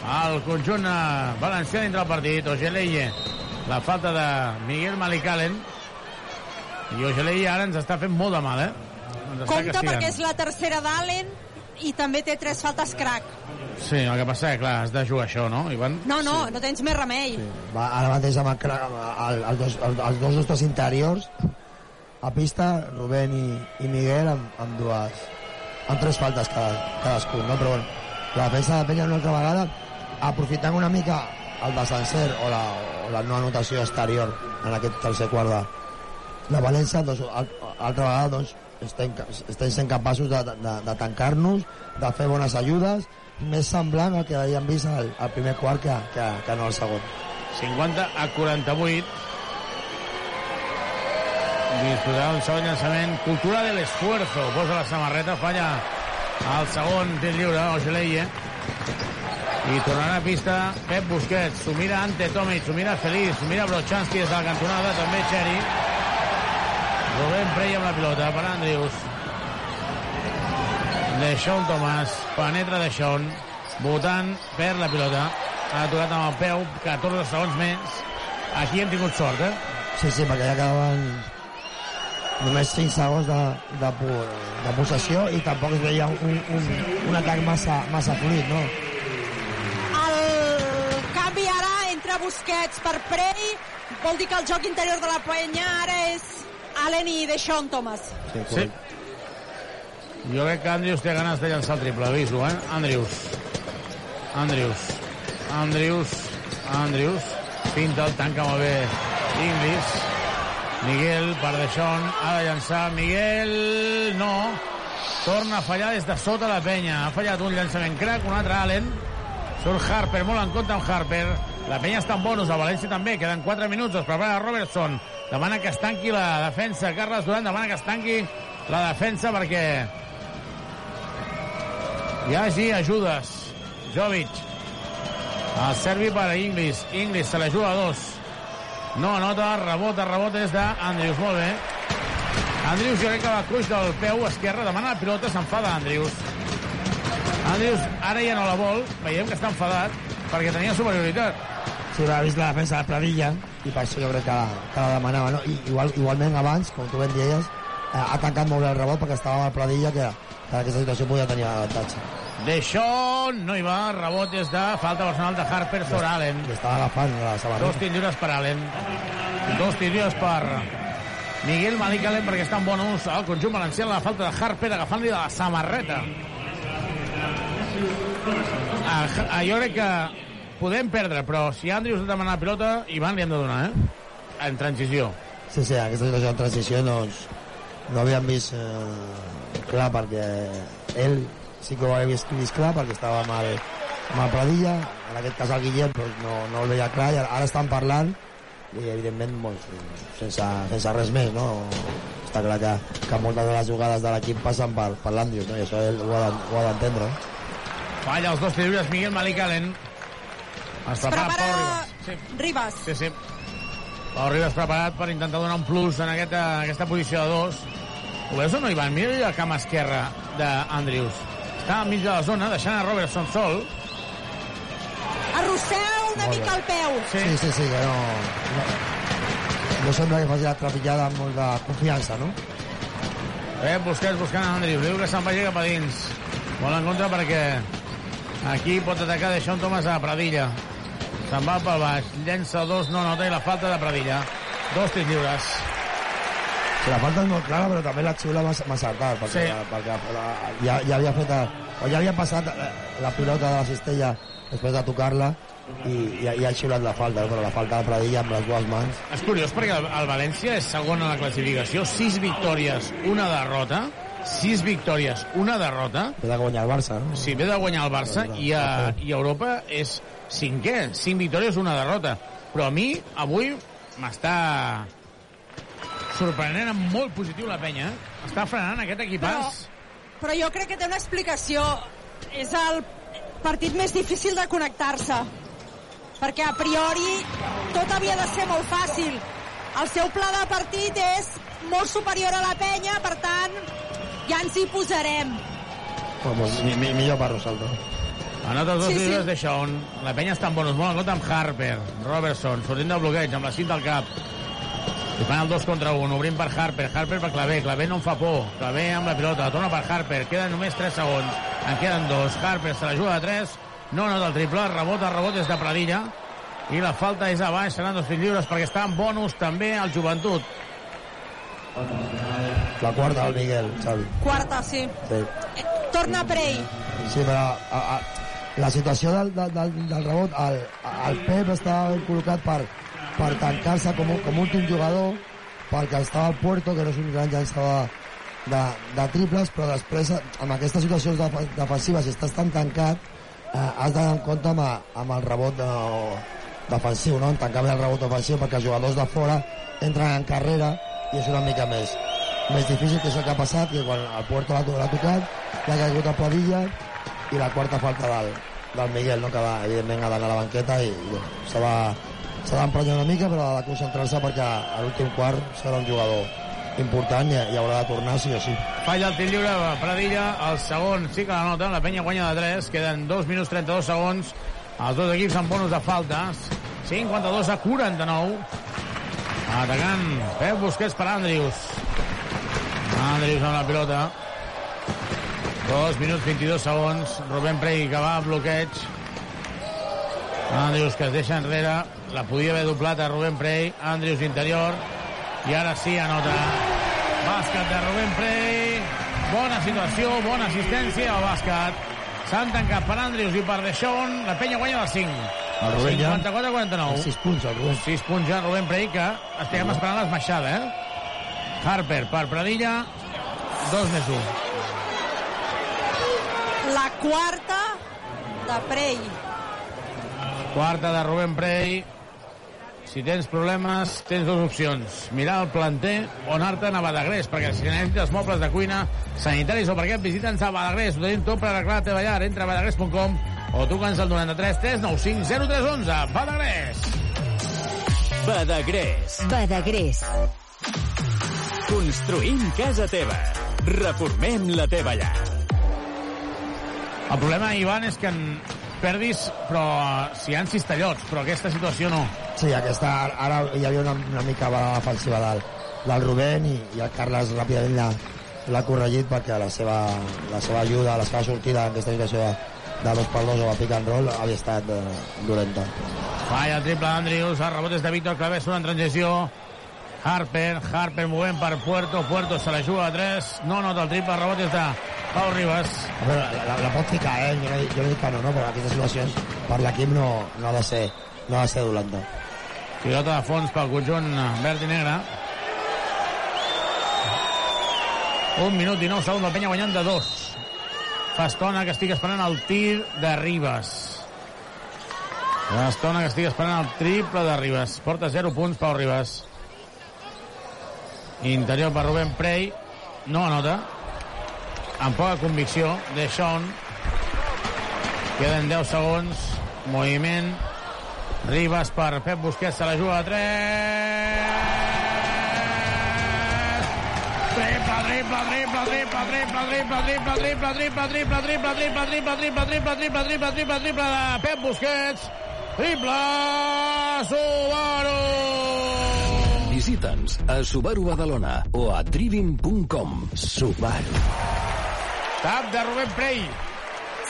el conjunt eh, valencià dintre del partit. Ogeleie, la falta de Miguel Malicalen, i Ogeleie ara ens està fent molt de mal, eh? Ens Compte castigant. perquè és la tercera d'Allen i també té tres faltes crack. Sí, el que passa és que, clar, has de jugar això, no? Ivan? No, no, no tens més remei. Va, ara mateix amb, el, el, els, dos, els, els dos nostres interiors a pista, Rubén i, i Miguel amb, amb dues amb tres faltes cada, cadascun no? però bueno, la defensa de Penya una altra vegada aprofitant una mica el desencer o la, o la no anotació exterior en aquest tercer quart de, de València doncs, al, altra vegada doncs, estem, estem sent capaços de, de, de tancar-nos de fer bones ajudes més semblant al que havíem vist al, al primer quart que, que, que no al segon 50 a 48. Disputarà un segon llançament. Cultura de l'esfuerzo. Posa la samarreta, falla el segon tir lliure, Ogeleie. I tornarà a pista Pep Busquets. S'ho mira Ante Tomic, s'ho mira Feliz, s'ho mira Brochanski des de la cantonada, també Xeri. Rubén Prey amb la pilota per Andrius. Deixón Tomàs, penetra Deixón, votant per la pilota. Ha aturat amb el peu, 14 segons més. Aquí hem tingut sort, eh? Sí, sí, perquè ja quedaven només 5 segons de, de, de possessió i tampoc es veia un, un, un atac massa, massa fluid, no? El canvi ara entre Busquets per Prey vol dir que el joc interior de la Penya ara és Allen i Deixón Thomas. Sí. Jo crec que Andrius té ganes de llançar el triple, aviso, eh? Andrius. Andrius. Andrius. Andrius. Pinta el tanca molt bé Inglis. Miguel per Deixón. Ha de llançar Miguel. No. Torna a fallar des de sota la penya. Ha fallat un llançament crack, un altre Allen. Surt Harper, molt en compte amb Harper. La penya està en bonus, a València també. Queden 4 minuts, es prepara Robertson. Demana que es tanqui la defensa. Carles Duran demana que es tanqui la defensa perquè hi hagi ajudes. Jovic. El servi per a Inglis. Inglis se la juga a dos. No anota, rebota, rebota des d'Andrius. Molt bé. Andrius jo crec que va coix del peu esquerre, demana la pilota, s'enfada Andrius. Andrius ara ja no la vol, veiem que està enfadat perquè tenia superioritat. Sí, va vist la defensa de Pradilla i per això jo crec que la, que la demanava, no? I igual, igualment abans, com tu ben deies, eh, ha tancat molt bé el rebot perquè estava amb el Pradilla que, que en aquesta situació podia tenir avantatge. D'això no hi va, rebot des de falta personal de Harper sobre Allen. Estava agafant la Dos samarreta. tirs lliures per Allen. Dos tirs lliures per Miguel Malik Allen perquè està en bon ús al conjunt valencià la falta de Harper agafant-li de la samarreta. Ah, ah, jo crec que podem perdre, però si Andrews demana la pilota, Ivan li hem de donar, eh? En transició. Sí, sí, aquesta situació de transició doncs, no havíem vist eh, clar perquè ell sí que ho havia vist, vist clar perquè estava amb el, amb el Pradilla, en aquest cas el Guillem doncs, no, no el veia clar i ara, ara estan parlant i evidentment doncs, sense, sense res més, no? Està clar que, que moltes de les jugades de l'equip passen per, per l'Andrius, no? i això ell ho ha d'entendre. Falla els dos lliures Miguel Malik Allen. Es prepara Pau Ribas. Sí. Ribas. Sí, sí. Pau Ribas preparat per intentar donar un plus en aquesta, aquesta posició de dos. Ho veus o no, Ivan? Mira la cama esquerra d'Andrews. Està al mig de la zona, deixant a Robertson sol. Arrossega una Molt mica bé. el peu. Sí, sí, sí, que no, no, no sembla que faci la trepitjada amb molta confiança, no? Eh, Busquets buscant a Andrews. Diu que se'n vagi cap a dins. Vol en contra perquè aquí pot atacar Deixón Thomas a Pradilla. Se'n va pel baix. Llença dos, no nota i la falta de Pradilla. Dos tirs lliures. Sí, la falta és molt clara, però també la xiula m'ha acertat, perquè, Sí. perquè la, ja, ja havia fet... O ja havia passat la, la pilota de la cistella després de tocar-la i, i, i ha xiulat la falta, però la falta de Pradilla amb les dues mans. És curiós perquè el, el València és segon a la classificació, sis victòries, una derrota, sis victòries, una derrota. Ve de guanyar el Barça, no? Sí, ve de guanyar el Barça i a, i a Europa és cinquè, cinc victòries, una derrota. Però a mi, avui, m'està sorprenent en molt positiu la penya. Està frenant aquest equipàs. Però jo crec que té una explicació. És el partit més difícil de connectar-se. Perquè a priori tot havia de ser molt fàcil. El seu pla de partit és molt superior a la penya, per tant, ja ens hi posarem. Bueno, mi, mi, millor per Rosaldo. Anota els dos Sí, sí, sí. d'això, on la penya està en bonus. Molt en compte amb Harper, Robertson, sortint del bloqueig, amb la cinta al cap. I fan el 2 contra 1, obrint per Harper, Harper per Clavé, Clavé no en fa por, Clavé amb la pilota, la torna per Harper, queden només 3 segons, en queden dos, Harper se la juga de 3, no nota el triple, rebot, el rebot és de Pradilla, i la falta és a baix, seran dos fills lliures perquè està en bonus també al joventut. La quarta del Miguel, Xavi. Quarta, sí. Sí. Torna Prey. Sí, però a, a, la situació del, del, del, rebot, el, el Pep estava ben col·locat per, per tancar-se com, com últim jugador, perquè estava al Puerto, que no és un gran llançador de, de triples, però després, amb aquestes situacions def defensives, si estàs tan tancat, eh, has d'anar en compte amb, amb el rebot de, defensiu, no? en tancar el rebot defensiu, perquè els jugadors de fora entren en carrera i és una mica més, més difícil, que és el que ha passat, que quan el Puerto l'ha to- l'ha tocat, l'ha caigut a Padilla, i la quarta falta del, del Miguel, no? que va, evidentment ha d'anar a la banqueta i, i s'ha de- s'ha d'emprenyar una mica, però ha de concentrar-se perquè a l'últim quart serà un jugador important i, i haurà de tornar sí o sí. Falla el tir lliure Pradilla, el segon sí que la nota, la penya guanya de 3, queden 2 minuts 32 segons, els dos equips amb bonus de faltes, 52 a 49, atacant Pep Busquets per Andrius, Andrius amb la pilota, 2 minuts 22 segons, Rubén Prey que va a bloqueig, Andrius que es deixa enrere, la podia haver doblat a Rubén Prey, Andrius interior, i ara sí anota bàsquet de Rubén Prey bona situació, bona assistència al bàsquet. S'han tancat per Andrius i per Deixón. La penya guanya de 5 El Rubén ja- 54-49 6 punts, el Rubén. 6 punts ja Rubén Prey que estem esperant l'esmaixada eh? Harper per Pradilla. 2 més 1 La quarta de Prey. quarta de Rubén Prey si tens problemes, tens dues opcions. Mirar el planter o anar-te'n a Badagrés, perquè si necessites mobles de cuina, sanitaris o per què, visita'ns a Badagrés. Ho tenim tot per arreglar la teva llar. Entra a badagrés.com o truca'ns al 93 395 0311. Badagrés! Badagrés. Badagrés. Construïm casa teva. Reformem la teva llar. El problema, Ivan, és que en perdis, però si hi ha cistellots, però aquesta situació no. Sí, aquesta, ara hi havia una, una mica balada defensiva del, del Rubén i, i el Carles ràpidament l'ha corregit perquè la seva, la seva ajuda, la seva sortida en aquesta situació de, de dos per dos o a pick and roll havia estat eh, dolenta. Falla el triple d'Andrius, el rebot és de Víctor Clavesso en transició. Harper, Harper movent per Puerto, Puerto se la juga a 3, no nota el triple, rebot és de Pau Ribas. Veure, la, la, la pot ficar, eh? Jo no, jo no dic que no, no, però aquestes situacions per l'equip no, no, ha de ser, no ha de ser dolenta. Pilota de fons pel conjunt verd i negre. Un minut 19 segons, la penya guanyant de dos. Fa estona que estic esperant el tir de Ribas. Fa estona que estic esperant el triple de Ribas. Porta 0 punts, Pau Ribas. Interior per Rubén Prey. No anota. Amb poca convicció. De Sean. Queden 10 segons. Moviment. Ribas per Pep Busquets. Se la juga a 3. Triple, triple, triple, triple, triple, triple, triple, triple, triple, triple, triple, triple, triple, triple, triple, triple, triple, triple, triple de Pep Busquets. Triple Subaru! Visita'ns a Subaru Badalona o a trivim.com. Subaru. Tap de Rubén Prey.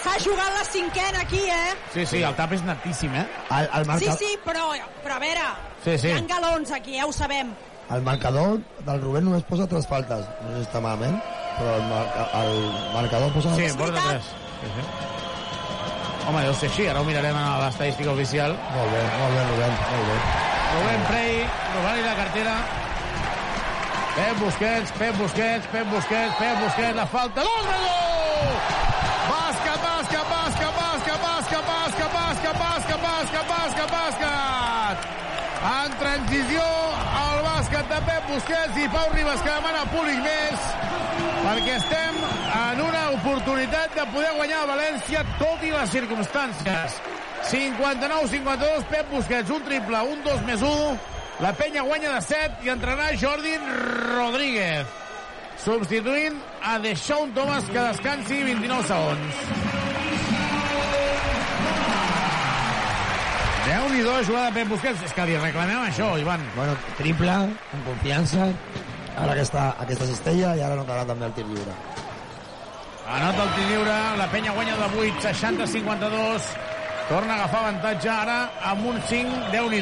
S'ha jugat la cinquena aquí, eh? Sí, sí, el tap és netíssim, eh? El, el, Sí, marca, sí, però, però a veure, Sí, sí. hi ha galons aquí, ja ho sabem. el marcador del Rubén només posa tres faltes. No sé si està malament, però el, marca, el marcador posa... Sí, porta 3. Sí, sí. Home, deu ser així, ara ho mirarem a l'estadística oficial. Molt bé, molt bé, Rubén, molt bé. Rubén Prey, robant-li la cartera. Pep Busquets, Pep Busquets, Pep Busquets, Pep Busquets, la falta. L'Osvaldo! Bàsquet, bàsquet, bàsquet, bàsquet, bàsquet, bàsquet, bàsquet, bàsquet, bàsquet, bàsquet, bàsquet. En transició, el bàsquet de Pep Busquets i Pau Ribas que demana públic més perquè estem en una oportunitat de poder guanyar a València tot i les circumstàncies. 59-52, Pep Busquets, un triple, un 2 més 1. La penya guanya de 7 i entrenarà Jordi Rodríguez. Substituint a Deshaun Thomas, que descansi 29 segons. Déu-n'hi-do, jugada de Pep Busquets. És que li reclamem això, Ivan. Bueno, triple, amb confiança, ara aquesta, aquesta cistella i ara notarà també el tir lliure. Anota el tir lliure, la penya guanya de 8, 60-52. Torna a agafar avantatge ara amb un 5, déu nhi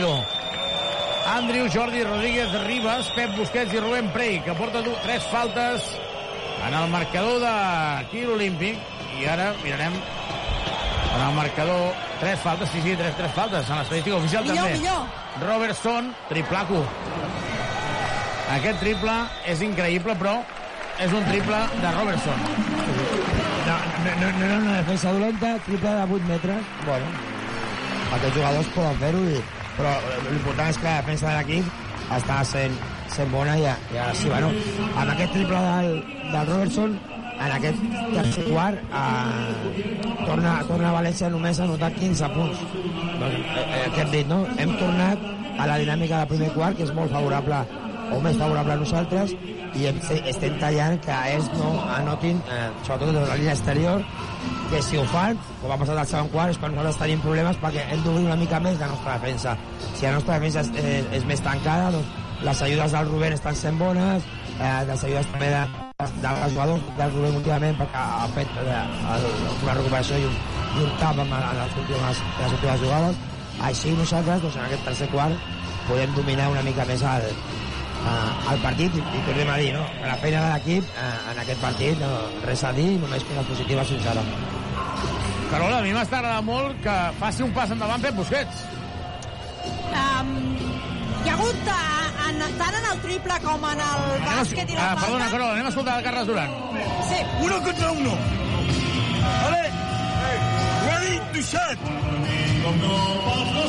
Andrew, Jordi Rodríguez, Ribas, Pep Busquets i Rubén Prey, que porta tres faltes en el marcador d'aquí l'Olímpic. I ara mirarem en el marcador tres faltes, sí, sí, tres, tres faltes en l'estadística oficial Millor, també. millor. Robertson, triplaco. Aquest triple és increïble, però és un triple de Robertson. No, no, no, era una defensa dolenta, triple de 8 metres. Bueno, aquests jugadors poden fer-ho, i- però l'important és que la defensa de l'equip està sent, sent bona i, i ara sí, bueno, amb aquest triple del, del Robertson, en aquest tercer quart, eh, torna, torna a València només a anotar 15 punts. Doncs, eh, eh, què hem dit, no? Hem tornat a la dinàmica del primer quart, que és molt favorable o més favorable a nosaltres i em- estem tallant que ells no anotin, eh, sobretot de la línia exterior, que si ho fan, com ha passat al segon quart, és quan nosaltres tenim problemes perquè hem d'obrir una mica més la nostra defensa. Si la nostra defensa és, és, és més tancada, doncs les ajudes del Rubén estan sent bones, eh, les ajudes també de, dels jugadors del Rubén últimament perquè ha fet eh, una recuperació i un, i un tap en, en, les últimes, en les últimes jugades. Així nosaltres, doncs, en aquest tercer quart, podem dominar una mica més el, eh, el partit i, i tornem a dir, no? La feina de l'equip eh, en aquest partit, no, res a dir, només coses positives fins ara. Carola, a mi m'està agradant molt que faci un pas endavant Pep Busquets. Um, hi ha hagut, uh, en, tant en el triple com en el bàsquet i la Ah, falta... perdona, Carola, anem a escoltar el Carles Duran. Sí. Uno contra uno. ¿Vale? Ready to shot.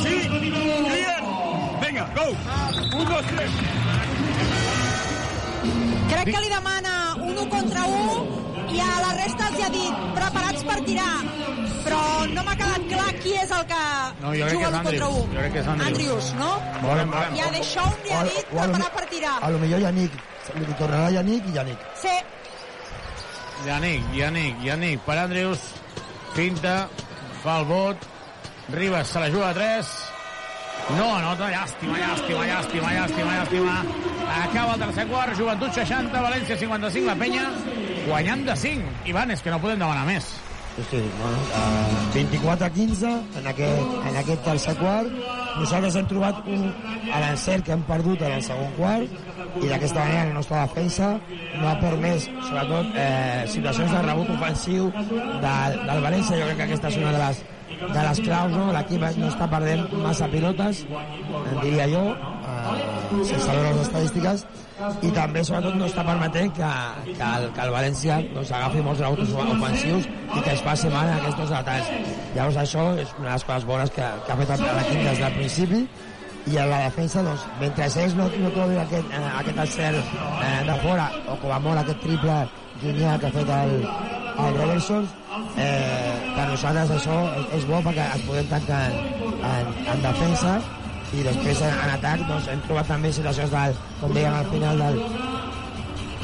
Sí, clear. Venga, go. Un, dos, tres. Crec que li demana un 1 contra 1 i a la resta els ha dit preparats per tirar. Però no m'ha quedat clar qui és el que No, jo que juga és l'1 contra Andrius. 1. Jo crec que és Andrius. Andrius, no? Veurem, veurem. I a Deixón li ha dit O a lo- preparat per tirar. A lo millor Yannick, li tornarà Yannick i Yannick. Sí, Yannick, Yannick, Yannick per Andrius. Finta, fa el vot. Ribas se la juga a 3. No anota, llàstima, llàstima, llàstima, llàstima, llàstima. Acaba el tercer quart, Joventut 60, València 55, la penya guanyant de 5. Ivan, és que no podem demanar més. Sí, sí, bueno, uh, 24 a 15 en aquest, en aquest tercer quart. Nosaltres hem trobat un, a l'encert que hem perdut en el segon quart i d'aquesta manera la nostra defensa no ha permès, sobretot, eh, situacions de rebut ofensiu del, del València. Jo crec que aquesta és una de les, de les claus, no? L'equip no està perdent massa pilotes, diria jo, eh, sense veure les estadístiques, i també, sobretot, no està permetent que, que, el, que el València doncs, agafi molts rebots ofensius i que es passi mal en aquests detalls. Llavors, això és una de les coses bones que, que ha fet l'equip des del principi i a la defensa, doncs, mentre ells no, no trobin aquest, eh, aquest encert eh, de fora, o com a molt aquest triple genial que ha fet el, el Robertson, eh, nosaltres això és, és bo perquè es podem tancar en, en, en defensa i després en, en atac doncs, hem trobat també situacions del, com dèiem al final del,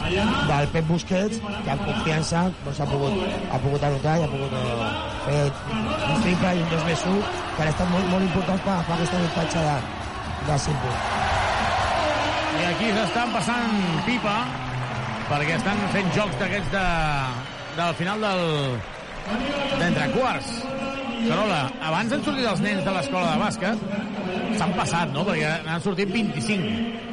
del Pep Busquets que amb confiança doncs, ha, pogut, ha pogut anotar i ha pogut eh, fer un triple i un 2 més 1 que han estat molt, molt importants per agafar aquesta avantatge de, de 5 punts. I aquí s'estan passant pipa perquè estan fent jocs d'aquests de, del final del d'entre quarts. Carola, abans han sortit els nens de l'escola de bàsquet, s'han passat, no? Perquè n'han sortit 25.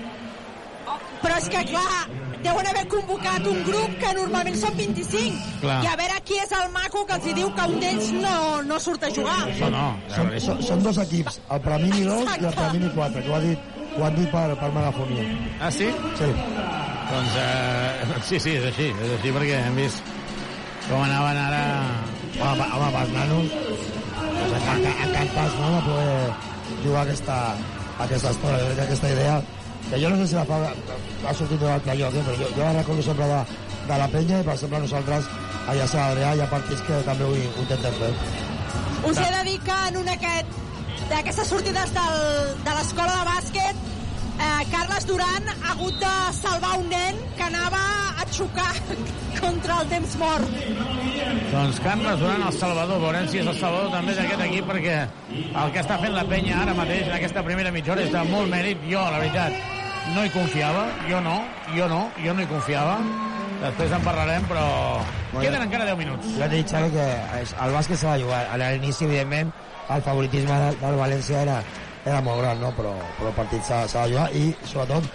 Però és que, clar, deuen haver convocat un grup que normalment són 25. Clar. I a veure qui és el maco que els hi diu que un d'ells no, no surt a jugar. No, no. Són, són, són dos equips, el Premini 2 i el Premini 4, que ho ha dit, ho han dit per, per megafonia. Ah, sí? Sí. Doncs eh, <laughs> sí, sí, és així, és així perquè hem vist com anaven ara... Home, home pels nanos, encan- encantats no, de poder jugar aquesta, aquesta estona. Jo crec que aquesta idea, que jo no sé si la fa, ha sortit d'un altre lloc, eh, però jo, jo la recordo sempre de, de la penya i, per exemple, nosaltres allà a Adrià hi ha partits que també ho intentem fer. Us he de dir que en un aquest d'aquestes sortides del, de l'escola de bàsquet eh, Carles Duran ha hagut de salvar un nen que anava a xocar <laughs> contra el temps mort. Doncs Carles Duran, el Salvador. Veurem si és el Salvador també d'aquest equip, perquè el que està fent la penya ara mateix, en aquesta primera mitja hora, és de molt mèrit. Jo, la veritat, no hi confiava. Jo no, jo no, jo no hi confiava. Després en parlarem, però Bueno. queden encara 10 minuts. Jo t'he dit, Xavi, que el bàsquet s'ha de jugar. A l'inici, evidentment, el favoritisme del València era, era molt gran, no? però, però el partit s'ha jugar i, sobretot,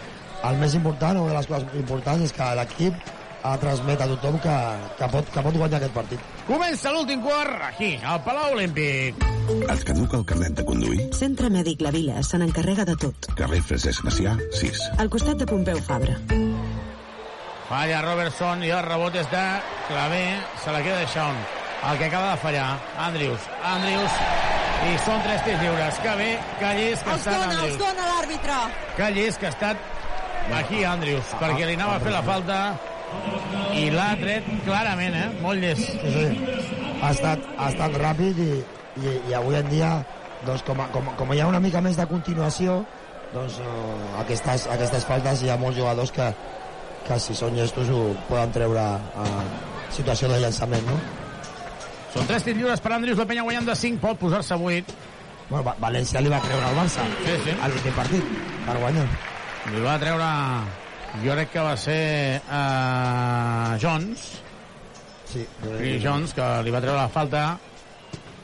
el més important, o una de les coses importants, és que l'equip ha transmet a tothom que, que, pot, que pot guanyar aquest partit. Comença l'últim quart aquí, al Palau Olímpic. Et caduca el carnet de conduir? Centre Mèdic La Vila se n'encarrega de tot. Carrer Francesc Macià, 6. Al costat de Pompeu Fabra. Falla Robertson i el rebot és de Clavé, se la queda de Shawn. El que acaba de fallar, Andrius. Andrius, i són tres tirs lliures. Que bé, que llest que ha Els estat dona, els Andrius. dona l'àrbitre. Que llest que ha estat aquí Andrius, perquè li anava a fer la falta i l'ha tret clarament, eh? Molt llest. Sí, sí. Ha estat, ha estat ràpid i, i, i avui en dia, doncs, com, com, com hi ha una mica més de continuació, doncs eh, aquestes, aquestes faltes hi ha molts jugadors que, que si són llestos ho poden treure a situació de llançament, no? Són tres tirs lliures per Andrius, la penya guanyant de 5, pot posar-se a 8. Bueno, Va- València li va creure al Barça sí, sí. a l'últim partit per guanyar. Li va treure, jo crec que va ser uh, Jones, Sí, Chris Jones, que li va treure la falta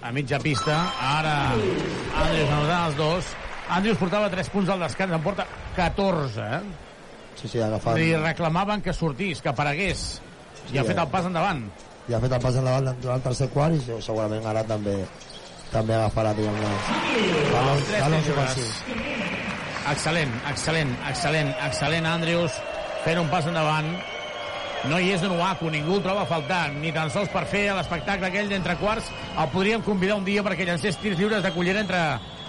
a mitja pista. Ara Andrius anotant els dos. Andrius portava 3 punts al descans, en porta 14, eh? Sí, sí, agafant... Li reclamaven que sortís, que aparegués. I ha Sí, fet eh. el pas endavant. I ha fet el pas endavant durant el tercer quart i segurament ara també també agafarà, diguem. Excel·lent, excel·lent, excel·lent, excel·lent, Andrius, fent un pas endavant. No hi és de Nuaku, ningú el troba a faltar, ni tan sols per fer l'espectacle aquell d'entre quarts. El podríem convidar un dia perquè llancés tirs lliures de cullera entre,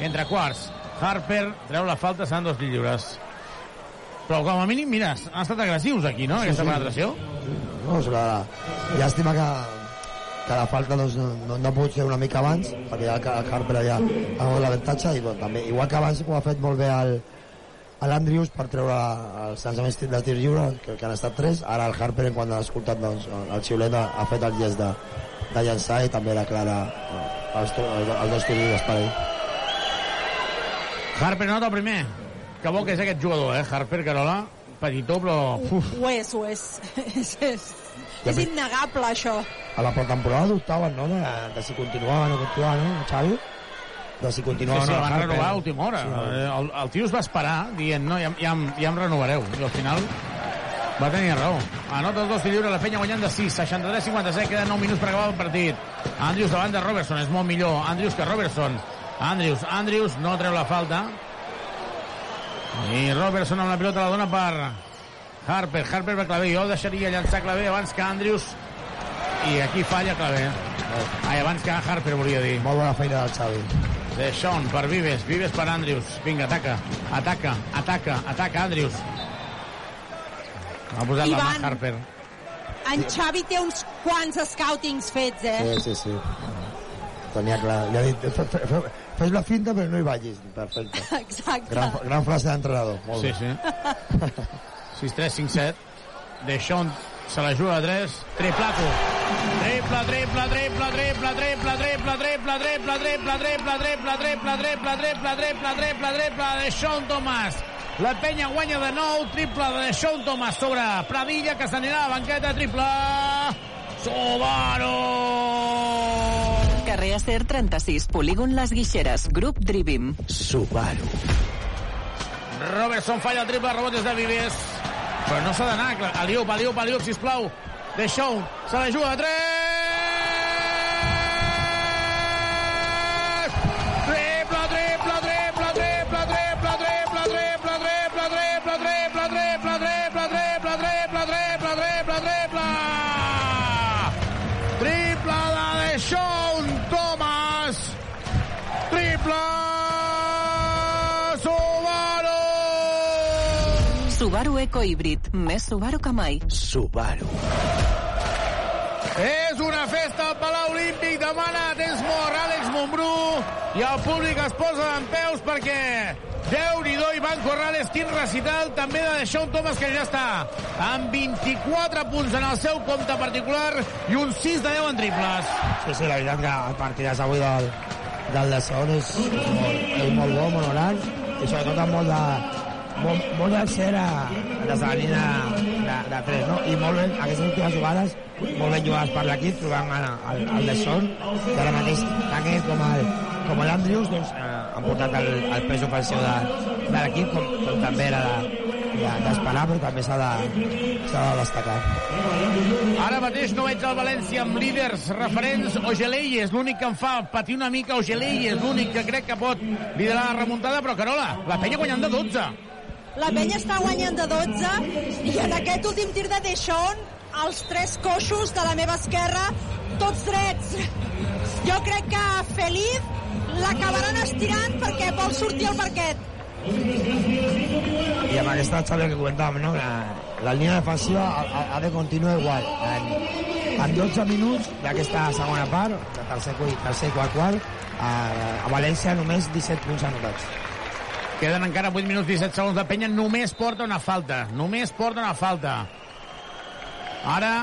entre quarts. Harper treu la falta, seran dos tirs lliures. Però com a mínim, mira, han estat agressius aquí, no?, aquesta sí. penetració. No, una llàstima que, que la falta doncs, no, no, no ha pogut ser una mica abans, perquè ja el Harper ja ha hagut l'avantatge, i bueno, també, igual que abans ho ha fet molt bé el, l'Andrius per treure els llançaments de tir lliure, que, que han estat tres, ara el Harper, quan ha escoltat doncs, el xiulet, ha, fet el gest de, de llançar i també declara eh, els, els, els dos tirs lliures per ell. Harper nota el primer. Que bo que és aquest jugador, eh, Harper, Carola, petitó, però... Uf, Ho és, ho és. <laughs> és, és, és innegable, això. A la pretemporada dubtaven, no?, de, de si continuava o no continuava, no, Xavi? De si sí, continuava sí, el no. van renovar a última hora. Sí, Eh, el, el tio es va esperar dient, no, ja, ja, em- ja em renovareu. I al final va tenir raó. Anota el dos tiri lliure, la penya guanyant de 6, 63-57, queden 9 minuts per acabar el partit. Andrews davant de Robertson, és molt millor. Andrews que Robertson. Andrews, Andrews no treu la falta. I Robertson amb la pilota la dona per Harper. Harper per Clavé. Jo el deixaria llançar Clavé abans que Andrews. I aquí falla Clavé. Ai, abans que Harper, volia dir. Molt bona feina del Xavi. De Sean per Vives, Vives per Andrews. Vinga, ataca, ataca, ataca, ataca Andrews. Ha posat la mà Ivan. Harper. En Xavi té uns quants scoutings fets, eh? Sí, sí, sí. Tenia clar. Li ha dit, "Fe- fe- fe- fes la finta però no hi vagis. Perfecte. Exacte. Gran, gran frase d'entrenador. Molt Sí, bé. sí. 6-3, 5-7. De Sean se la juga a 3. Triplato. Triple, triple, triple, triple, triple, triple, triple, triple, triple, triple, triple, triple, triple, triple, triple, triple, triple de Sean Thomas. La penya guanya de nou, triple de Sean Thomas sobre Pradilla, que s'anirà a la banqueta, triple... Subaru! Carrer Acer 36, polígon Les Guixeres, grup Drivim. Subaru. Robertson falla el triple, rebot des de Vives. Però no s'ha d'anar. Aliup, Aliup, Aliup, sisplau. De Show, se la juga a 3! Híbrid, més Subaru que mai. Subaru. És una festa al Palau Olímpic, demana temps mort Àlex Montbrú i el públic es posa en peus perquè Déu-n'hi-do, Ivan Corrales, quin recital també de Sean Thomas, que ja està amb 24 punts en el seu compte particular i un 6 de 10 en triples. Sí, sí, la veritat que el partidàs avui del, del de segon és, és, molt, és molt bo, molt gran, i sobretot amb molt de, molt, de ser a, des de la línia de, de 3, no? I molt ben, aquestes últimes jugades, molt ben jugades per l'equip, trobant el, el, de Son, que ara mateix ell com el, com l'Andrius doncs, eh, han portat el, el pes ofensiu de, de l'equip, com, com també era de- de- d'esperar, però també s'ha de, de destacar. Ara mateix no veig el València amb líders referents. Ogelei és l'únic que em fa patir una mica. Ogelei és l'únic que crec que pot liderar la remuntada, però Carola, la penya guanyant de 12. La penya està guanyant de 12 i en aquest últim tir de Deixón els tres coixos de la meva esquerra tots drets. Jo crec que Feliz l'acabaran estirant perquè vol sortir al parquet. i amb aquesta xavi que comentàvem, no? la, la línia defensiva ha, ha- de continuar igual. En, en 12 minuts d'aquesta segona part, tercer, tercer i quart quart, a, a València només 17 punts anotats. Queden encara 8 minuts 17 segons. La penya només porta una falta. Només porta una falta. Ara,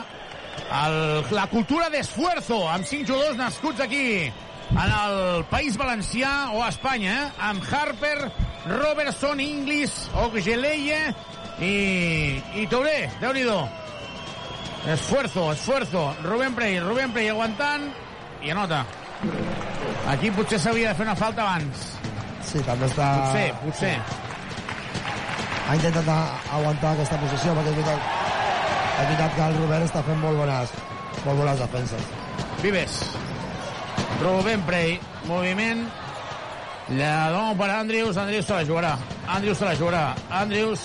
el, la cultura d'esfuerzo, amb 5 jugadors nascuts aquí, en el País Valencià o a Espanya, eh? amb Harper, Robertson, Inglis, Oggeleye i, i Touré. Déu-n'hi-do. Esfuerzo, esfuerzo. Rubén Prey, Rubén Prey aguantant i anota. Aquí potser s'havia de fer una falta abans. Sí, també està... Potser, potser. Ha intentat aguantar aquesta posició perquè és veritat, és veritat que el Robert està fent molt bones, molt bones defenses. Vives. Rubén Prey. Moviment. La dona per Andrews. Andrews se la jugarà. Andrews se la jugarà. Andrews.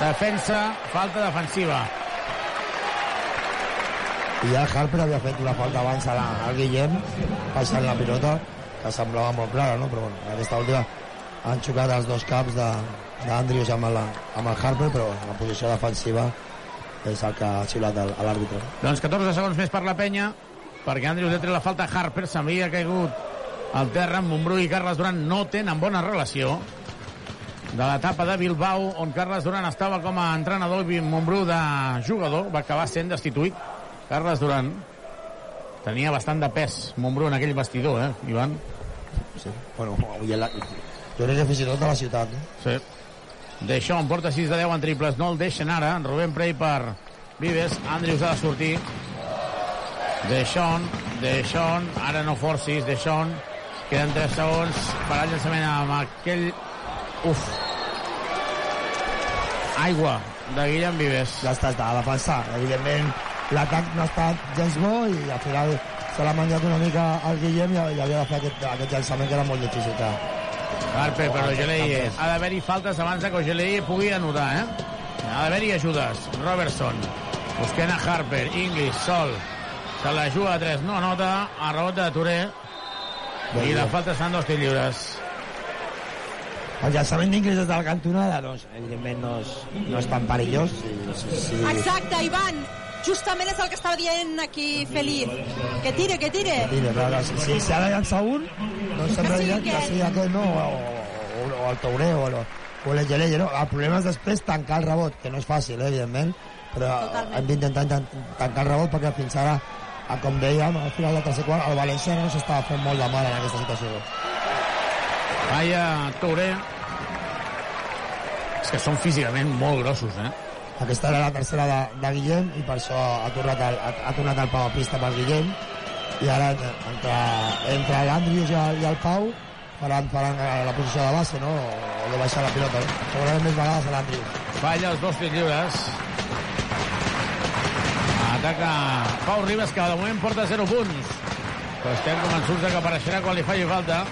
Defensa. Falta defensiva. I ja Harper havia fet una falta abans al Guillem, passant la pilota, que semblava molt clara, no? Però bueno, en aquesta última han xocat els dos caps d'Andrews amb, el, amb el Harper, però la posició defensiva és el que ha xiulat l'àrbitre. Doncs 14 segons més per la penya, perquè Andrews ha tret la falta Harper, s'havia caigut al terra, Montbrú i Carles Duran no tenen bona relació de l'etapa de Bilbao, on Carles Duran estava com a entrenador i Montbrú de jugador, va acabar sent destituït. Carles Duran tenia bastant de pes, Montbrú, en aquell vestidor, eh, Ivan? Sí. Bueno, avui la, jo crec que fins i tot a la ciutat, no? Sí. Deixó en porta 6 de 10 en triples, no el deixen ara. Rubén Prey per Vives, Andrews ha de sortir. Deixón, Deixón, ara no forcis, Deixón. Queden 3 segons per al llançament amb aquell... Uf. Aigua de Guillem Vives. Ja està, està a defensar. Evidentment, l'atac no ha estat gens bo i al final se l'ha menjat una mica el Guillem i, i havia de fer aquest, aquest llançament que era molt difícil. Que... Harper per Ogelei. Ha d'haver-hi faltes abans que Ogelei pugui anotar, eh? Ha d'haver-hi ajudes. Robertson. Busquent a Harper. English, sol. Se la juga a 3. No anota. A rebot de Touré. I la falta estan dos tirs lliures. El llançament d'Ingrid des de la cantonada, doncs, evidentment no és, no és tan perillós. Sí, sí, sí. Exacte, Ivan. Justament és el que estava dient aquí Felip. Que tire, que tire. Mira, però si, si, si ha de llançar un, doncs sempre Que dirà que aquest. sigui aquest, no? O, o, o el Touré o, el- o no? El problema és després tancar el rebot, que no és fàcil, eh, evidentment, però Totalment. hem d'intentar tan- tancar el rebot perquè fins ara, com dèiem, al final del tercer quart, el València no s'estava fent molt de mal en aquesta situació. Vaya Touré. És que són físicament molt grossos, eh? Aquesta era la tercera de, de Guillem i per això ha tornat el, ha, ha tornat el Pau a pista per Guillem i ara entre, entre l'Andrius i, el, i el Pau faran, faran eh, la posició de base, no? O, de baixar la pilota, no? Segurament més vegades a l'Andrius. Falla els dos tirs lliures. Ataca Pau Ribas, que de moment porta 0 punts. Però estem convençuts que apareixerà quan li faci falta.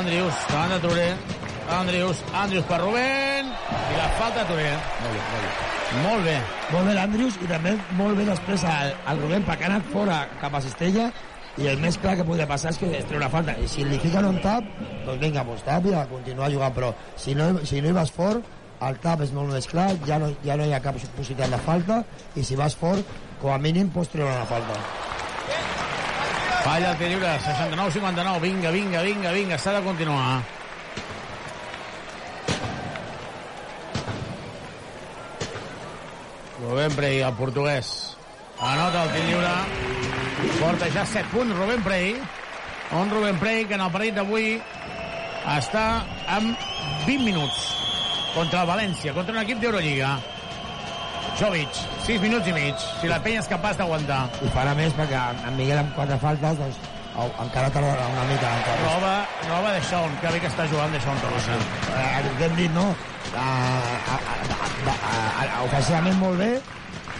Andrius, davant de Touré. Andrius, Andrius per Rubén. I la falta de Touré. Molt bé, molt bé. Molt bé. Molt bé l'Andrius i també molt bé després el, el Rubén perquè ha anat fora cap a Cistella i el més clar que podria passar és que es treu una falta i si li fiquen un tap doncs vinga, doncs tap i a continuar jugant però si no, si no hi vas fort el tap és molt més clar ja no, ja no hi ha cap possibilitat de falta i si vas fort com a mínim pots treure una falta Falla el tir lliure, 69-59. Vinga, vinga, vinga, vinga, s'ha de continuar. Rubén Prey, el portuguès. Anota el tir lliure. Porta ja 7 punts Rubén Prey. Un Rubén Prey que en el partit d'avui està amb 20 minuts contra el València, contra un equip d'Eurolliga. Jovic, 6 minuts i mig. Si la penya és capaç d'aguantar. i farà més perquè en Miguel amb quatre faltes doncs au, encara tardarà una mica encara. Roba, roba de Sean, que bé que està jugant de Sean Torrosa. eh, que hem dit, no? A, ofensivament molt bé,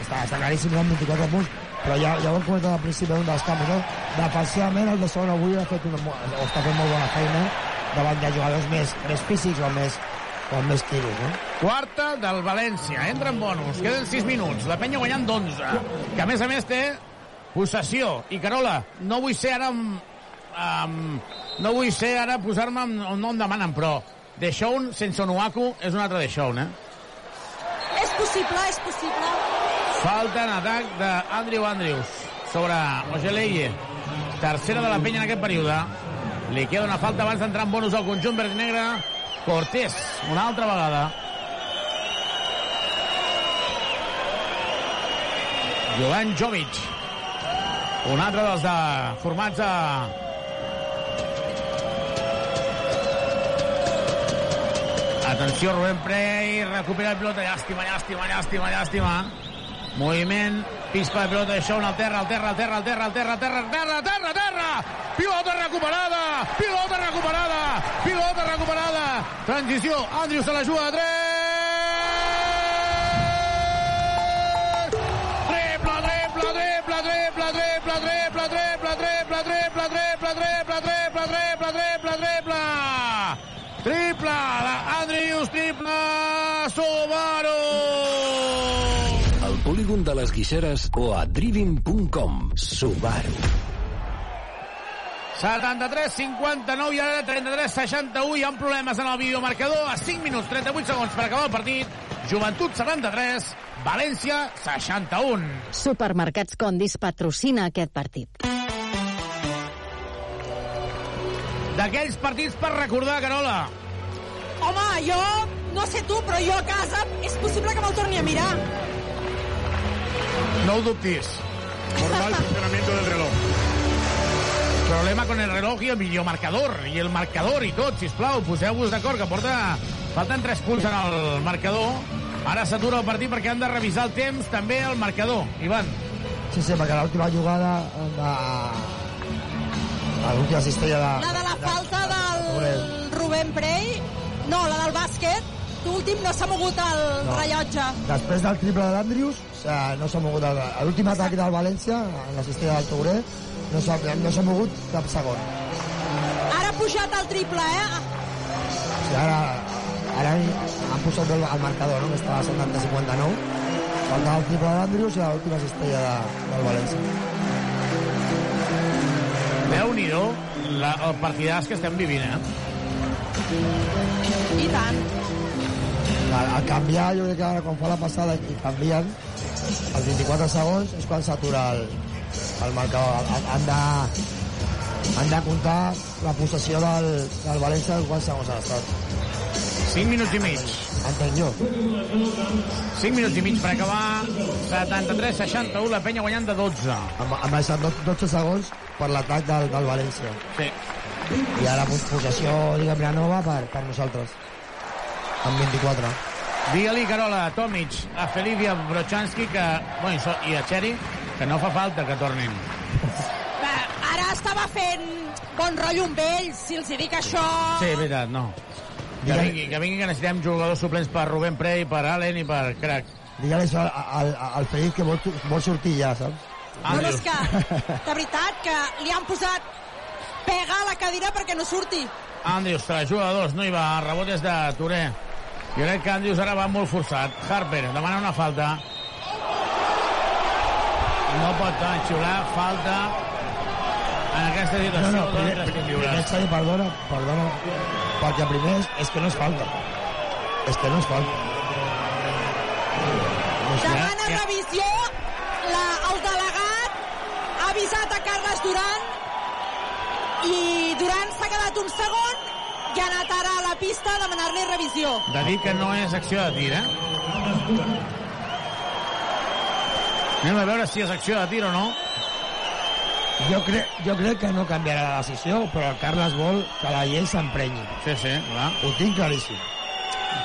està, està claríssim amb 24 punts, però ja, ja ho hem comentat al principi d'un dels canvis, no? Defensivament el de segon avui ha fet una, o està fent molt bona feina davant de jugadors més, més físics o més, o més quilos, no? Quarta del València, entra en bonus, queden 6 minuts, la penya guanyant d'11, que a més a més té possessió. I Carola, no vull ser ara amb, amb, no vull ser ara posar-me on no em demanen, però De Shaun sense Onuaku és un altre De Shaun, eh? És possible, és possible. Falta en atac d'Andrew Andrews sobre Ogeleye. Tercera de la penya en aquest període. Li queda una falta abans d'entrar en bonus al conjunt verd i negre. Cortés, una altra vegada. Jovan Jovic. Un altre dels de, formats a... Atenció, Rubén Prey, recupera la pilota, llàstima, llàstima, llàstima, llàstima. Moviment, pispa de pilota de Shaun al terra, al terra, al terra, al terra, al terra, al terra, al terra, terra, terra! Pilota recuperada! Pilota recuperada! Pilota recuperada! Transició, Andrews se la juga a 3! De les Guixeres o a driving.com. Subaru. 73, 59 i ara 33, 61. Hi ha problemes en el videomarcador. A 5 minuts, 38 segons per acabar el partit. Joventut 73, València 61. Supermercats Condis patrocina aquest partit. D'aquells partits per recordar, Carola. Home, jo, no sé tu, però jo a casa és possible que me'l torni a mirar. No ho dubtis. Normal funcionamiento del reloj. Problema con el reloj i el videomarcador, i el marcador i tot, sisplau, poseu-vos d'acord, que porta Falten 3 punts en el marcador. Ara s'atura el partit perquè han de revisar el temps, també el marcador. Ivan. Sí, sí, perquè l'última jugada de... L'última cistella de... La de la falta del Rubén Prey, no, la del bàsquet, l'últim no s'ha mogut el No. rellotge. Després del triple de l'Andrius, no s'ha mogut... el- L'últim atac del València, en la cistella del Touré, no s'ha no s'ha mogut cap segon. Ara ha pujat el triple, eh? O sigui, ara, ara han posat el, el marcador, no? que estava a 70-59. Faltava el triple de l'Andrius i l'última cistella de, del València. Déu-n'hi-do la, el partidàs que estem vivint, eh? I tant. Al, al canviar, jo crec que ara quan fa la passada i canvien, als 24 segons és quan s'atura el, el marcador. Han- de, han de comptar la possessió del, del València en quants segons ha estat. 5 minuts i mig. Entenc jo. 5 minuts i mig per acabar. 73-61, la penya guanyant de 12. Han, han baixat do- 12 segons per l'atac del, del València. Sí. I ara pos- possessió, diguem-ne, nova per, per nosaltres. Amb 24. Digue-li, Carola, a Tomic, a Felivia Brochanski que, bueno, i so- i a Xeri, que no fa falta que tornin. Ara estava fent bon rotllo amb ells, si els dic això... Sí, és veritat, no. Que vingui, que vingui, que necessitem jugadors suplents per Rubén Prey, per Allen i per Crac. Digue-li això al, al, al Felip que vol, vol sortir ja, saps? No, no, és que, <laughs> de veritat, que li han posat pega a la cadira perquè no surti. Andrews se la juga a dos, no hi va, el rebot és de Touré. Jo crec que Andrews ara va molt forçat. Harper demana una falta. No pot xiular, falta en aquesta No, situació. no, dos primer, primer, primer perdona, perdona, perquè primer és, és que no és falta. És que no és falta. No sé. Demana revisió, la, el delegat ha avisat a Carles Duran i Duran s'ha quedat un segon i ha anat ara a la pista a demanar-li revisió. De dir que no és acció de tir, eh? Anem a veure si és acció de tir o no. Jo crec, jo crec que no canviarà la decisió, però el Carles vol que la llei s'emprenyi. Sí, sí, clar. Ho tinc claríssim.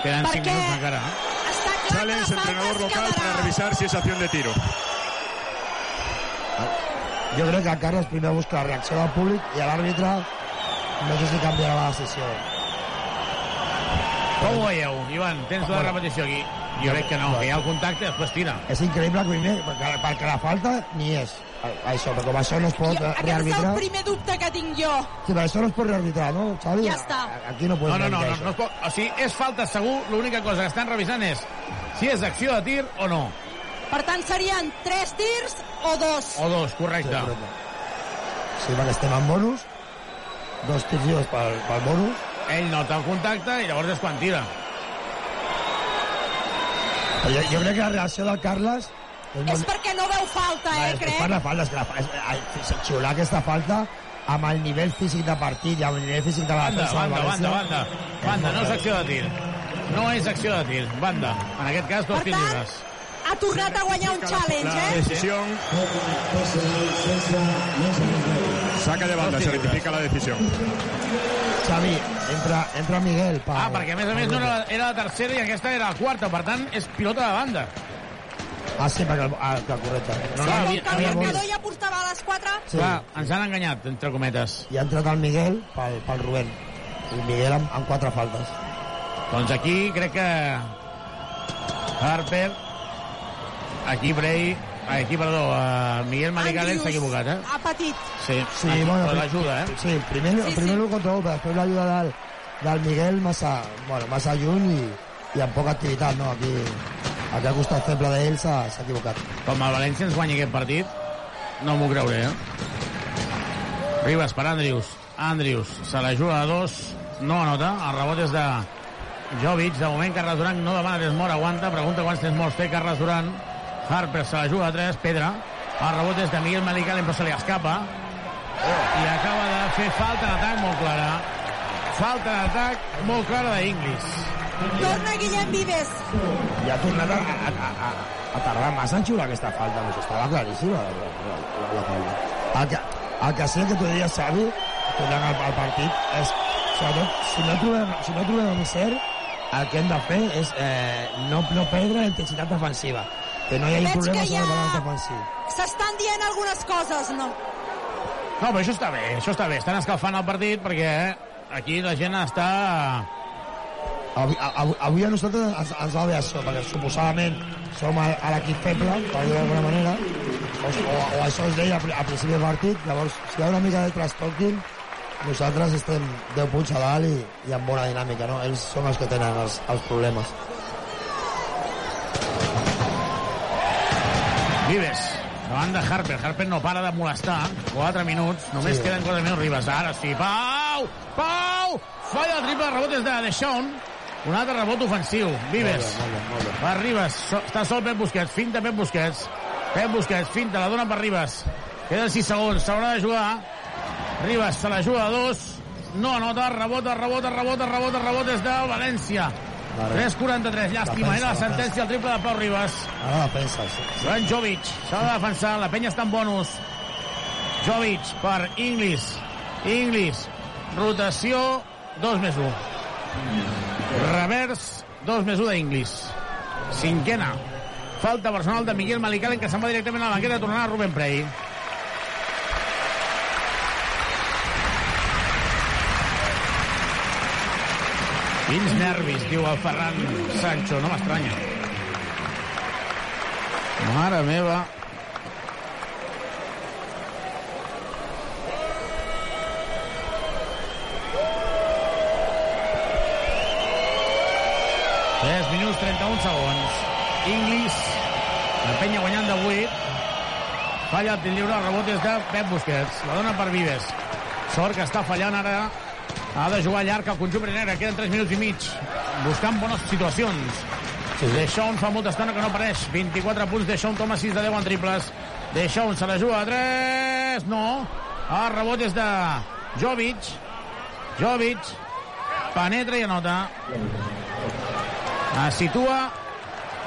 Queden 5 Perquè- minuts encara. Està clar Challenge, que la falta entrenador local, quedarà. para revisar si es acción de tiro. Jo crec que el Carles primer busca la reacció del públic i a l'àrbitre no sé si canviarà la decisió. Com ho veieu, Ivan? Tens la repetició aquí? Jo crec que no, que hi ha el contacte després tira. És increïble que primer, perquè, perquè la falta ni és. Això, però com això no es pot Jo, aquest és rearbitrar... el primer dubte que tinc jo. Sí, però això no es pot rearbitrar, no, Xavi? Ja està. Aquí no pots No, no, no, no, rearbitrar no es pot, o sigui, és falta segur, l'única cosa que estan revisant és si és acció de tir o no. Per tant, serien tres tirs o dos. O dos, correcte. això. Sí, perquè estem en bonus, dos tirs lliures pel, pel bonus, Ell nota el contacte i llavors és quan tira. jo, jo crec que la reacció del Carles és, És molt... perquè no veu falta, Va, eh, és, és crec. per la falta, és que la, fa- és, és, xiular aquesta falta amb el nivell físic de partit i amb el nivell físic de la Banda, defensa banda, banda, València. banda. Banda, no és acció de tir. No és acció de tir. Banda. En aquest cas, dos tirs lliures. Ha tornat a guanyar un challenge, La eh? Saca de banda, se rectifica la decisión. Xavi, entra, entra Miguel. Per, Ah, perquè a més a més no era, la- era la tercera i aquesta era la quarta, per tant és pilota de banda. Ah, sí, perquè... el- Ah, que correcte. No, no, havia, que el havia marcador ja portava a les 4, Sí. Clar, ens han enganyat, entre cometes. I ha entrat el Miguel pel, pel Rubén. I Miguel amb, amb quatre faltes. Doncs aquí crec que Harper, aquí Bray, aquí, perdó, uh, Miguel Maricales s'ha equivocat, eh? ha patit. Sí, Sí, aquí, bueno, però l'ajuda, eh? Sí, primer, Sí, sí, primer sí. el control, però després l'ajuda del, del Miguel massa, bueno, massa lluny i, i amb poca activitat, no? Aquí, aquí al costat feble d'ell s'ha equivocat. Com el València ens guanya aquest partit, no m'ho creuré, eh? Ribas per Andrius. Andrius se la juga a dos, no anota. El rebot és de Jovic. De moment, Carles Duran no demana temps mort, aguanta. Pregunta quants temps morts té Carles Duran. Harper se la juga a tres, Pedra. El rebot és de Miguel Malicalen, però se li escapa. I acaba de fer falta d'atac molt clara. Falta d'atac molt clara d'Inglis. Torna Guillem Vives. I ha tornat a, a, a, a, a tardar massa en xiular aquesta falta, no? estava claríssima la, la, la, la falta. El que, el que sí que tu diries, Xavi, tornant al, al partit, és, sobretot, si no trobem, si no trobem un cert, el que hem de fer és eh, no, no perdre la intensitat defensiva. Que no hi hagi Veig problemes que ja- defensiu. S'estan dient algunes coses, no? No, però això està bé, això està bé. Estan escalfant el partit perquè aquí la gent està... Avui, avui, avui a nosaltres ens, ens va bé això, perquè suposadament som a, a l'equip feble, per dir d'alguna manera, o, o, o això es deia a pri- a principi del partit, llavors si hi ha una mica de trastorquin, nosaltres estem 10 punts a dalt i, i amb bona dinàmica, no? Ells són els que tenen els, els problemes. Vives, davant de Harper. Harper no para de molestar. 4 minuts, només Sí. queden 4 minuts. Ribas, ara sí. Pau! Pau! Falla el triple de rebotes de Deixón. Un altre rebot ofensiu. Vives. Molt bé, molt bé, molt bé. Per Ribas. So, està sol Pep Busquets. Finta Pep Busquets. Pep Busquets, finta, la dona per Ribas. Queden 6 segons, s'haurà de jugar. Ribas se la juga a dos. No anota, rebota, rebota, rebota, rebota, rebota és de València. Vale. 3-43, llàstima. Era la sentència, el triple de Pau Ribas. Ara la penses. Joan Jovic s'ha de defensar, la penya està en bonus. Jovic per Inglis. Inglis, rotació 2 més 1. Revers 2 més 1 d'Inglis. Cinquena. Falta personal de Miguel Malicalen que se'n va directament a la banqueta tornarà a Rubén Prey. Quins nervis, diu el Ferran Sancho, no m'estranya. Mare meva. Tres minuts, 31 segons. Inglis, la penya guanyant de 8. Falla el tir lliure, el rebot és de Pep Busquets. La dona per Vives. Sort que està fallant ara. Ha de jugar llarg el conjunt negre. Queden 3 minuts i mig. Buscant bones situacions. Sí. Deixón fa molta estona que no apareix. 24 punts, Deixón toma 6 de 10 en triples. Deixón se la juga a 3. No. El rebot és de Jovic. Jovic penetra i anota. Es situa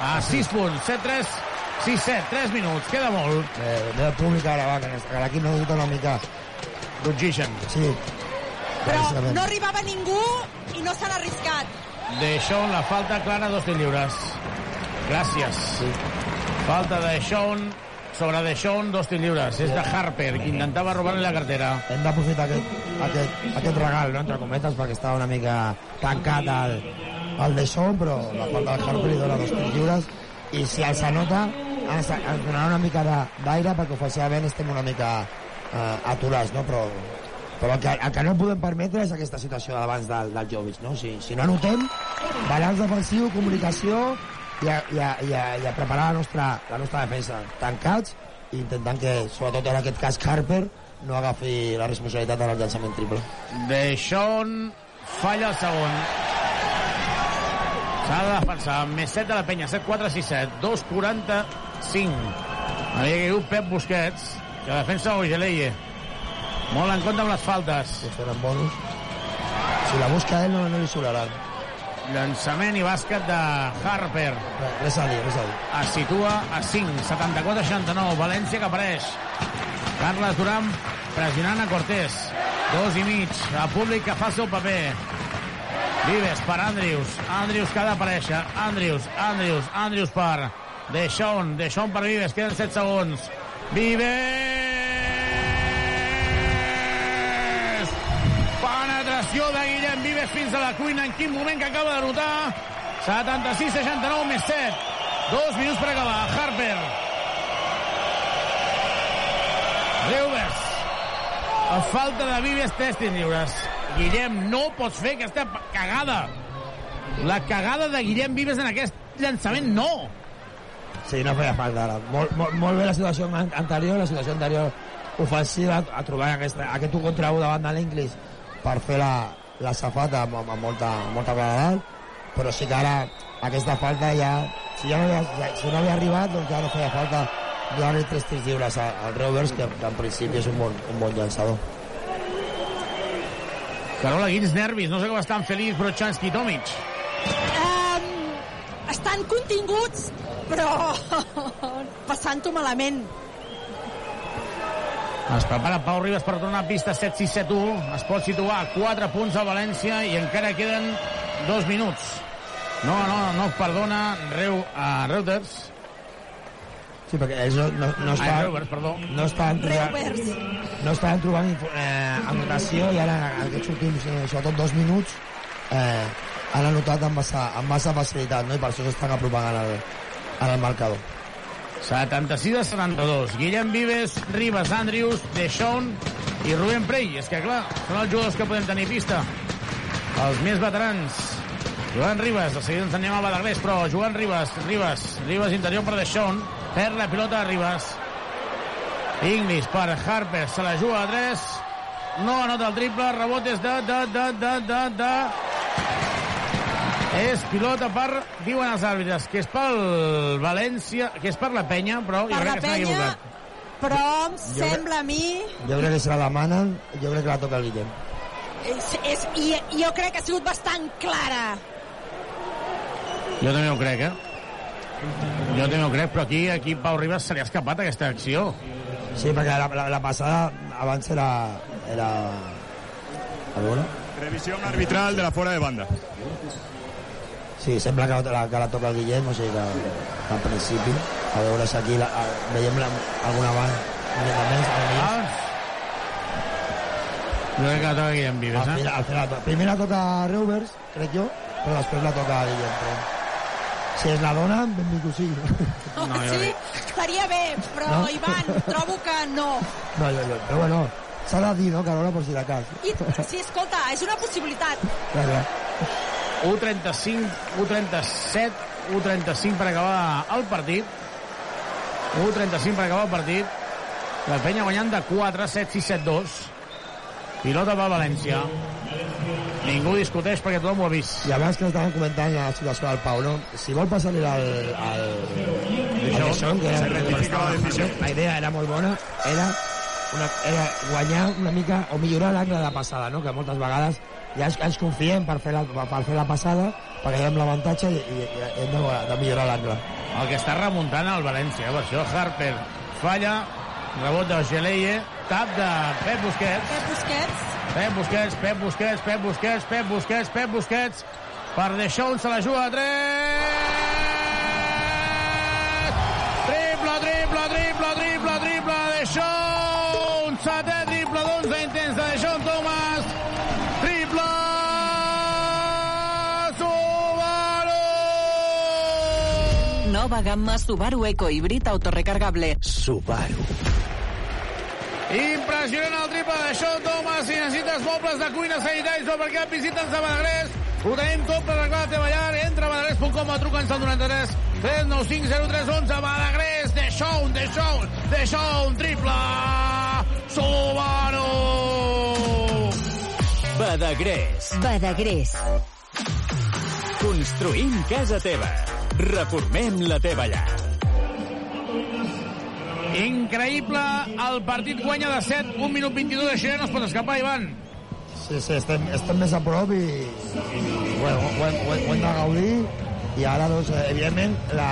a 6 punts. 7-3, 6-7, 3 minuts. Queda molt. Eh, del públic ara, va, que l'equip necessita una mica... D'oxigen. Sí. Però no arribava ningú i no s'han arriscat. Deixón, la falta clara, dos tirs lliures. Gràcies. Sí. Falta de Deixón sobre Deixón, dos tirs lliures. És de Harper, que intentava robar-li la cartera. Hem d'aprofitar aquest, aquest, aquest regal, no? entre cometes, perquè estava una mica tancat el, el de Son, però la falta del Harper li dona dos tirs lliures, i si els anota, ens, ens donarà una mica de- d'aire, perquè ofensivament estem una mica eh, aturats, no? però, però el que, el que no podem permetre és aquesta situació d'abans del, del Jovic, no? Si, si no anotem, balanç defensiu, comunicació, i a, i a, i a, i a preparar la nostra, la nostra defensa tancats i intentant que, sobretot en aquest cas, Harper no agafi la responsabilitat del llançament triple. Deixón falla el segon. S'ha de defensar. Més 7 de la penya. 7-4, 6-7. 2-45. Havia caigut Pep Busquets, que defensa Ogeleye. Molt en compte amb les faltes. Si eren bonus. Si la busca ell, no, no li sobraran. Llançament i bàsquet de Harper. Res a dir, res a dir. Es situa a 5, 74-69. València que apareix. Carles Duran pressionant a Cortés. Dos i mig. El públic que fa el seu paper. Vives per Andrius. Andrius que ha d'aparèixer. Andrius, Andrius, Andrius per Deixón. Deixón per Vives. Queden 7 segons. Vives! Penetració de Guillem Vives fins a la cuina. En quin moment que acaba de notar. 76-69 més 7. Dos minuts per acabar. Harper. Reuvers. A falta de Vives, tres lliures. Guillem, no pots fer aquesta cagada. La cagada de Guillem Vives en aquest llançament, no. Sí, no feia falta ara. Molt, molt, molt bé la situació an- anterior, la situació anterior ofensiva, a trobar aquesta, aquest 1 contra 1 davant de l'Inglis per fer la, la safata amb, amb, molta, amb molta claredat, però sí que ara aquesta falta ja, si ja no havia, ja, si no havia arribat, doncs ja no feia falta donar-li tres tirs lliures al, al Reuvers, que, que en principi és un bon, un bon llançador. Carola, quins nervis. No sé com estan Feliz, Brochanski i Tomic. Um, estan continguts, però <laughs> passant-ho malament. Es prepara Pau Ribas per tornar a pista 7-6-7-1. Es pot situar a 4 punts a València i encara queden dos minuts. No, no, no perdona Reu, a Reuters. Sí, perquè ells no, no, no Ai, estaven... Reuters, perdó. No estaven trobant, Reuters. no estaven trobant eh, anotació i ara en aquests últims, eh, sobretot dos minuts, eh, han anotat amb massa, amb massa facilitat, no? I per això s'estan apropant en el, en el marcador. 76 a 72. Guillem Vives, Ribas, Andrius, Deixón i Rubén Prey. És que, clar, són els jugadors que podem tenir pista. Els més veterans. Joan Ribas, de seguida ens anem a Badagrés, però Joan Ribas, Ribas, Ribas interior per Deixón, perd la pilota a Ribas. Inglis per Harper, se la juga a 3, no anota el triple, rebot és de, de, de, de, de, de... És pilota per, diuen els àrbitres, que és pel València, que és per la penya, però jo Per la crec que penya, equivocat. però em sembla a mi... Jo crec que se la demanen, jo crec que la toca el Guillem. És, és, i, jo crec que ha sigut bastant clara. Jo també ho crec, eh? Jo també ho crec, però aquí, aquí Pau Ribas se li ha escapat aquesta acció. Sí, perquè la, la, la passada abans era... era... A veure... Revisión arbitral de la fuera de banda. Sí, sembla que la, que la toca el Guillem, o sigui que, en principi, a veure si aquí la, a, veiem la, alguna banda una mica més, almenys. Jo crec que la toca Guillem Vives, Al eh? final, al final, primer la toca Reuvers, crec jo, però després la toca Guillem. Però... Si es la dona, benvingut sigui. No, <laughs> jo sí, estaria bé, però, No? Ivan, trobo que no. No, jo, jo. Però bueno, s'ha de dir, no?, Carola, per si de cas. I, sí, escolta, és una possibilitat. Clar, clar. 1.35, 1.37, 1.35 per acabar el partit. 1.35 per acabar el partit. La penya guanyant de 4, 7, 6, 7, 2. Pilota per València. Ningú discuteix perquè tothom ho ha vist. I abans que estàvem comentant la situació del Pau, no? Si vol passar-li al... al... Això, Son, que era, la decisió. la idea era molt bona, era, una, era guanyar una mica o millorar l'angle de passada, no? que moltes vegades ja ens, ens confiem per fer la, per fer la passada, perquè hem l'avantatge i, i, i hem de, de millorar l'angle. El que està remuntant el València, per això Harper falla, rebot de Geleie, tap de Pep Busquets. Pep Busquets. Pep Busquets, Pep Busquets, Pep Busquets, Pep Busquets, Pep Busquets. Per Deixón se la juga a 3. Nova gamma Subaru Eco híbrid autorecargable. Subaru. Impressionant el triple de Sean Thomas. Si necessites mobles de cuina sanitaris o perquè visita'ns a Badagrés, ho tenim tot per arreglar la teva llar. Entra a badagrés.com o truca'ns al 93 395 0311. Badagrés, de Sean, de Sean, de Sean, triple Subaru! Badagrés. Badagrés. Construïm casa teva. Reformem la teva llar. Increïble, el partit guanya de 7, 1 minut 22, això ja no es pot escapar, Ivan. Sí, sí, estem, estem més a prop i, i bueno, ho, hem, ho, hem, ho hem de gaudir i ara, doncs, eh, evidentment, la,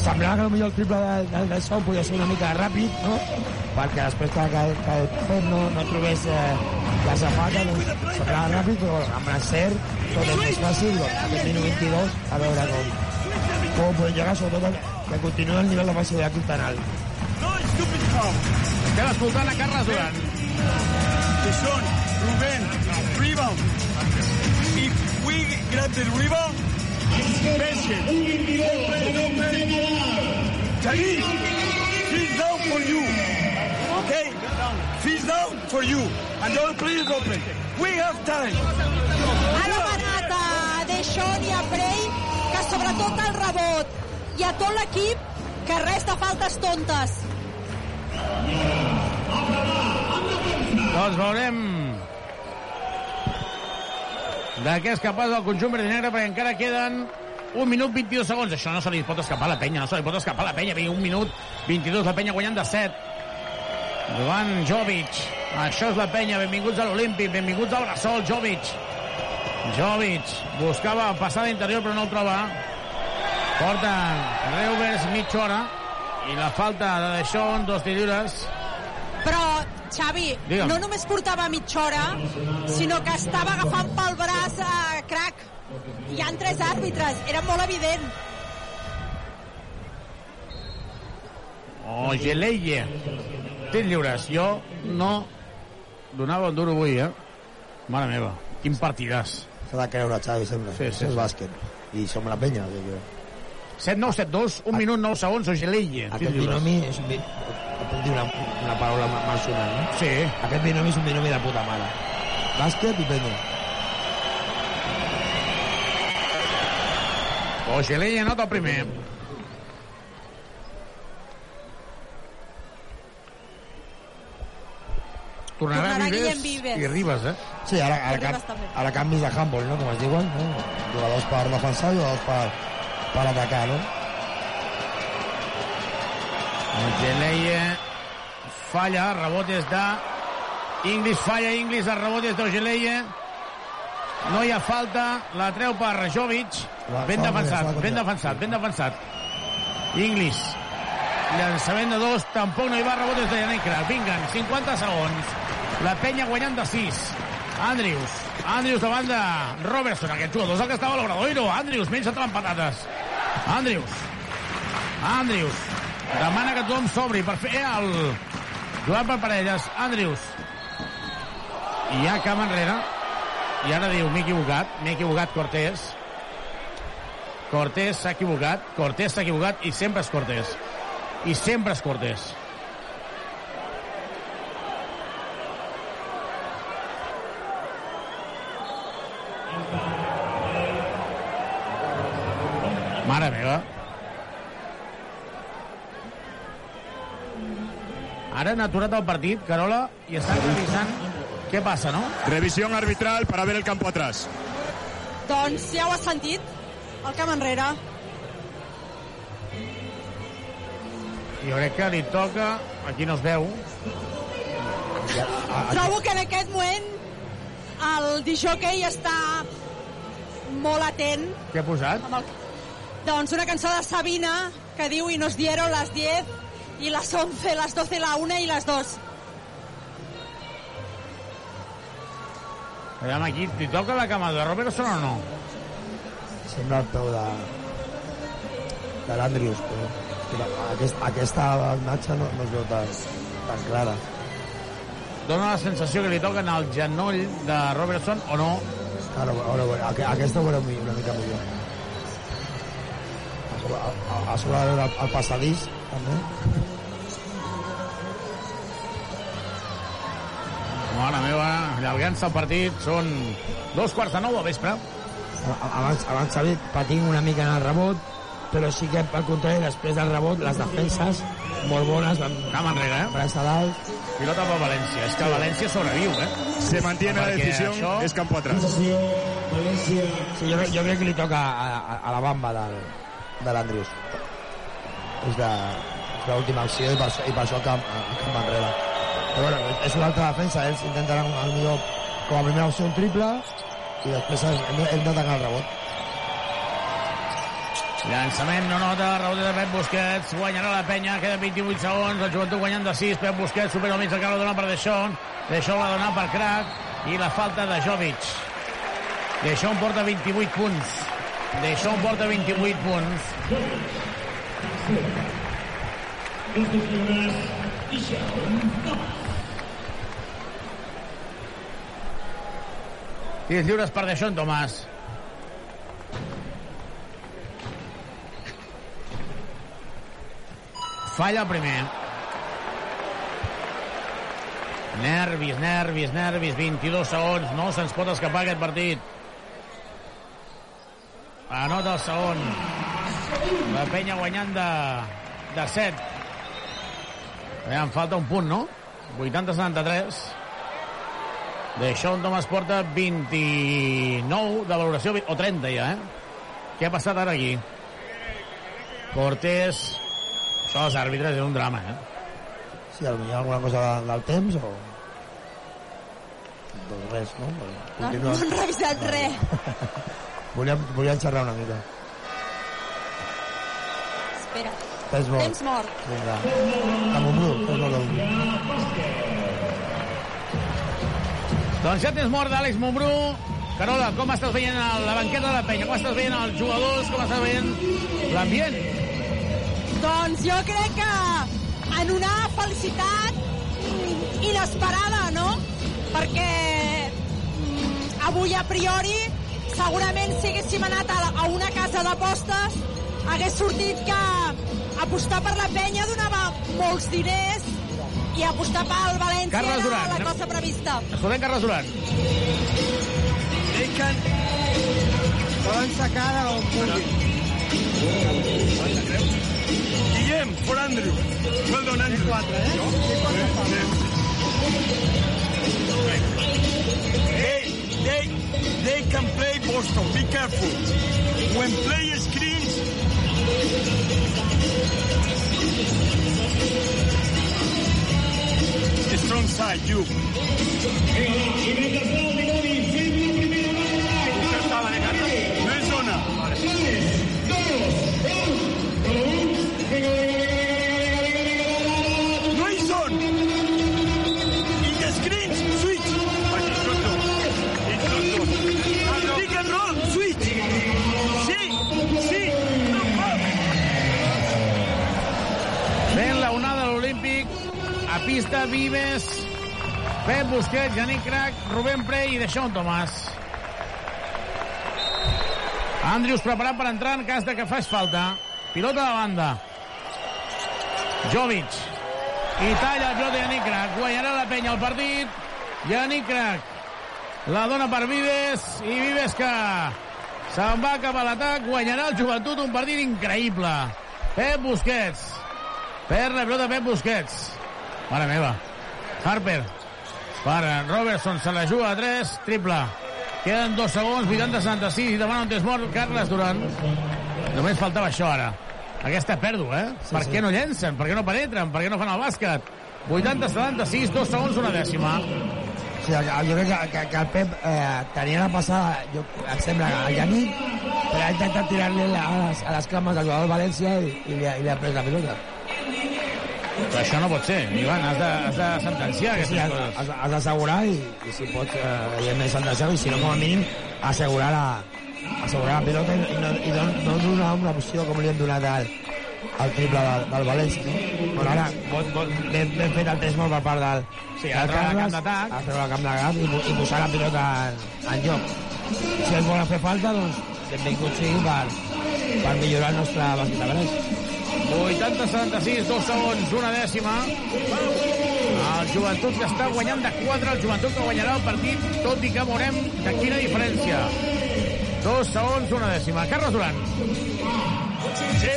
semblava que potser el triple de, de, de Son podia ser una mica ràpid, no? Perquè després que, que, que el Pep no, no trobés eh, la zapata, doncs, semblava ràpid, però amb l'encert tot és més fàcil, doncs, aquest minut 22, a veure com, com podem llegar, sobretot que, que continua el nivell de facilitat tan alt. Estem escoltant a Carles Duran. Son, Rubén, rebound. If we grab the rebound, patient. Jali, feet down for you. Okay? Feet down for you. And player is open. We have time. Ha demanat a Deixón i a Prey sobretot el rebot i a tot l'equip que res de faltes tontes. Doncs veurem de què és capaç el conjunt verd negre perquè encara queden un minut 22 segons. Això no se li pot escapar a la penya, no se li pot escapar a la penya. Un minut 22, la penya guanyant de 7. Joan Jovic. Això és la penya. Benvinguts a l'Olímpic. Benvinguts al Bressol, Jovic. Jovic. Buscava passar d'interior però no el troba. Porta Reuvers mitja hora. I la falta de Deixón, dos tiradores. Però, Xavi, Digue'm. no només portava mitja hora, sinó que estava agafant pel braç a Crac. hi han tres àrbitres, era molt evident. Oh, Geleie. Tens lliures. Jo no donava un duro avui, eh? Mare meva, quin partidàs. S'ha de creure, Xavi, sempre. Sí, sí, és sí. bàsquet. I som la penya. Que, que... 7-9, 7-2, 1 minut 9 segons, o Geleie. Aquest binomi és un... bi- Puc dir una, una paraula ma- malsonant, no? Sí. Aquest binomi és un binomi de puta mare. Bàsquet i penya. O Geleie nota el primer. Tornarà, Tornarà Vives, Guillem Vives. i Ribas, eh? Sí, ara, ara, també. ara canvis de handball, no? Com es diuen, no? Jugadors per defensar i jugadors per, per atacar, no? Geleie falla, rebotes de Inglis falla, Inglis, el rebotes d'Ogeleie. No hi ha falta, la treu per Jovic. Ben defensat, ben defensat, ben defensat. Inglis. Llançament de dos, tampoc no hi va rebotes de Janecra. Vinguen, 50 segons. La penya guanyant de 6. Andrius. Andrius davant de Robertson. Aquest jugador és el que estava a l'Obradoiro. Andrius, menys entre patades. Andrius. Andrius. Demana que tothom s'obri per fer el... Jugant per parelles. Andrius. I hi ha camp enrere. I ara diu, m'he equivocat. M'he equivocat, Cortés. Cortés s'ha equivocat. Cortés s'ha equivocat i sempre és Cortés. I sempre és Cortés. Mare meva. Ara han aturat el partit, Carola, i estan revisant què passa, no? Revisión arbitral para ver el campo atrás. Doncs ja ho has sentit, el camp enrere. Jo crec que li toca... Aquí no es veu. Trobo que en aquest moment el disjockey està molt atent. Què ha posat? Amb el... Doncs una cançó de Sabina que diu y nos dieron las 10 y las 11, las 12, la 1 y las 2. Aviam aquí, li toca la cama de Robertson o no? Sembla el peu de, de l'Andrius, però, però aquest, aquesta imatge no, no es veu tan, tan clara. Dóna la sensació que li toquen al genoll de Robertson o no? Ara, ara, ara aqu- aquesta ho veurem una mica millor. A sobre, a, a sobre el, el passadís, també. Mare meva, allargant-se el partit. Són dos quarts de nou del vespre. Abans, abans Xavi patint una mica en el rebot, però sí que, al contrari, després del rebot, les defenses molt bones, van Camp enrere, eh? braç a dalt. Pilota per València. És que el València sobreviu, eh? Se mantiene la Perquè decisión, això- es campo atrás. Sí, jo, jo crec que li toca a, a, a la bamba del, de l'Andrius. És de, l'última acció i per, i per això camp, camp enrere. Però bueno, és una altra defensa, ells intentaran el millor com a primera opció un triple i després hem, de- hem de tancar el rebot. Llançament no nota, rebot de Pep Busquets, guanyarà la penya, queda 28 segons, el joventut guanyant de 6, Pep Busquets supera el mig del camp, la dona per Deixón, Deixón la dona per Crac, i la falta de Jovic. Deixón porta 28 punts. Deixón porta 28 punts. Tirs lliures per Deixón, Tomàs. Falla el primer. Nervis, nervis, nervis. 22 segons. No se'ns pot escapar aquest partit. Anota el segon. La penya guanyant de, de 7. Aviam, falta un punt, no? 80-73. D'això en Tomàs porta 29 de valoració, o 30 ja, eh? Què ha passat ara aquí? Cortés... Això dels àrbitres és un drama, eh? Sí, potser hi ha alguna cosa de, del temps o... Doncs res, no? No, Continua. no han revisat res. <laughs> Volíem, volíem xerrar una mica. Espera. Temps mort. Temps mort. Vinga. De Montbrú, temps mort Montbrú. Doncs ja tens mort d'Àlex Montbrú, Carola, com estàs veient el- la banqueta de la penya? Com estàs veient els jugadors? Com estàs veient l'ambient? Doncs jo crec que en una felicitat inesperada, no? Perquè mm, avui a priori segurament si haguéssim anat a, a una casa d'apostes hagués sortit que apostar per la penya donava molts diners i apostar pel València Carles era Duran, la cosa prevista. Escoltem Carles Duran. They can... Poden sacar on vulguin. Guillem, for Andrew. Done, Andrew. Hey, they, they can play Boston. Be careful. When play screens, strong side, you. A pista, Vives, Pep Busquets, Janik Crac, Rubén Prey i Deixón Tomàs. Andrius preparat per entrar en cas de que fas falta. Pilota de banda. Jovic. I talla el pilota Janik Crac. Guanyarà la penya al partit. Janik Crac. La dona per Vives i Vives que se'n va cap a l'atac. Guanyarà el joventut un partit increïble. Pep Busquets. Per la pilota Pep Busquets. Mare meva. Harper. Per Robertson se la juga a 3. Triple. Queden dos segons, 80-76, i demana un temps mort Carles Duran. Només faltava això ara. Aquesta pèrdua, eh? Sí, per sí. què no llencen? Per què no penetren? Per què no fan el bàsquet? 80-76, dos segons, una dècima. Sí, jo crec que, que, que el Pep eh, tenia la passada, jo, em sembla, a Yannick, però ha intentat tirar-li a les, a les cames del jugador del València i, i, li, ha, i li ha pres la pilota. Però això no pot ser, Ivan, has de, has de sentenciar Sí, aquestes has, coses. has, has d'assegurar i, i si pots, eh, evidentment, sentenciar i si no, com a mínim, assegurar la, assegurar la pilota i, no, i no, no donar una opció com li hem donat al, al triple del, del València. No? Però ara, bon, bon, ben, ben fet el 3 molt per part del, Sí, del el camp Carles, d'atac. a treure el camp d'atac i, i posar la pilota en, en joc. Si ens volen fer falta, doncs benvingut sigui per, per millorar el nostre de greix. 80-76, dos segons, una dècima. El joventut que està guanyant de 4, el joventut que guanyarà el partit, tot i que veurem de quina diferència. Dos segons, una dècima. Carles Duran. Sí.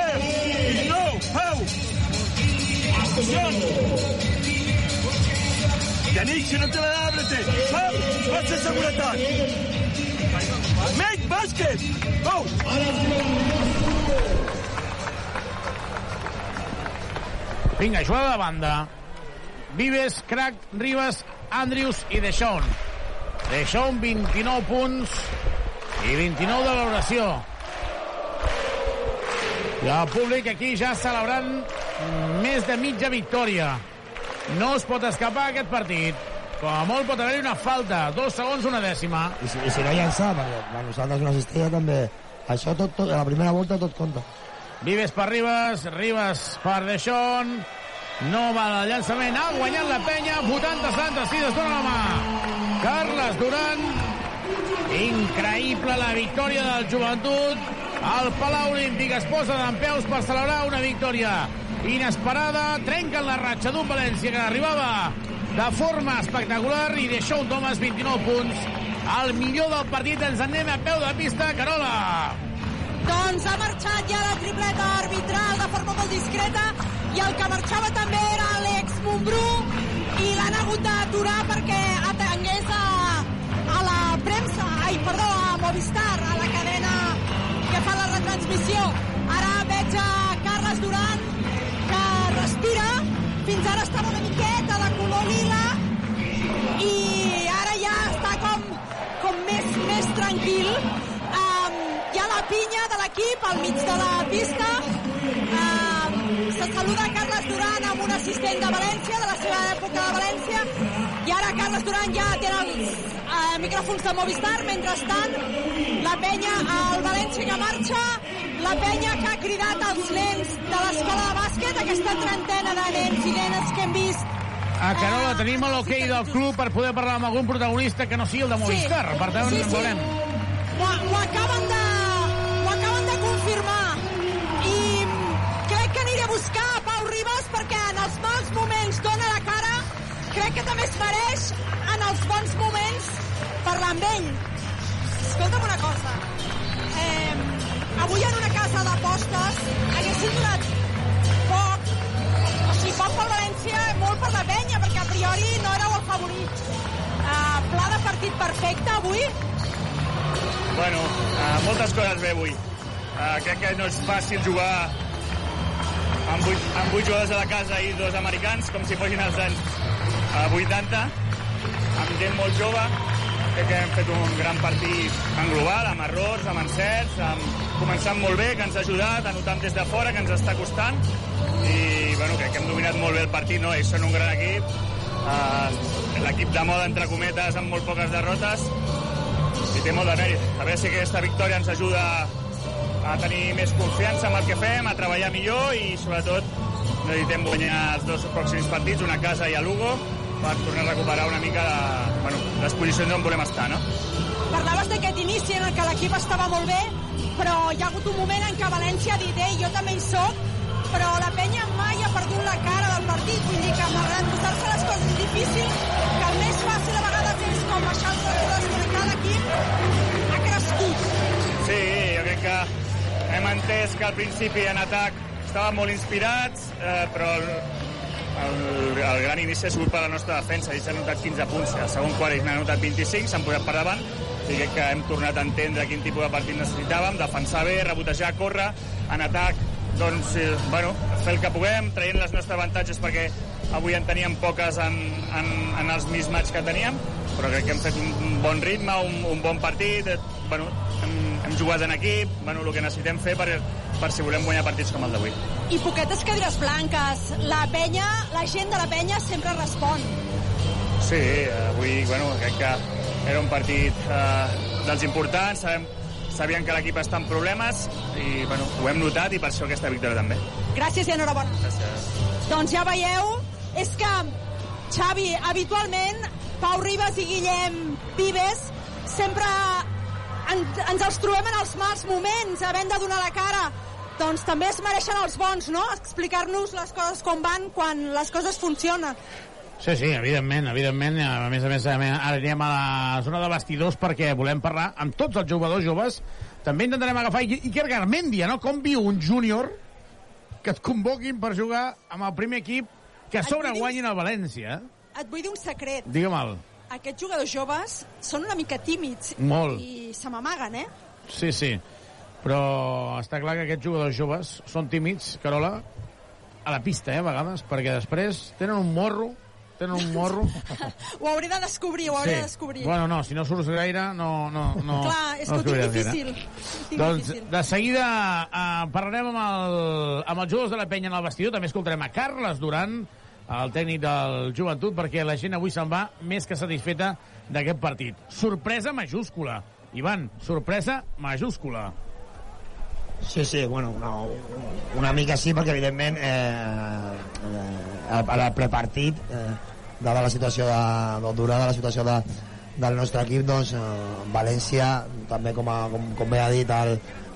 Hey, no, how? Acción. Yannick, si no te la da, ábrete. Pau, vas de seguridad. Make basket. Go. Vinga, jugada de banda. Vives, Crac, Ribas, Andrius i Deixón. Deixón, 29 punts i 29 de valoració. I el públic aquí ja celebrant més de mitja victòria. No es pot escapar aquest partit. Com a molt pot haver-hi una falta. Dos segons, una dècima. I si, i si no llançar, perquè per nosaltres una cistella també... Això tot, tot, a la primera volta tot compta. Vives per Ribas, Ribas per Deixón. No va el llançament, ha guanyat la penya, 80-76, es dona la mà. Carles Duran, increïble la victòria del joventut. El Palau Olímpic es posa d'en peus per celebrar una victòria inesperada. Trenquen la ratxa d'un València que arribava de forma espectacular i deixa un Thomas 29 punts. El millor del partit ens en anem a peu de pista, Carola. Doncs ha marxat ja la tripleta arbitral de forma molt discreta i el que marxava també era l'Alex Montbrú i l'han hagut d'aturar perquè atengués a, a la premsa, ai, perdó, a Movistar, a la cadena que fa la retransmissió. Ara veig a Carles Duran que respira, fins ara estava una miqueta de color lila i ara ja està com, com més, més tranquil. Um, hi ha la pinya de l'equip al mig de la pista. Se saluda Carles Duran amb un assistent de València, de la seva època de València, I ara Carles Duran ja té els eh, micròfons de Movistar. Mentrestant, la penya, el València que marxa, la penya que ha cridat els nens de l'escola de bàsquet, aquesta trentena de nens i nenes que hem vist A Carola, tenim l'hoquei del club per poder parlar amb algun protagonista que no sigui el de Movistar. Per tant, Sí, sí. veurem. ho, ho, acaben de, ho acaben de confirmar buscar a Pau Ribas perquè en els mals moments dona la cara. Crec que també es mereix en els bons moments parlar amb ell. Escolta'm una cosa. Eh, avui en una casa d'apostes haguessin donat poc o sigui, poc per València molt per la penya perquè a priori no éreu el favorit uh, pla de partit perfecte avui? Bueno, uh, moltes coses bé avui. Uh, crec que no és fàcil jugar amb vuit, amb vuit jugadors a la casa i dos americans, com si fossin els anys uh, 80, amb gent molt jove. Crec que hem fet un gran partit en global, amb errors, amb encerts, amb... començant molt bé, que ens ha ajudat, anotant des de fora, que ens està costant, i bueno, crec que hem dominat molt bé el partit, no? Ells són un gran equip, uh, l'equip de moda, entre cometes, amb molt poques derrotes, i té molt de mèrit. A veure si aquesta victòria ens ajuda a tenir més confiança en el que fem, a treballar millor i, sobretot, necessitem guanyar els dos pròxims partits, una a casa i a Lugo, per tornar a recuperar una mica la, bueno, les posicions on volem estar, no? Parlaves d'aquest inici en el que l'equip estava molt bé, però hi ha hagut un moment en què València ha dit «Ei, jo també hi soc», però la penya mai ha perdut la cara del partit, vull dir que malgrat posar-se les coses difícils, que el més fàcil a vegades és com baixar els errors, perquè l'equip ha hem entès que al principi en atac estàvem molt inspirats, eh, però el, el, el gran inici ha sigut per la nostra defensa. Ells han notat 15 punts, al segon quart n'han notat 25, s'han posat per davant, i crec que hem tornat a entendre quin tipus de partit necessitàvem, defensar bé, rebotejar, córrer, en atac, doncs, eh, bueno, fer el que puguem, traient les nostres avantatges perquè avui en teníem poques en, en, en els mismatch que teníem, però crec que hem fet un, un bon ritme, un, un bon partit, eh, bueno, hem, hem jugat en equip, bueno, el que necessitem fer per, per si volem guanyar partits com el d'avui. I poquetes cadires blanques. La penya, la gent de la penya sempre respon. Sí, avui, bueno, crec que era un partit eh, dels importants, sabem, sabien que l'equip està en problemes i, bueno, ho hem notat i per això aquesta victòria també. Gràcies i enhorabona. Gràcies. Doncs ja veieu, és que, Xavi, habitualment, Pau Ribas i Guillem Vives sempre en, ens els trobem en els mals moments, havent de donar la cara. Doncs també es mereixen els bons, no? Explicar-nos les coses com van quan les coses funcionen. Sí, sí, evidentment, evidentment. A més a més, ara anirem a la zona de vestidors perquè volem parlar amb tots els jugadors joves. També intentarem agafar Iker Garmendia, no? Com viu un júnior que et convoquin per jugar amb el primer equip que a sobre guanyin el València. Et vull dir un secret. Digue'm-el. Aquests jugadors joves són una mica tímids. Molt. I se m'amaguen, eh? Sí, sí. Però està clar que aquests jugadors joves són tímids, Carola, a la pista, eh, a vegades, perquè després tenen un morro, tenen un morro... <laughs> Ho hauré de descobrir, ho hauré de descobrir. Bueno, no, si no surts gaire, no... no, no Clar, és no que ho tinc difícil. Ho tinc Doncs difícil. de seguida eh, parlarem amb, el, amb els jugadors de la penya en el vestidor. També escoltarem a Carles Duran, el tècnic del Joventut, perquè la gent avui se'n va més que satisfeta d'aquest partit. Sorpresa majúscula. Ivan, sorpresa majúscula. Sí, sí, bueno, una, una mica sí, perquè evidentment eh, eh, a la prepartit, eh, dada la situació de, de durada la situació de, del nostre equip, doncs eh, València, també com, a, com, com bé ha dit el,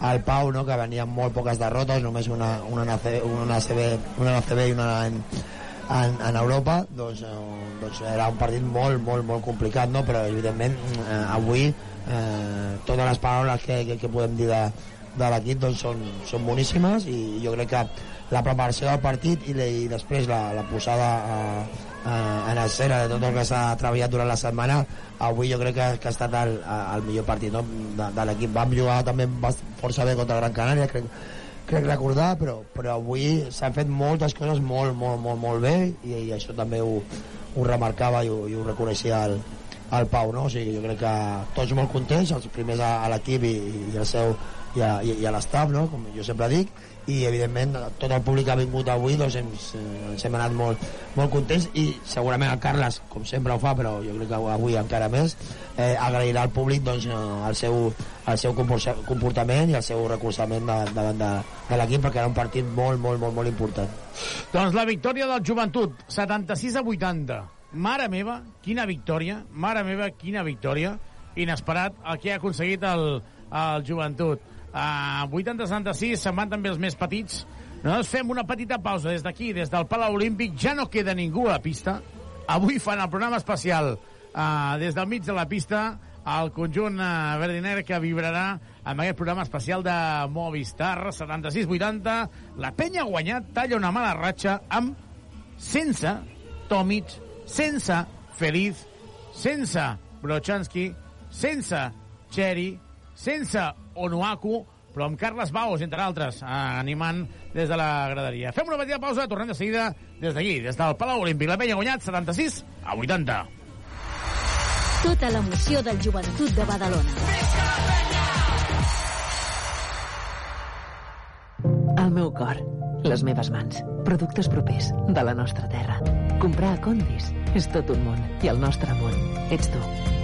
el Pau, no, que venien molt poques derrotes, només una, una, NC, una, NCB, una NCB i una en, en, en Europa, doncs, eh, doncs era un partit molt, molt, molt complicat, no? però evidentment eh, avui eh, totes les paraules que, que, que podem dir de, de l'equip doncs, són, són boníssimes i jo crec que la preparació del partit i, i després la, la posada a, a, en escena de tot el que s'ha treballat durant la setmana avui jo crec que, que ha estat el, el millor partit no? de, de l'equip vam jugar també força bé contra Gran Canària crec, crec recordar però, però avui s'han fet moltes coses molt, molt, molt, molt bé i, i això també ho, ho remarcava i ho, i ho reconeixia el, el Pau no? o sigui, jo crec que tots molt contents els primers a, a l'equip i, i el seu i a, a l'estaf, no? com jo sempre dic, i evidentment tot el públic ha vingut avui doncs eh, ens hem anat molt, molt contents i segurament el Carles, com sempre ho fa, però jo crec que avui encara més, eh, agrairà al públic doncs, eh, el, seu, el seu comporta- comportament i el seu recolzament davant de, de l'equip perquè era un partit molt, molt, molt, molt important. Doncs la victòria del Joventut, 76 a 80. Mare meva, quina victòria. Mare meva, quina victòria. Inesperat el que ha aconseguit el, el Joventut. A 80-76 se'n van també els més petits. Nosaltres fem una petita pausa des d'aquí, des del Palau Olímpic. Ja no queda ningú a la pista. Avui fan el programa especial uh, des del mig de la pista el conjunt uh, verd i negre que vibrarà amb aquest programa especial de Movistar 76-80. La penya ha guanyat, talla una mala ratxa amb sense Tomic, sense Feliz, sense Brochanski, sense Cherry, sense Onuaku, però amb Carles Baus, entre altres, eh, animant des de la graderia. Fem una petita pausa, tornem de seguida des d'aquí, des del Palau Olímpic. La penya ha guanyat 76 a 80. Tota l'emoció del joventut de Badalona. El meu cor, les meves mans, productes propers de la nostra terra. Comprar a Condis és tot un món i el nostre món ets tu.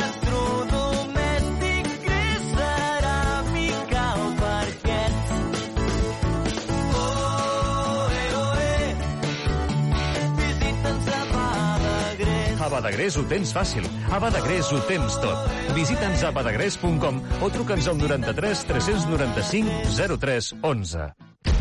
Badagrés. Ho tens fàcil. A Badagrés ho tens tot. Visita'ns a badagrés.com o truca'ns al 93 395 03 11.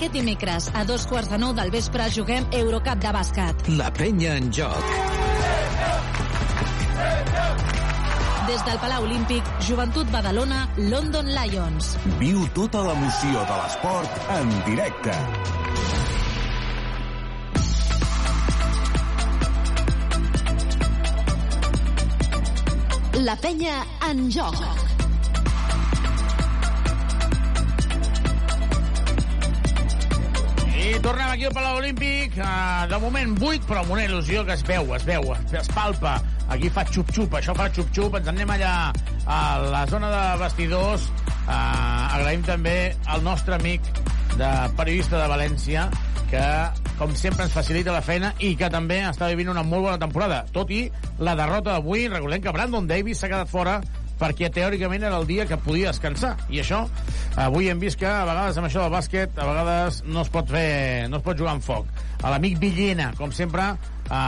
Aquest dimecres, a dos quarts de nou del vespre, juguem Eurocup de bàsquet. La penya en joc. Des del Palau Olímpic, Joventut Badalona, London Lions. Viu tota l'emoció de l'esport en directe. La penya en joc. I tornem aquí al Palau Olímpic. Uh, de moment buit, però amb una il·lusió que es veu, es veu, es, palpa. Aquí fa xup-xup, això fa xup-xup. Ens en anem allà a la zona de vestidors. Uh, agraïm també al nostre amic de periodista de València, que, com sempre, ens facilita la feina i que també està vivint una molt bona temporada. Tot i la derrota d'avui, recordem que Brandon Davis s'ha quedat fora perquè teòricament era el dia que podia descansar. I això, avui hem vist que a vegades amb això del bàsquet, a vegades no es pot fer, no es pot jugar amb foc. A l'amic Villena, com sempre, a,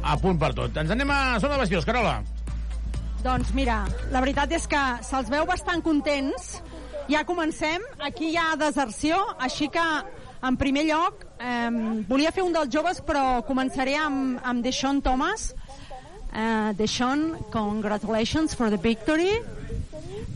a punt per tot. Ens anem a zona de vestidors, Carola. Doncs mira, la veritat és que se'ls veu bastant contents. Ja comencem. Aquí hi ha deserció, així que, en primer lloc, eh, volia fer un dels joves, però començaré amb, amb Deshaun Thomas. Uh, Deshaun, congratulations for the victory.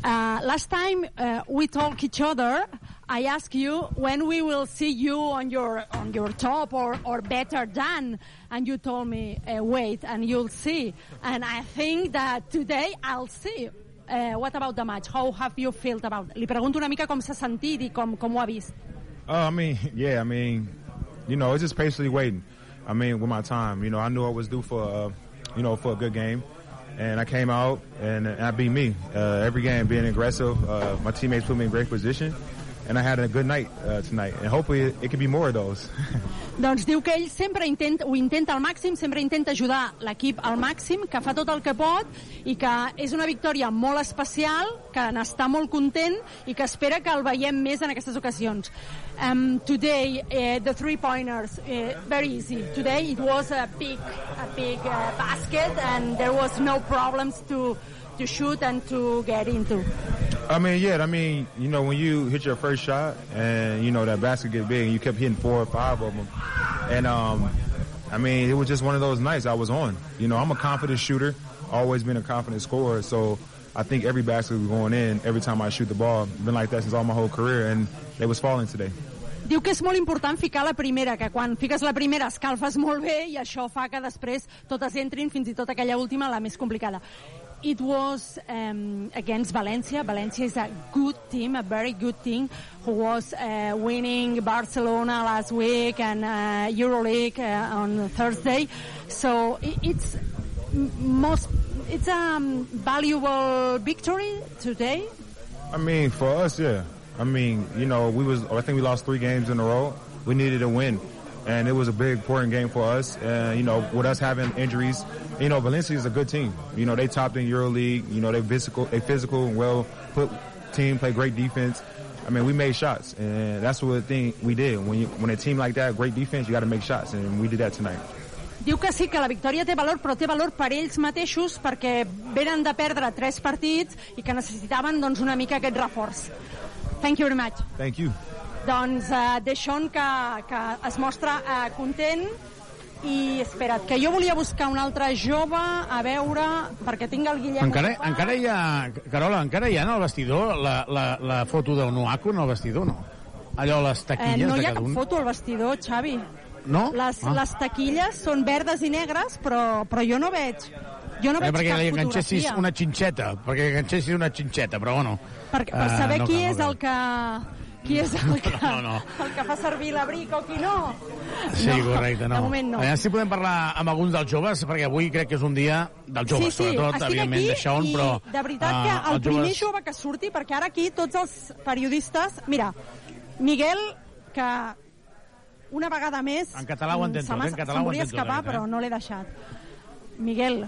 Uh, last time uh, we talked each other, I asked you when we will see you on your on your top or, or better than, and you told me uh, wait and you'll see. And I think that today I'll see. Uh, what about the match? How have you felt about? Li pregunto una mica com s'ha sentit i com, com ho ha vist. Uh, I mean, <laughs> yeah, I mean, you know, it's just patiently waiting. I mean, with my time, you know, I knew I was due for, uh, you know, for a good game, and I came out and, I beat me uh, every game, being aggressive. Uh, my teammates put me in great position, and I had a good night uh, tonight. And hopefully it, could be more of those. <laughs> Doncs diu que ell sempre intenta, ho intenta al màxim, sempre intenta ajudar l'equip al màxim, que fa tot el que pot i que és una victòria molt especial, que n'està molt content i que espera que el veiem més en aquestes ocasions. Um, today, uh, the three-pointers, uh, very easy. Today it was a big, a big uh, basket and there was no problems to, to shoot and to get into. I mean, yeah, I mean, you know, when you hit your first shot and, you know, that basket get big and you kept hitting four or five of them. And, um, I mean, it was just one of those nights I was on. You know, I'm a confident shooter, always been a confident scorer. So I think every basket was going in every time I shoot the ball. Been like that since all my whole career and they was falling today. Diu que és molt important ficar la primera, que quan fiques la primera escalfes molt bé i això fa que després totes entrin, fins i tot aquella última, la més complicada. It was um, against Valencia. Valencia is a good team, a very good team, who was uh, winning Barcelona last week and uh, EuroLeague uh, on Thursday. So it's most it's a um, valuable victory today. I mean, for us, yeah. I mean, you know, we was I think we lost three games in a row. We needed a win, and it was a big important game for us. And you know, with us having injuries, you know, Valencia is a good team. You know, they topped in EuroLeague. You know, they physical, they physical and well put team, play great defense. I mean, we made shots, and that's what the thing we did. When you, when a team like that, great defense, you got to make shots, and we did that tonight. Diu que sí, que la victòria té valor, però té valor per ells mateixos perquè venen de perdre tres partits i que necessitaven doncs, una mica aquest reforç. Thank you very much. Thank you. Doncs uh, Deixón que, que es mostra uh, content i espera't, que jo volia buscar un altre jove a veure, perquè tinc el Guillem Encara, ocupat. encara hi ha... Carola, encara hi ha en el vestidor la, la, la foto del Nuaco en el vestidor, no? Allò, les eh, taquilles no de hi ha cada cap un. foto al vestidor, Xavi. No? Les, Ah. les taquilles són verdes i negres, però, però jo no veig jo no Eh, veig perquè cap li enganxessis fotografia. una xinxeta, perquè enganxessis una xinxeta, però bueno. Per, per Eh, saber no qui és no el que qui és el que, No, no. el que fa servir l'abric o qui no. Sí, correcte, no. De moment no. Aviam si podem parlar amb alguns dels joves, perquè avui crec que és un dia dels joves, sí, sí, sobretot, estic evidentment, aquí de Sean, però... de veritat eh, que el els primer joves- jove que surti, perquè ara aquí tots els periodistes... Mira, Miguel, que una vegada més... En català ho tot, m'ha- eh? En català ho tot, escapar, aquest, eh? però no l'he deixat. Miguel,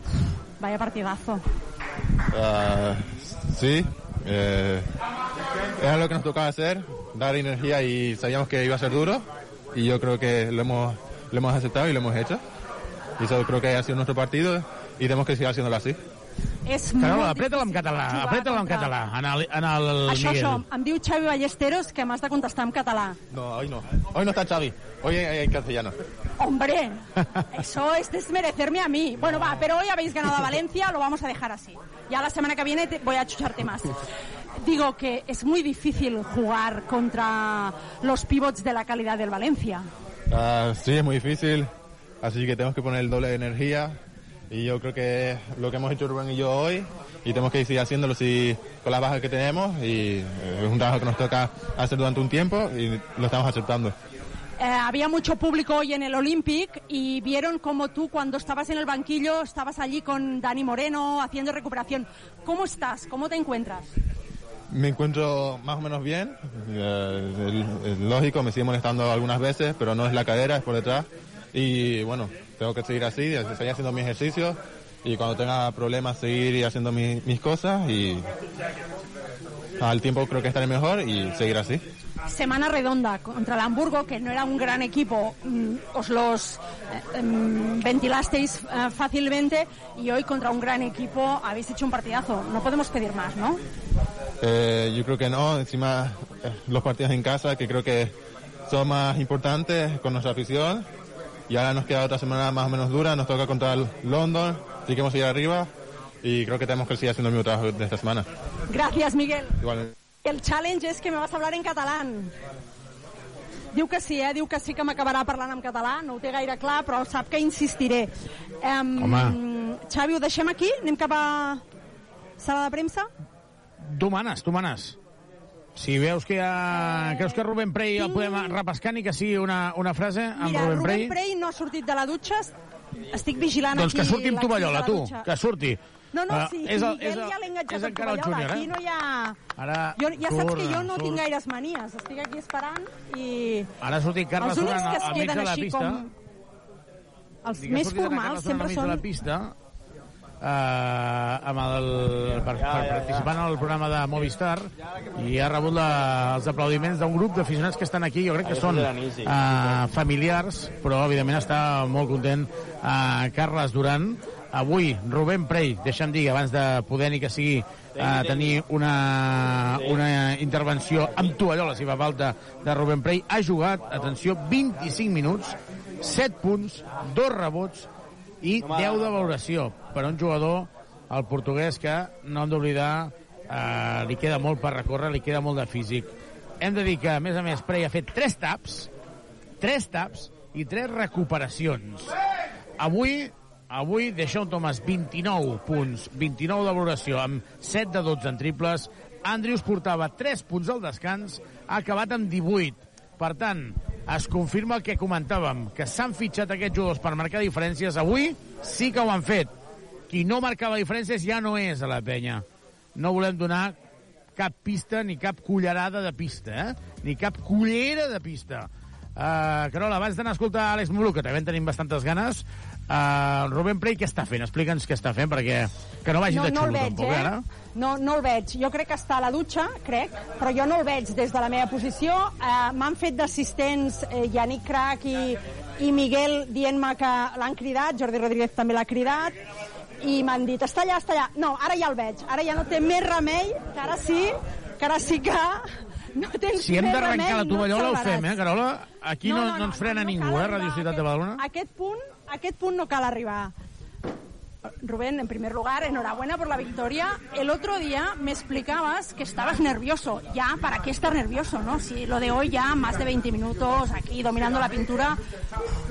vaya partidazo. Ah, sí, eh, era lo que nos tocaba hacer, dar energía y sabíamos que iba a ser duro y yo creo que lo hemos, lo hemos aceptado y lo hemos hecho. Y eso creo que ha sido nuestro partido y tenemos que seguir haciéndolo así. És Carola, apreta-la en català, apreta-la en català, en el, en el Això, Miguel. això, em diu Xavi Ballesteros que m'has de contestar en català. No, hoy no. Hoy no está Xavi, hoy en, en castellano. Hombre, <laughs> eso es desmerecerme a mí. Bueno, va, pero hoy habéis ganado a Valencia, lo vamos a dejar así. Ya la semana que viene te- voy a chucharte más. Digo que es muy difícil jugar contra los pivots de la calidad del Valencia. Ah, sí, es muy difícil, así que tenemos que poner el doble de energía y yo creo que lo que hemos hecho Rubén y yo hoy y tenemos que seguir haciéndolo si, con las bajas que tenemos y es un trabajo que nos toca hacer durante un tiempo y lo estamos aceptando. Eh, había mucho público hoy en el Olympic y vieron como tú cuando estabas en el banquillo estabas allí con Dani Moreno haciendo recuperación. ¿Cómo estás? ¿Cómo te encuentras? Me encuentro más o menos bien, eh, es- lógico, me sigue molestando algunas veces, pero no es la cadera, es por detrás y bueno, tengo que seguir así, seguir haciendo mis ejercicios y cuando tenga problemas seguir haciendo mi- mis cosas y al tiempo creo que estaré mejor y seguir así. Semana redonda contra el Hamburgo, que no era un gran equipo, mm, os los eh, em, ventilasteis eh, fácilmente y hoy contra un gran equipo habéis hecho un partidazo. No podemos pedir más, ¿no? Eh, yo creo que no, encima eh, los partidos en casa que creo que son más importantes con nuestra afición y ahora nos queda otra semana más o menos dura, nos toca contra el London, así que vamos a ir arriba y creo que tenemos que seguir haciendo el mismo trabajo de esta semana. Gracias, Miguel. Igualmente. El challenge és que me vas a hablar en catalán. Diu que sí, eh? Diu que sí que m'acabarà parlant en català. No ho té gaire clar, però sap que insistiré. Um, Home. Xavi, ho deixem aquí? Anem cap a sala de premsa? Tu manes, tu manes. Si veus que, ha... creus que Rubén Prey el podem repescar ni que sigui una, una frase amb Mira, Rubén, Rubén Prey, Prey no ha sortit de la dutxa. Estic vigilant doncs aquí que surti amb tovallola, tu, que surti. No, no, Ah, sí, és el- Miguel és el- ja l'he enganxat el Covellola. júnior, eh? Aquí no hi ha... Ara Jo, ja saps surt, que jo no surt. tinc gaires manies. Estic aquí esperant i... Ara ha sortit Carles Els únics Duran que es al mig queden de la així pista. com... Els Dic més formals sempre són... de la pista eh, amb el, per, per participar en el programa de Movistar i ha rebut la, els aplaudiments d'un grup d'aficionats que estan aquí, jo crec que són eh, familiars, però evidentment està molt content eh, Carles Duran. Avui, Rubén Prey, deixa'm dir, abans de poder ni que sigui eh, tenir una, una intervenció amb tovallola, si fa falta, de Rubén Prey, ha jugat, atenció, 25 minuts, 7 punts, 2 rebots i 10 de valoració per a un jugador, el portuguès, que no hem d'oblidar, eh, li queda molt per recórrer, li queda molt de físic. Hem de dir que, a més a més, Prey ha fet 3 taps, 3 taps i 3 recuperacions. Avui, avui Deixón Thomas 29 punts, 29 de valoració, amb 7 de 12 en triples. Andrius portava 3 punts al descans, ha acabat amb 18. Per tant, es confirma el que comentàvem, que s'han fitxat aquests jugadors per marcar diferències. Avui sí que ho han fet. Qui no marcava diferències ja no és a la penya. No volem donar cap pista ni cap cullerada de pista, eh? ni cap cullera de pista. Uh, Carola, abans d'anar a escoltar Àlex Mulu, que també en tenim bastantes ganes, uh, Rubén Prey què està fent? Explica'ns què està fent, perquè que no vagi no, de no xulo, el veig, tampoc, eh? ara. No, no el veig. Jo crec que està a la dutxa, crec, però jo no el veig des de la meva posició. Eh, M'han fet d'assistents eh, Yannick Crac i, i Miguel dient-me que l'han cridat, Jordi Rodríguez també l'ha cridat, i m'han dit, està allà, està allà. No, ara ja el veig. Ara ja no té més remei, que ara sí, que ara sí que <laughs> no tens Si hem d'arrencar la tovallola, no ho fem, eh. Carola? Aquí no, no, no ens frena ningú, cal eh, Radio Ciutat a de Badalona? Aquest punt, a aquest punt no cal. Rubén, en primer lugar, enhorabuena por la victoria. El otro día me explicabas que estabas nervioso. Ya, ¿para qué estar nervioso, no? Si lo de hoy ya, más de 20 minutos aquí dominando la pintura,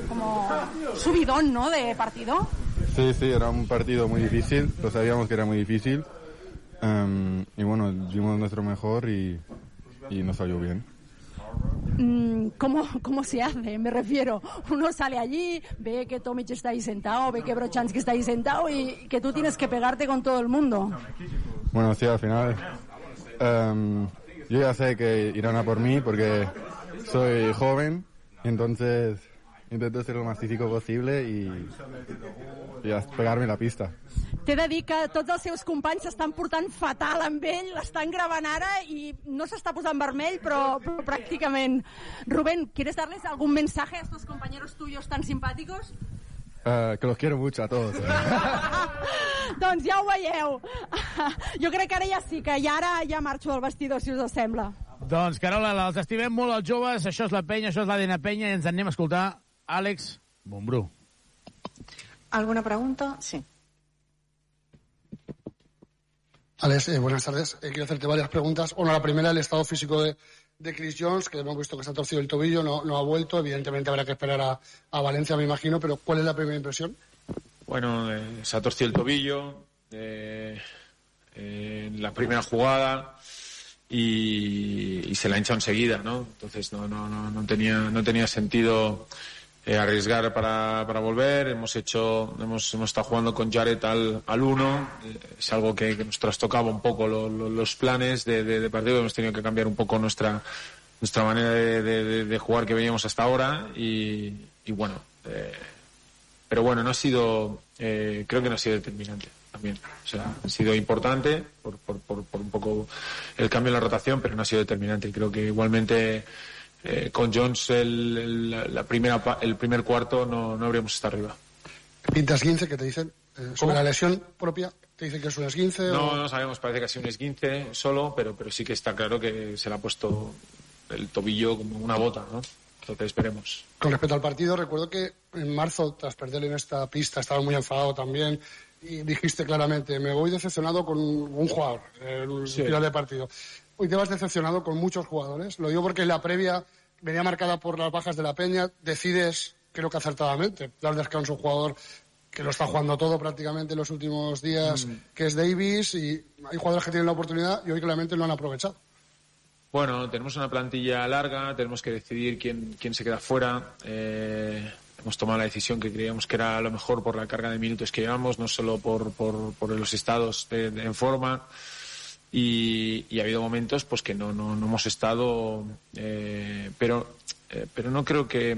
como subidón, ¿no?, de partido. Sí, sí, era un partido muy difícil, lo sabíamos que era muy difícil. Em, y bueno, dimos nuestro mejor y, y nos salió bien. Mm, ¿cómo, ¿Cómo se hace? Me refiero, uno sale allí, ve que Tomic está ahí sentado, ve que Brochansky está ahí sentado y que tú tienes que pegarte con todo el mundo. Bueno, sí, al final em, yo ya sé que irán a por mí porque soy joven, entonces intento ser lo más físico posible y, y a pegarme la pista. T'he de dir que tots els seus companys s'estan portant fatal amb ell, l'estan gravant ara i no s'està posant vermell, però, però pràcticament. Rubén, ¿quieres darles algún mensaje a estos compañeros tuyos tan simpáticos? Eh, que los quiero mucho a todos. <laughs> doncs ja ho veieu. <laughs> Jo crec que ara ja sí, que ja ara ja marxo del vestidor, si us sembla. Doncs, Carola, els estimem molt els joves, això és la penya, això és l'ADN penya, i ens en anem a escoltar Àlex Bombrú. ¿Alguna pregunta? Sí. Alex, eh, buenas tardes. Eh, quiero hacerte varias preguntas. Bueno, la primera, el estado físico de, de Chris Jones, que hemos visto que se ha torcido el tobillo, no, no ha vuelto. Evidentemente habrá que esperar a, a Valencia, me imagino, pero ¿cuál es la primera impresión? Bueno, eh, se ha torcido el tobillo eh, eh, en la primera jugada y, y se la ha hinchado enseguida, ¿no? Entonces no, no, no, no tenía, no tenía sentido eh, arriesgar para, para volver. Hemos hecho, hemos, hemos estado jugando con Jared al, al uno. Eh, es algo que, nos trastocaba un poco lo- lo- los planes de, de- partido. Hemos tenido que cambiar un poco nuestra, nuestra manera de- de jugar que veníamos hasta ahora y, y bueno, eh, pero bueno, no ha sido, eh, creo que no ha sido determinante también. O sea, ha sido importante por, por, por, por un poco el cambio en la rotación, pero no ha sido determinante. Creo que igualmente eh, con Jones el, el- la primera, el primer cuarto no, no habríamos estado arriba. Pintas 15, que te dicen eh, sobre la lesión propia, te dicen que es un esguince No, o... no sabemos, parece que ha sido un esguince solo, pero, pero sí que está claro que se le ha puesto el tobillo como una bota, ¿no? Entonces esperemos. Con respecto al partido, recuerdo que en marzo, tras perder en esta pista, estaba muy enfadado también y dijiste claramente, me voy decepcionado con un jugador en el Sí. final de partido. Hoy te vas decepcionado con muchos jugadores. Lo digo porque en la previa venía marcada por las bajas de la Peña. Decides, creo que acertadamente, dar descanso a un jugador que lo está jugando todo prácticamente en los últimos días, Mm. que es Davis, y hay jugadores que tienen la oportunidad y hoy claramente no han aprovechado. Bueno, tenemos una plantilla larga, tenemos que decidir quién, quién se queda fuera. Eh, hemos tomado la decisión que creíamos que era lo mejor por la carga de minutos que llevamos, no solo por, por, por los estados de- de- en forma. Y, ha habido momentos pues que no, no, no hemos estado, eh, pero, eh, pero no creo que,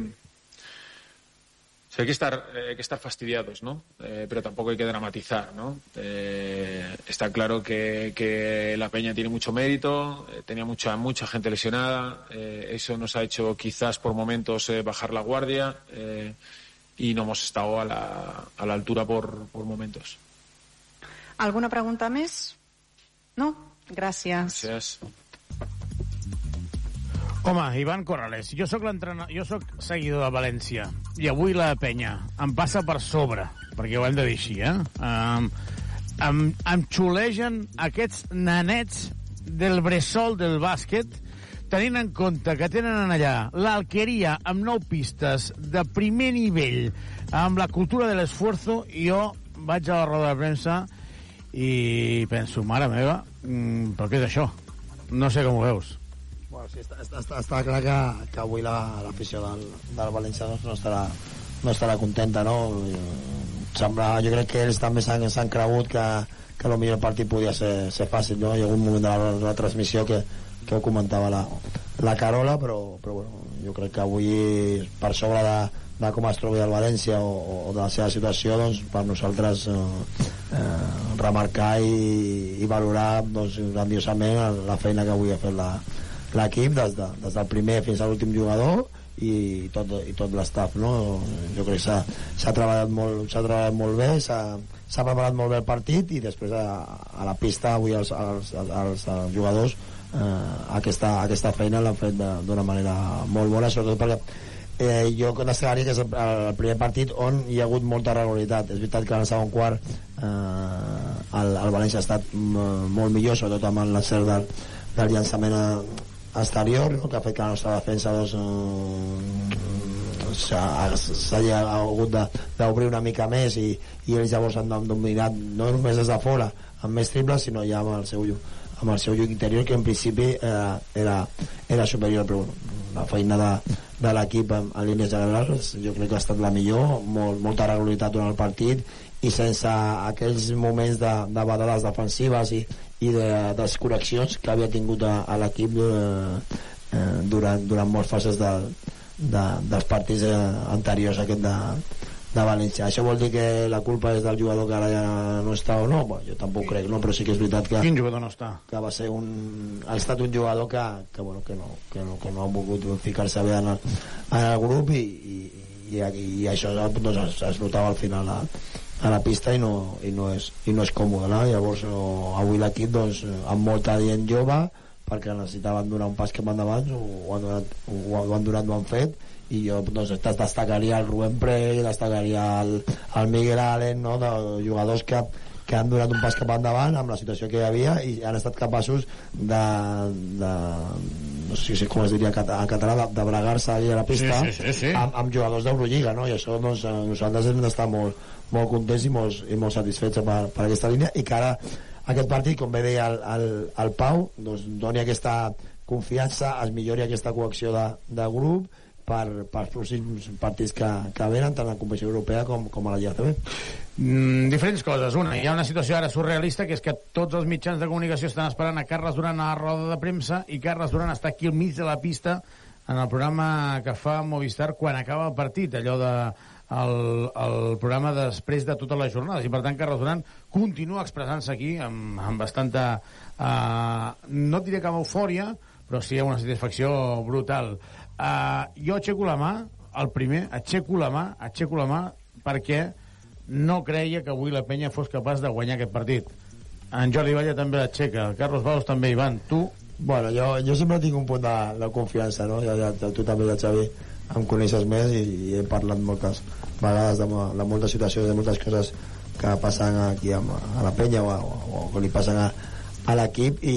o hay que estar, eh, que estar fastidiados, ¿no? Eh, pero tampoco hay que dramatizar, ¿no? Eh, está claro que, la Peña tiene mucho mérito, tenía mucha, mucha gente lesionada, eso nos ha hecho quizás por momentos bajar la guardia y no hemos estado a la, a la altura por, por momentos. ¿Alguna pregunta més? No? Gràcies. Gràcies. Home, Ivan Corrales, jo sóc l'entrenador, jo sóc seguidor de València i avui la penya em passa per sobre, perquè ho hem de dir així, eh? Um, em, em xulegen aquests nanets del bressol del bàsquet tenint en compte que tenen allà l'alqueria amb nou pistes de primer nivell amb la cultura de l'esfuerzo i jo vaig a la roda de premsa i penso, mare meva, mm, però què és això? No sé com ho veus. Bueno, sí, està, està, està, està clar que, que avui la- l'afició la, del, del València doncs, no, estarà, no estarà contenta, no? Sembla, jo crec que ells també s'han cregut que, que el millor partit podia ser, ser fàcil, no? Hi ha un moment de la, de la transmissió que, que ho comentava la, la Carola, però, però bueno, jo crec que avui, per sobre de, de com es trobi el València o, o de la seva situació, doncs, per nosaltres eh, eh, remarcar i, i valorar doncs, grandiosament la feina que avui ha fet l'equip des, de, des del primer fins a l'últim jugador i tot, i tot l'estaf no? jo crec que s'ha treballat, molt, treballat molt bé s'ha preparat molt bé el partit i després a, a la pista avui els, els, els, els, jugadors eh, aquesta, aquesta feina l'han fet d'una manera molt bona sobretot perquè eh, jo destacaria que és el, el primer partit on hi ha hagut molta regularitat és veritat que en el segon quart eh, el, el València ha estat molt millor sobretot amb l'encert del, del llançament eh, exterior no? que ha fet que la nostra defensa doncs, eh, s'ha s'hagi hagut d'obrir una mica més i, i ells llavors han dominat no només des de fora amb més triples sinó ja amb el seu amb el seu lluc interior que en principi eh, era, era superior però bueno, la feina de, de l'equip en, en línies generals jo crec que ha estat la millor molt, molta regularitat durant el partit i sense aquells moments de, de badades defensives i, i de desconnexions que havia tingut a, a l'equip eh, eh, durant, durant moltes fases de, de, dels partits eh, anteriors a aquest de, de València. Això vol dir que la culpa és del jugador que ara ja no està o no? Bueno, jo tampoc crec, no? però sí que és veritat que, Quin jugador no està? que va ser un, ha estat un jugador que, que, bueno, que, no, que, no, que no ha volgut ficar-se bé en el, en el grup i, i, i, i això doncs, es, es notava al final a, a la pista i no, i no, és, i no és còmode no? llavors o, avui l'equip doncs, amb molta gent jove perquè necessitaven donar un pas cap endavant ho, ho, han donat, ho, ho han donat, ho han fet i jo doncs, des- destacaria el Rubén Prey destacaria el, el Miguel Allen no? de jugadors que, que han donat un pas cap endavant amb la situació que hi havia i han estat capaços de, de no sé si com es diria en cata- en català de, de bregar-se allà a la pista Sí, sí, sí, sí. Amb, amb jugadors d'Eurolliga no? i això doncs, eh, nosaltres hem d'estar molt, molt contents i molt, i molt satisfets per, per aquesta línia i que ara aquest partit, com bé deia el, el, el Pau, doncs doni aquesta confiança, es millori aquesta coacció de, de grup per, per pròxims partits que, que venen tant a la competició europea com, com a la IACB Mm, diferents coses. Una, hi ha una situació ara surrealista, que és que tots els mitjans de comunicació estan esperant a Carles Duran a la roda de premsa i Carles Duran està aquí al mig de la pista en el programa que fa Movistar quan acaba el partit, allò de el, el programa després de totes les jornades. I per tant, Carles Duran continua expressant-se aquí amb, amb bastanta... Uh, no diré que amb eufòria, però sí amb una satisfacció brutal. Uh, jo aixeco la mà, el primer, aixeco la mà, aixeco la mà perquè no creia que avui la penya fos capaç de guanyar aquest partit. En Jordi Valla també l'aixeca, el Carlos Baus també, Ivan. Tu, Bueno, jo, jo sempre tinc un punt de, de confiança, no? Ja, ja, tu també, ja, Xavi, em coneixes més i, i he parlat moltes vegades de, de moltes situacions, de moltes coses que passen aquí a, a la penya o, o, o que li passen a, a l'equip i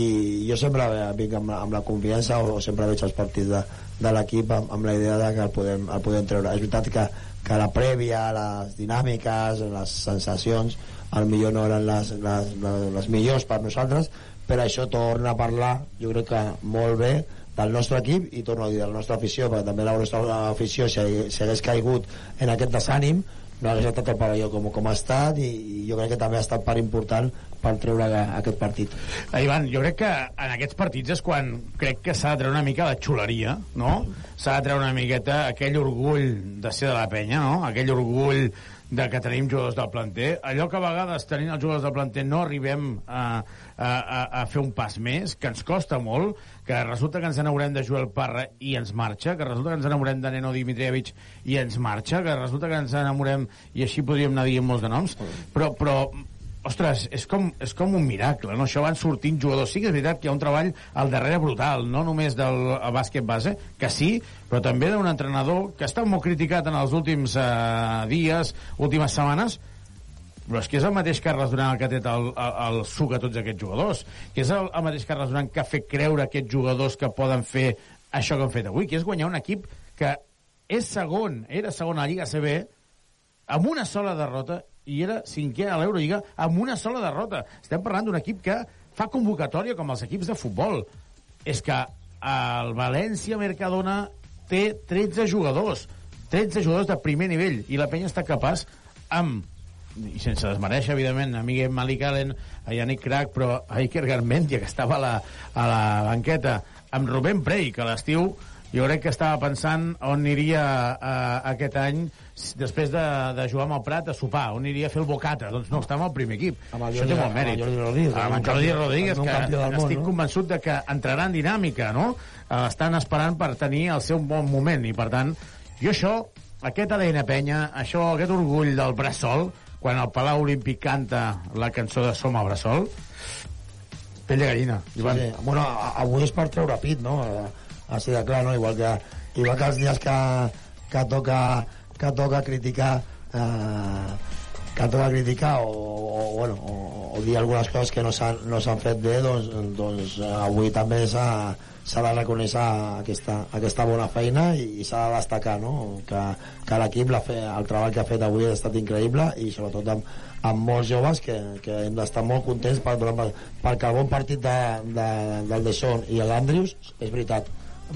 jo sempre vinc amb, amb la confiança o, o sempre veig els partits de, de l'equip amb, amb la idea de que el podem, el podem treure. És veritat que, que la prèvia, les dinàmiques, les sensacions, al millor no eren les, les, les, les millors per nosaltres, però això torna a parlar, jo crec que molt bé, del nostre equip i torno a dir de la nostra afició perquè també la nostra afició si, si hagués caigut en aquest desànim no hagués estat el pavelló com, com ha estat i, i jo crec que també ha estat part important per treure aquest partit Eh, Ivan, jo crec que en aquests partits és quan crec que s'ha de treure una mica la xuleria, no? S'ha de treure una miqueta aquell orgull de ser de la penya, no? Aquell orgull de que tenim jugadors del planter. Allò que a vegades tenint els jugadors del planter no arribem a, a, a, a fer un pas més, que ens costa molt, que resulta que ens enamorem de Joel Parra i ens marxa, que resulta que ens enamorem de Neno Dimitrievich i ens marxa, que resulta que ens enamorem, i així podríem anar dient molts de noms, però, però ostres, és com, és com un miracle, no? Això van sortint jugadors. Sí que és veritat que hi ha un treball al darrere brutal, no només del bàsquet base, que sí, però també d'un entrenador que estat molt criticat en els últims eh, dies, últimes setmanes, però és que és el mateix Carles Duran el que ha tret el, el, el suc a tots aquests jugadors, que és el, el mateix Carles Duran que ha fet creure aquests jugadors que poden fer això que han fet avui, que és guanyar un equip que és segon, era segon a la Lliga CB, amb una sola derrota i era cinquè a l'Eurolliga amb una sola derrota. Estem parlant d'un equip que fa convocatòria com els equips de futbol. És que el València Mercadona té 13 jugadors, 13 jugadors de primer nivell, i la penya està capaç amb i sense desmereixer, evidentment, a Miguel Malik Allen, a Yannick Crac, però a Iker Garmendia, que estava a la, a la banqueta, amb Rubén Prey, que a l'estiu jo crec que estava pensant on aniria uh, aquest any després de, de jugar amb el Prat a sopar, on aniria a fer el bocata doncs no, estava al primer equip, Amb el això té Jordi- molt mèrit amb el Jordi Rodríguez, amb el Jordi Rodríguez que món, estic no? convençut de que entrarà en dinàmica no? Eh, estan esperant per tenir el seu bon moment i per tant, jo això aquest ADN penya, això, aquest orgull del Bressol, quan el Palau Olímpic canta la cançó de Som a Bressol pell de gallina Sí, sí. Bueno, a- avui és per treure pit, no? Així de clar, no? Igual que, igual que els dies que, que, toca, que toca criticar eh, que toca criticar o, o, bueno, o, o dir algunes coses que no s'han no fet bé, doncs, doncs eh, avui també s'ha s'ha de reconèixer aquesta, aquesta bona feina i, i s'ha de destacar no? que, que l'equip el treball que ha fet avui ha estat increïble i sobretot amb, amb molts joves que, que hem d'estar molt contents per, per, el bon partit de, de, del Deixón i l'Andrius és veritat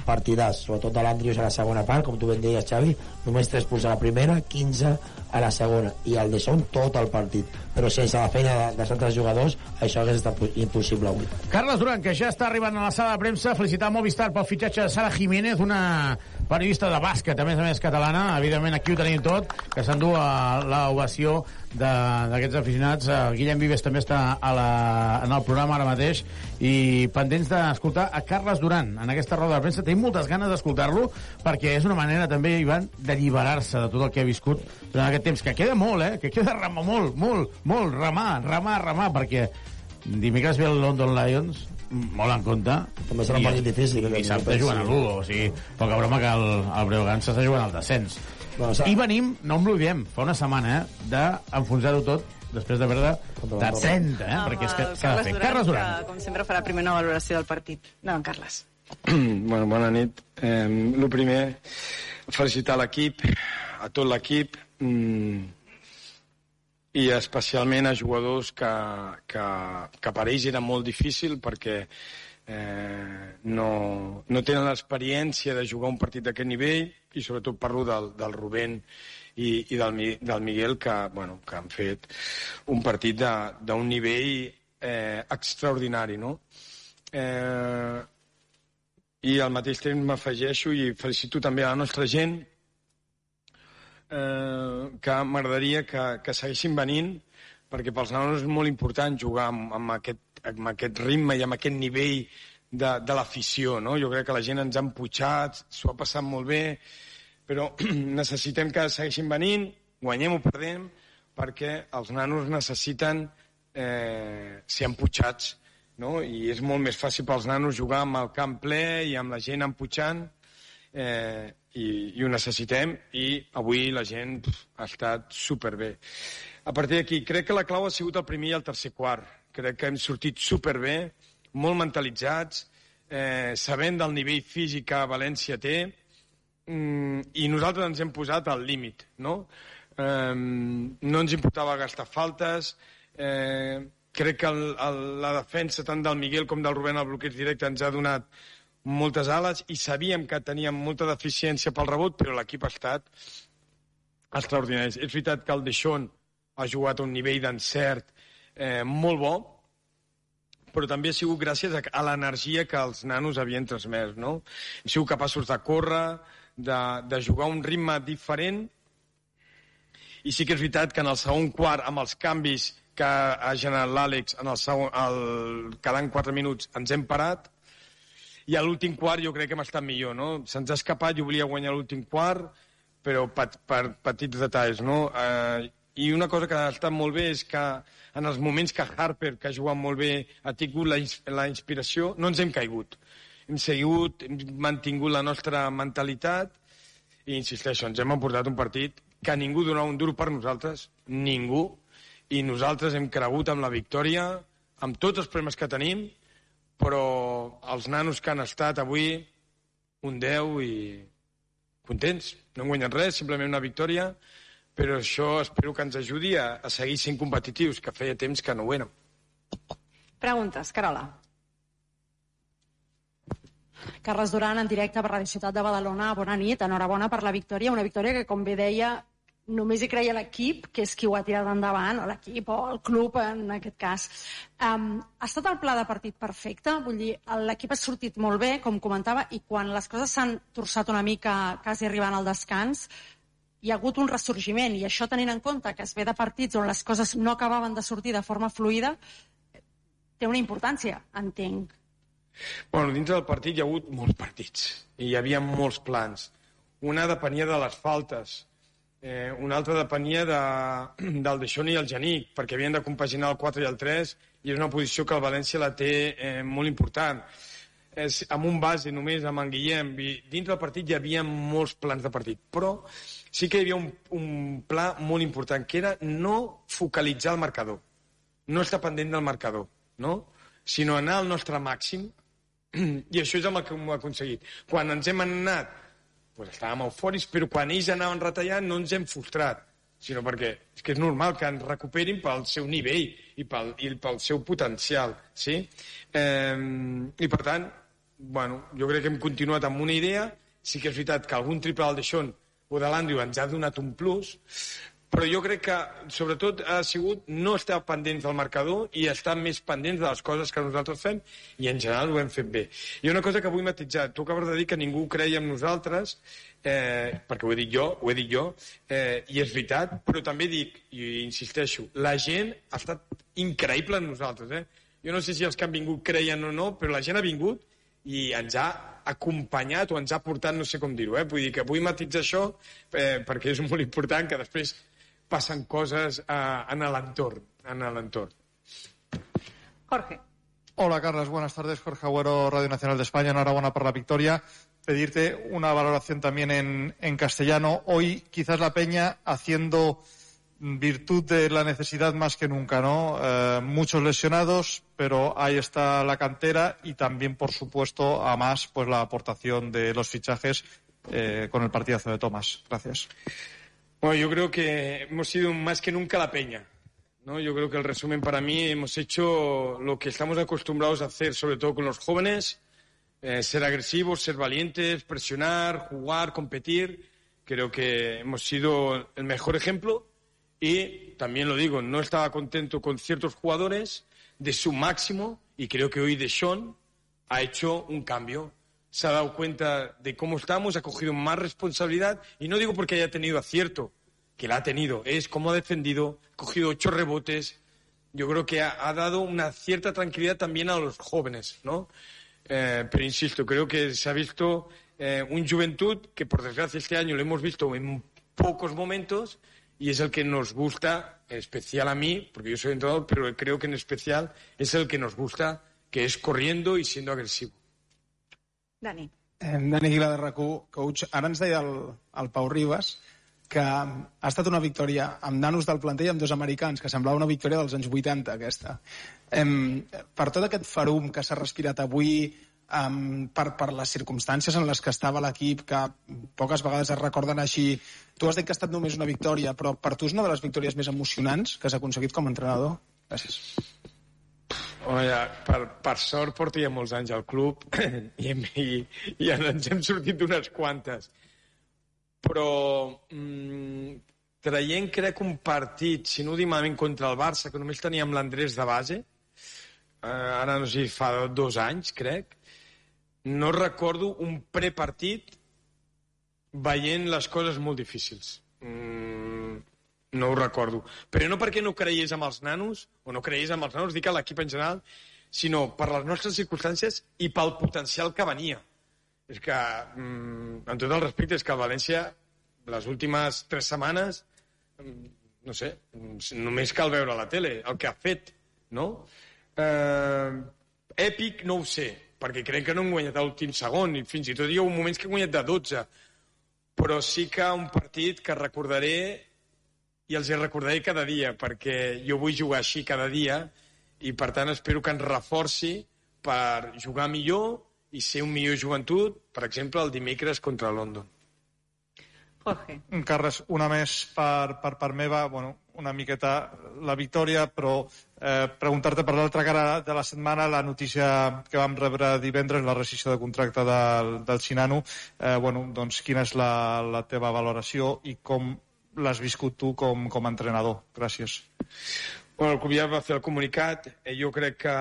partidàs, sobretot de l'Andrius a la segona part, com tu ben deies Xavi només 3 punts a la primera, 15 a la segona, i el Deixón tot el partit. Però sense la feina de, dels altres jugadors això hagués estat impossible avui. Carles Duran, que ja està arribant a la sala de premsa, felicitar Movistar pel fitxatge de Sara Jiménez, una periodista de bàsquet, a més a més catalana, evidentment aquí ho tenim tot, que s'endú a l'ovació de- d'aquests aficionats. Eh, Guillem Vives també està a la, en el programa ara mateix i pendents d'escoltar a Carles Duran en aquesta roda de premsa. Tenim moltes ganes d'escoltar-lo perquè és una manera també, Ivan, d'alliberar-se de tot el que ha viscut durant aquest temps, que queda molt, eh? Que queda remar molt, molt, molt, remar, remar, remar, perquè dimecres ve el London Lions molt en compte També serà un partit difícil, i aquest dissabte jugant a sí. Lugo o sigui, poca broma que el, el Breogán s'està jugant al descens Bueno, s'ha- i venim, no em l'oblidem fa una setmana eh, d'enfonsar-ho tot després de perdre de 30 eh, perquè és que s'ha de fer Carles Duran que, com sempre, farà primer una valoració del partit. No, Carles. <clears throat> bueno, bona nit. Eh, el primer, felicitar l'equip, a tot l'equip, mm, i especialment a jugadors que, que, que per ells era molt difícil perquè eh, no, no tenen l'experiència de jugar un partit d'aquest nivell i sobretot parlo del, del Rubén i, i del, del Miguel que, bueno, que han fet un partit d'un nivell eh, extraordinari, no? Eh, i al mateix temps m'afegeixo i felicito també a la nostra gent eh, que m'agradaria que, que segueixin venint perquè pels nanos és molt important jugar amb, amb, aquest, amb aquest ritme i amb aquest nivell de, de l'afició, no? Jo crec que la gent ens ha emputxat, s'ho ha passat molt bé, però <clears throat> necessitem que segueixin venint, guanyem o perdem, perquè els nanos necessiten eh, ser emputxats, no? I és molt més fàcil pels nanos jugar amb el camp ple i amb la gent emputxant, eh, i, i ho necessitem, i avui la gent pf, ha estat superbé. A partir d'aquí, crec que la clau ha sigut el primer i el tercer quart. Crec que hem sortit superbé, molt mentalitzats, eh, sabent del nivell físic que València té, mm, i nosaltres ens hem posat al límit, no? Eh, no ens importava gastar faltes, eh, crec que el, el, la defensa tant del Miguel com del Rubén al bloqueig directe ens ha donat moltes ales i sabíem que teníem molta deficiència pel rebot, però l'equip ha estat extraordinari. És veritat que el Deixón ha jugat a un nivell d'encert eh, molt bo, però també ha sigut gràcies a, a l'energia que els nanos havien transmès, no? Hem sigut capaços de córrer, de, de jugar un ritme diferent, i sí que és veritat que en el segon quart, amb els canvis que ha generat l'Àlex en el segon, el, quedant 4 minuts, ens hem parat, i a l'últim quart jo crec que hem estat millor, no? Se'ns ha escapat, jo volia guanyar l'últim quart, però per, per petits detalls, no? Eh, I una cosa que ha estat molt bé és que en els moments que Harper, que ha jugat molt bé, ha tingut la, la inspiració, no ens hem caigut. Hem seguit, hem mantingut la nostra mentalitat i, insisteixo, ens hem emportat un partit que ningú donava un duro per nosaltres, ningú, i nosaltres hem cregut amb la victòria, amb tots els problemes que tenim, però els nanos que han estat avui, un 10 i contents. No hem guanyat res, simplement una victòria, però això espero que ens ajudi a, a seguir sent competitius, que feia temps que no ho érem. Preguntes, Carola. Carles Duran, en directe per Radio Ciutat de Badalona. Bona nit, enhorabona per la victòria. Una victòria que, com bé deia, només hi creia l'equip, que és qui ho ha tirat endavant, o l'equip o el club, en aquest cas. Um, ha estat el pla de partit perfecte? Vull dir, l'equip ha sortit molt bé, com comentava, i quan les coses s'han torçat una mica, quasi arribant al descans, hi ha hagut un ressorgiment, i això tenint en compte que es ve de partits on les coses no acabaven de sortir de forma fluida, té una importància, entenc. Bueno, dintre del partit hi ha hagut molts partits i hi havia molts plans. Una depenia de les faltes, eh, una altra depenia de, <clears throat> del Deixón i el Genic, perquè havien de compaginar el 4 i el 3 i és una posició que el València la té eh, molt important. És, amb un base només, amb en Guillem, i dintre del partit hi havia molts plans de partit, però sí que hi havia un, un pla molt important, que era no focalitzar el marcador, no estar pendent del marcador, no? sinó anar al nostre màxim, <clears throat> i això és el que hem aconseguit. Quan ens hem anat, doncs estàvem eufòrics, però quan ells anaven retallant no ens hem frustrat, sinó perquè és que és normal que ens recuperin pel seu nivell i pel, i pel seu potencial, sí? Eh, I per tant, bueno, jo crec que hem continuat amb una idea, sí que és veritat que algun triple del Deixón o de l'Andrew ens ha donat un plus, però jo crec que, sobretot, ha sigut no estar pendents del marcador i estar més pendents de les coses que nosaltres fem i, en general, ho hem fet bé. I una cosa que vull matitzar. Tu acabes de dir que ningú creia en nosaltres, eh, perquè ho he dit jo, ho he dit jo, eh, i és veritat, però també dic, i insisteixo, la gent ha estat increïble en nosaltres. Eh? Jo no sé si els que han vingut creien o no, però la gent ha vingut i ens ha acompanyat o ens ha portat, no sé com dir-ho, eh? vull dir que vull matitzar això eh, perquè és molt important que després passen coses eh, en l'entorn, en l'entorn. Jorge. Hola Carlos, buenas tardes. Jorge Agüero, Radio Nacional de España. Enhorabuena por la victoria. Pedirte una valoración también en, en castellano. Hoy quizás la Peña haciendo virtud de la necesidad más que nunca, ¿no? Eh, muchos lesionados, pero ahí está la cantera y también, por supuesto, a más, pues la aportación de los fichajes eh, con el partidazo de Tomás. Gracias. Bueno, yo creo que hemos sido más que nunca la peña. ¿no? Yo creo que el resumen para mí hemos hecho lo que estamos acostumbrados a hacer, sobre todo con los jóvenes, eh, ser agresivos, ser valientes, presionar, jugar, competir. Creo que hemos sido el mejor ejemplo y también lo digo, no estaba contento con ciertos jugadores de su máximo y creo que hoy Deschamps ha hecho un cambio. Se ha dado cuenta de cómo estamos, ha cogido más responsabilidad y no digo porque haya tenido acierto, que la ha tenido, es cómo ha defendido, ha cogido ocho rebotes. Yo creo que ha, ha dado una cierta tranquilidad también a los jóvenes, ¿no? Eh, pero insisto, creo que se ha visto eh, un juventud que por desgracia este año lo hemos visto en pocos momentos y es el que nos gusta, en especial a mí, porque yo soy entrenador, pero creo que en especial es el que nos gusta, que es corriendo y siendo agresivo. Dani. Eh, Dani Aguilar de rac coach. Ara ens deia el, el Pau Ribas que ha estat una victòria amb nanos del planter i amb dos americans, que semblava una victòria dels anys 80, aquesta. Em, per tot aquest farum que s'ha respirat avui, um, per, per les circumstàncies en les que estava l'equip, que poques vegades es recorden així, tu has dit que ha estat només una victòria, però per tu és una de les victòries més emocionants que has aconseguit com a entrenador? Gràcies. Home, ja, per, per sort porto ja molts anys al club <clears throat> i, i, i ens hem sortit d'unes quantes. Però mm, traient, crec, un partit, si no ho dic malament, contra el Barça, que només teníem l'Andrés de base, eh, ara no sé fa dos anys, crec, no recordo un prepartit veient les coses molt difícils. Mm, no ho recordo. Però no perquè no creies amb els nanos, o no creies amb els nanos, dic a l'equip en general, sinó per les nostres circumstàncies i pel potencial que venia. És que, mm, amb tot el respecte, és que el València, les últimes tres setmanes, mm, no sé, mm, només cal veure a la tele el que ha fet, no? Eh, èpic no ho sé, perquè crec que no hem guanyat l'últim segon, i fins i tot hi ha moments que hem guanyat de 12, però sí que un partit que recordaré i els hi recordaré cada dia, perquè jo vull jugar així cada dia i, per tant, espero que ens reforci per jugar millor i ser un millor joventut, per exemple, el dimecres contra London. Jorge. Carles, una més per, per part meva, bueno, una miqueta la victòria, però eh, preguntar-te per l'altra cara de la setmana la notícia que vam rebre divendres, la rescisió de contracte del, del Xinano. Eh, bueno, doncs, quina és la, la teva valoració i com l'has viscut tu com, com a entrenador? Gràcies. Bueno, el club ja va fer el comunicat. Eh, jo crec que,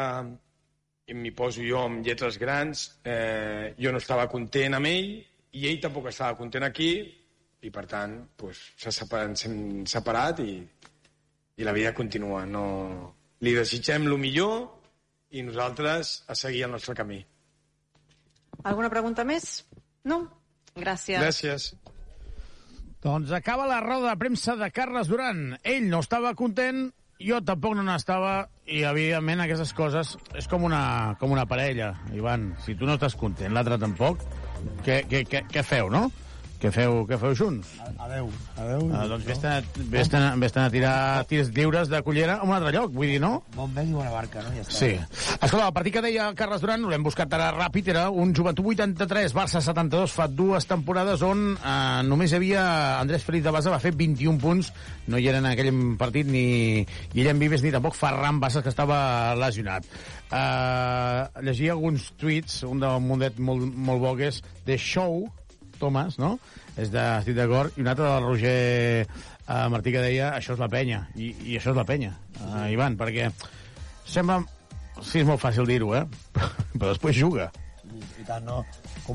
i m'hi poso jo amb lletres grans, eh, jo no estava content amb ell i ell tampoc estava content aquí i, per tant, pues, s'ha separat, ens hem separat i, i la vida continua. No... Li desitgem el millor i nosaltres a seguir el nostre camí. Alguna pregunta més? No? Gràcies. Gràcies. Doncs acaba la roda de premsa de Carles Duran. Ell no estava content, jo tampoc no n'estava, i evidentment aquestes coses és com una, com una parella, Ivan. Si tu no estàs content, l'altre tampoc, què, què, què, què feu, no? Què feu, què feu junts? Adeu. Adeu. Ah, doncs vés-te'n vés vés a tirar tirs lliures de cullera a un altre lloc, vull dir, no? Bon vent i bona barca, no? Ja està. Sí. Escolta, el partit que deia Carles Duran, l'hem buscat ara ràpid, era un joventut 83, Barça 72, fa dues temporades on eh, només hi havia Andrés Félix de Basa, va fer 21 punts, no hi eren en aquell partit ni Guillem Vives ni tampoc Ferran Bassas, que estava lesionat. Eh, llegia alguns tuits, un del Mundet molt, molt bo, que és The Show, Thomas, no? És de, estic d'acord. I un altre del Roger uh, Martí que deia això és la penya. I, i això és la penya, uh, Ivan, perquè sembla... Sí, és molt fàcil dir-ho, eh? Però, <laughs> però després juga. I tant, no.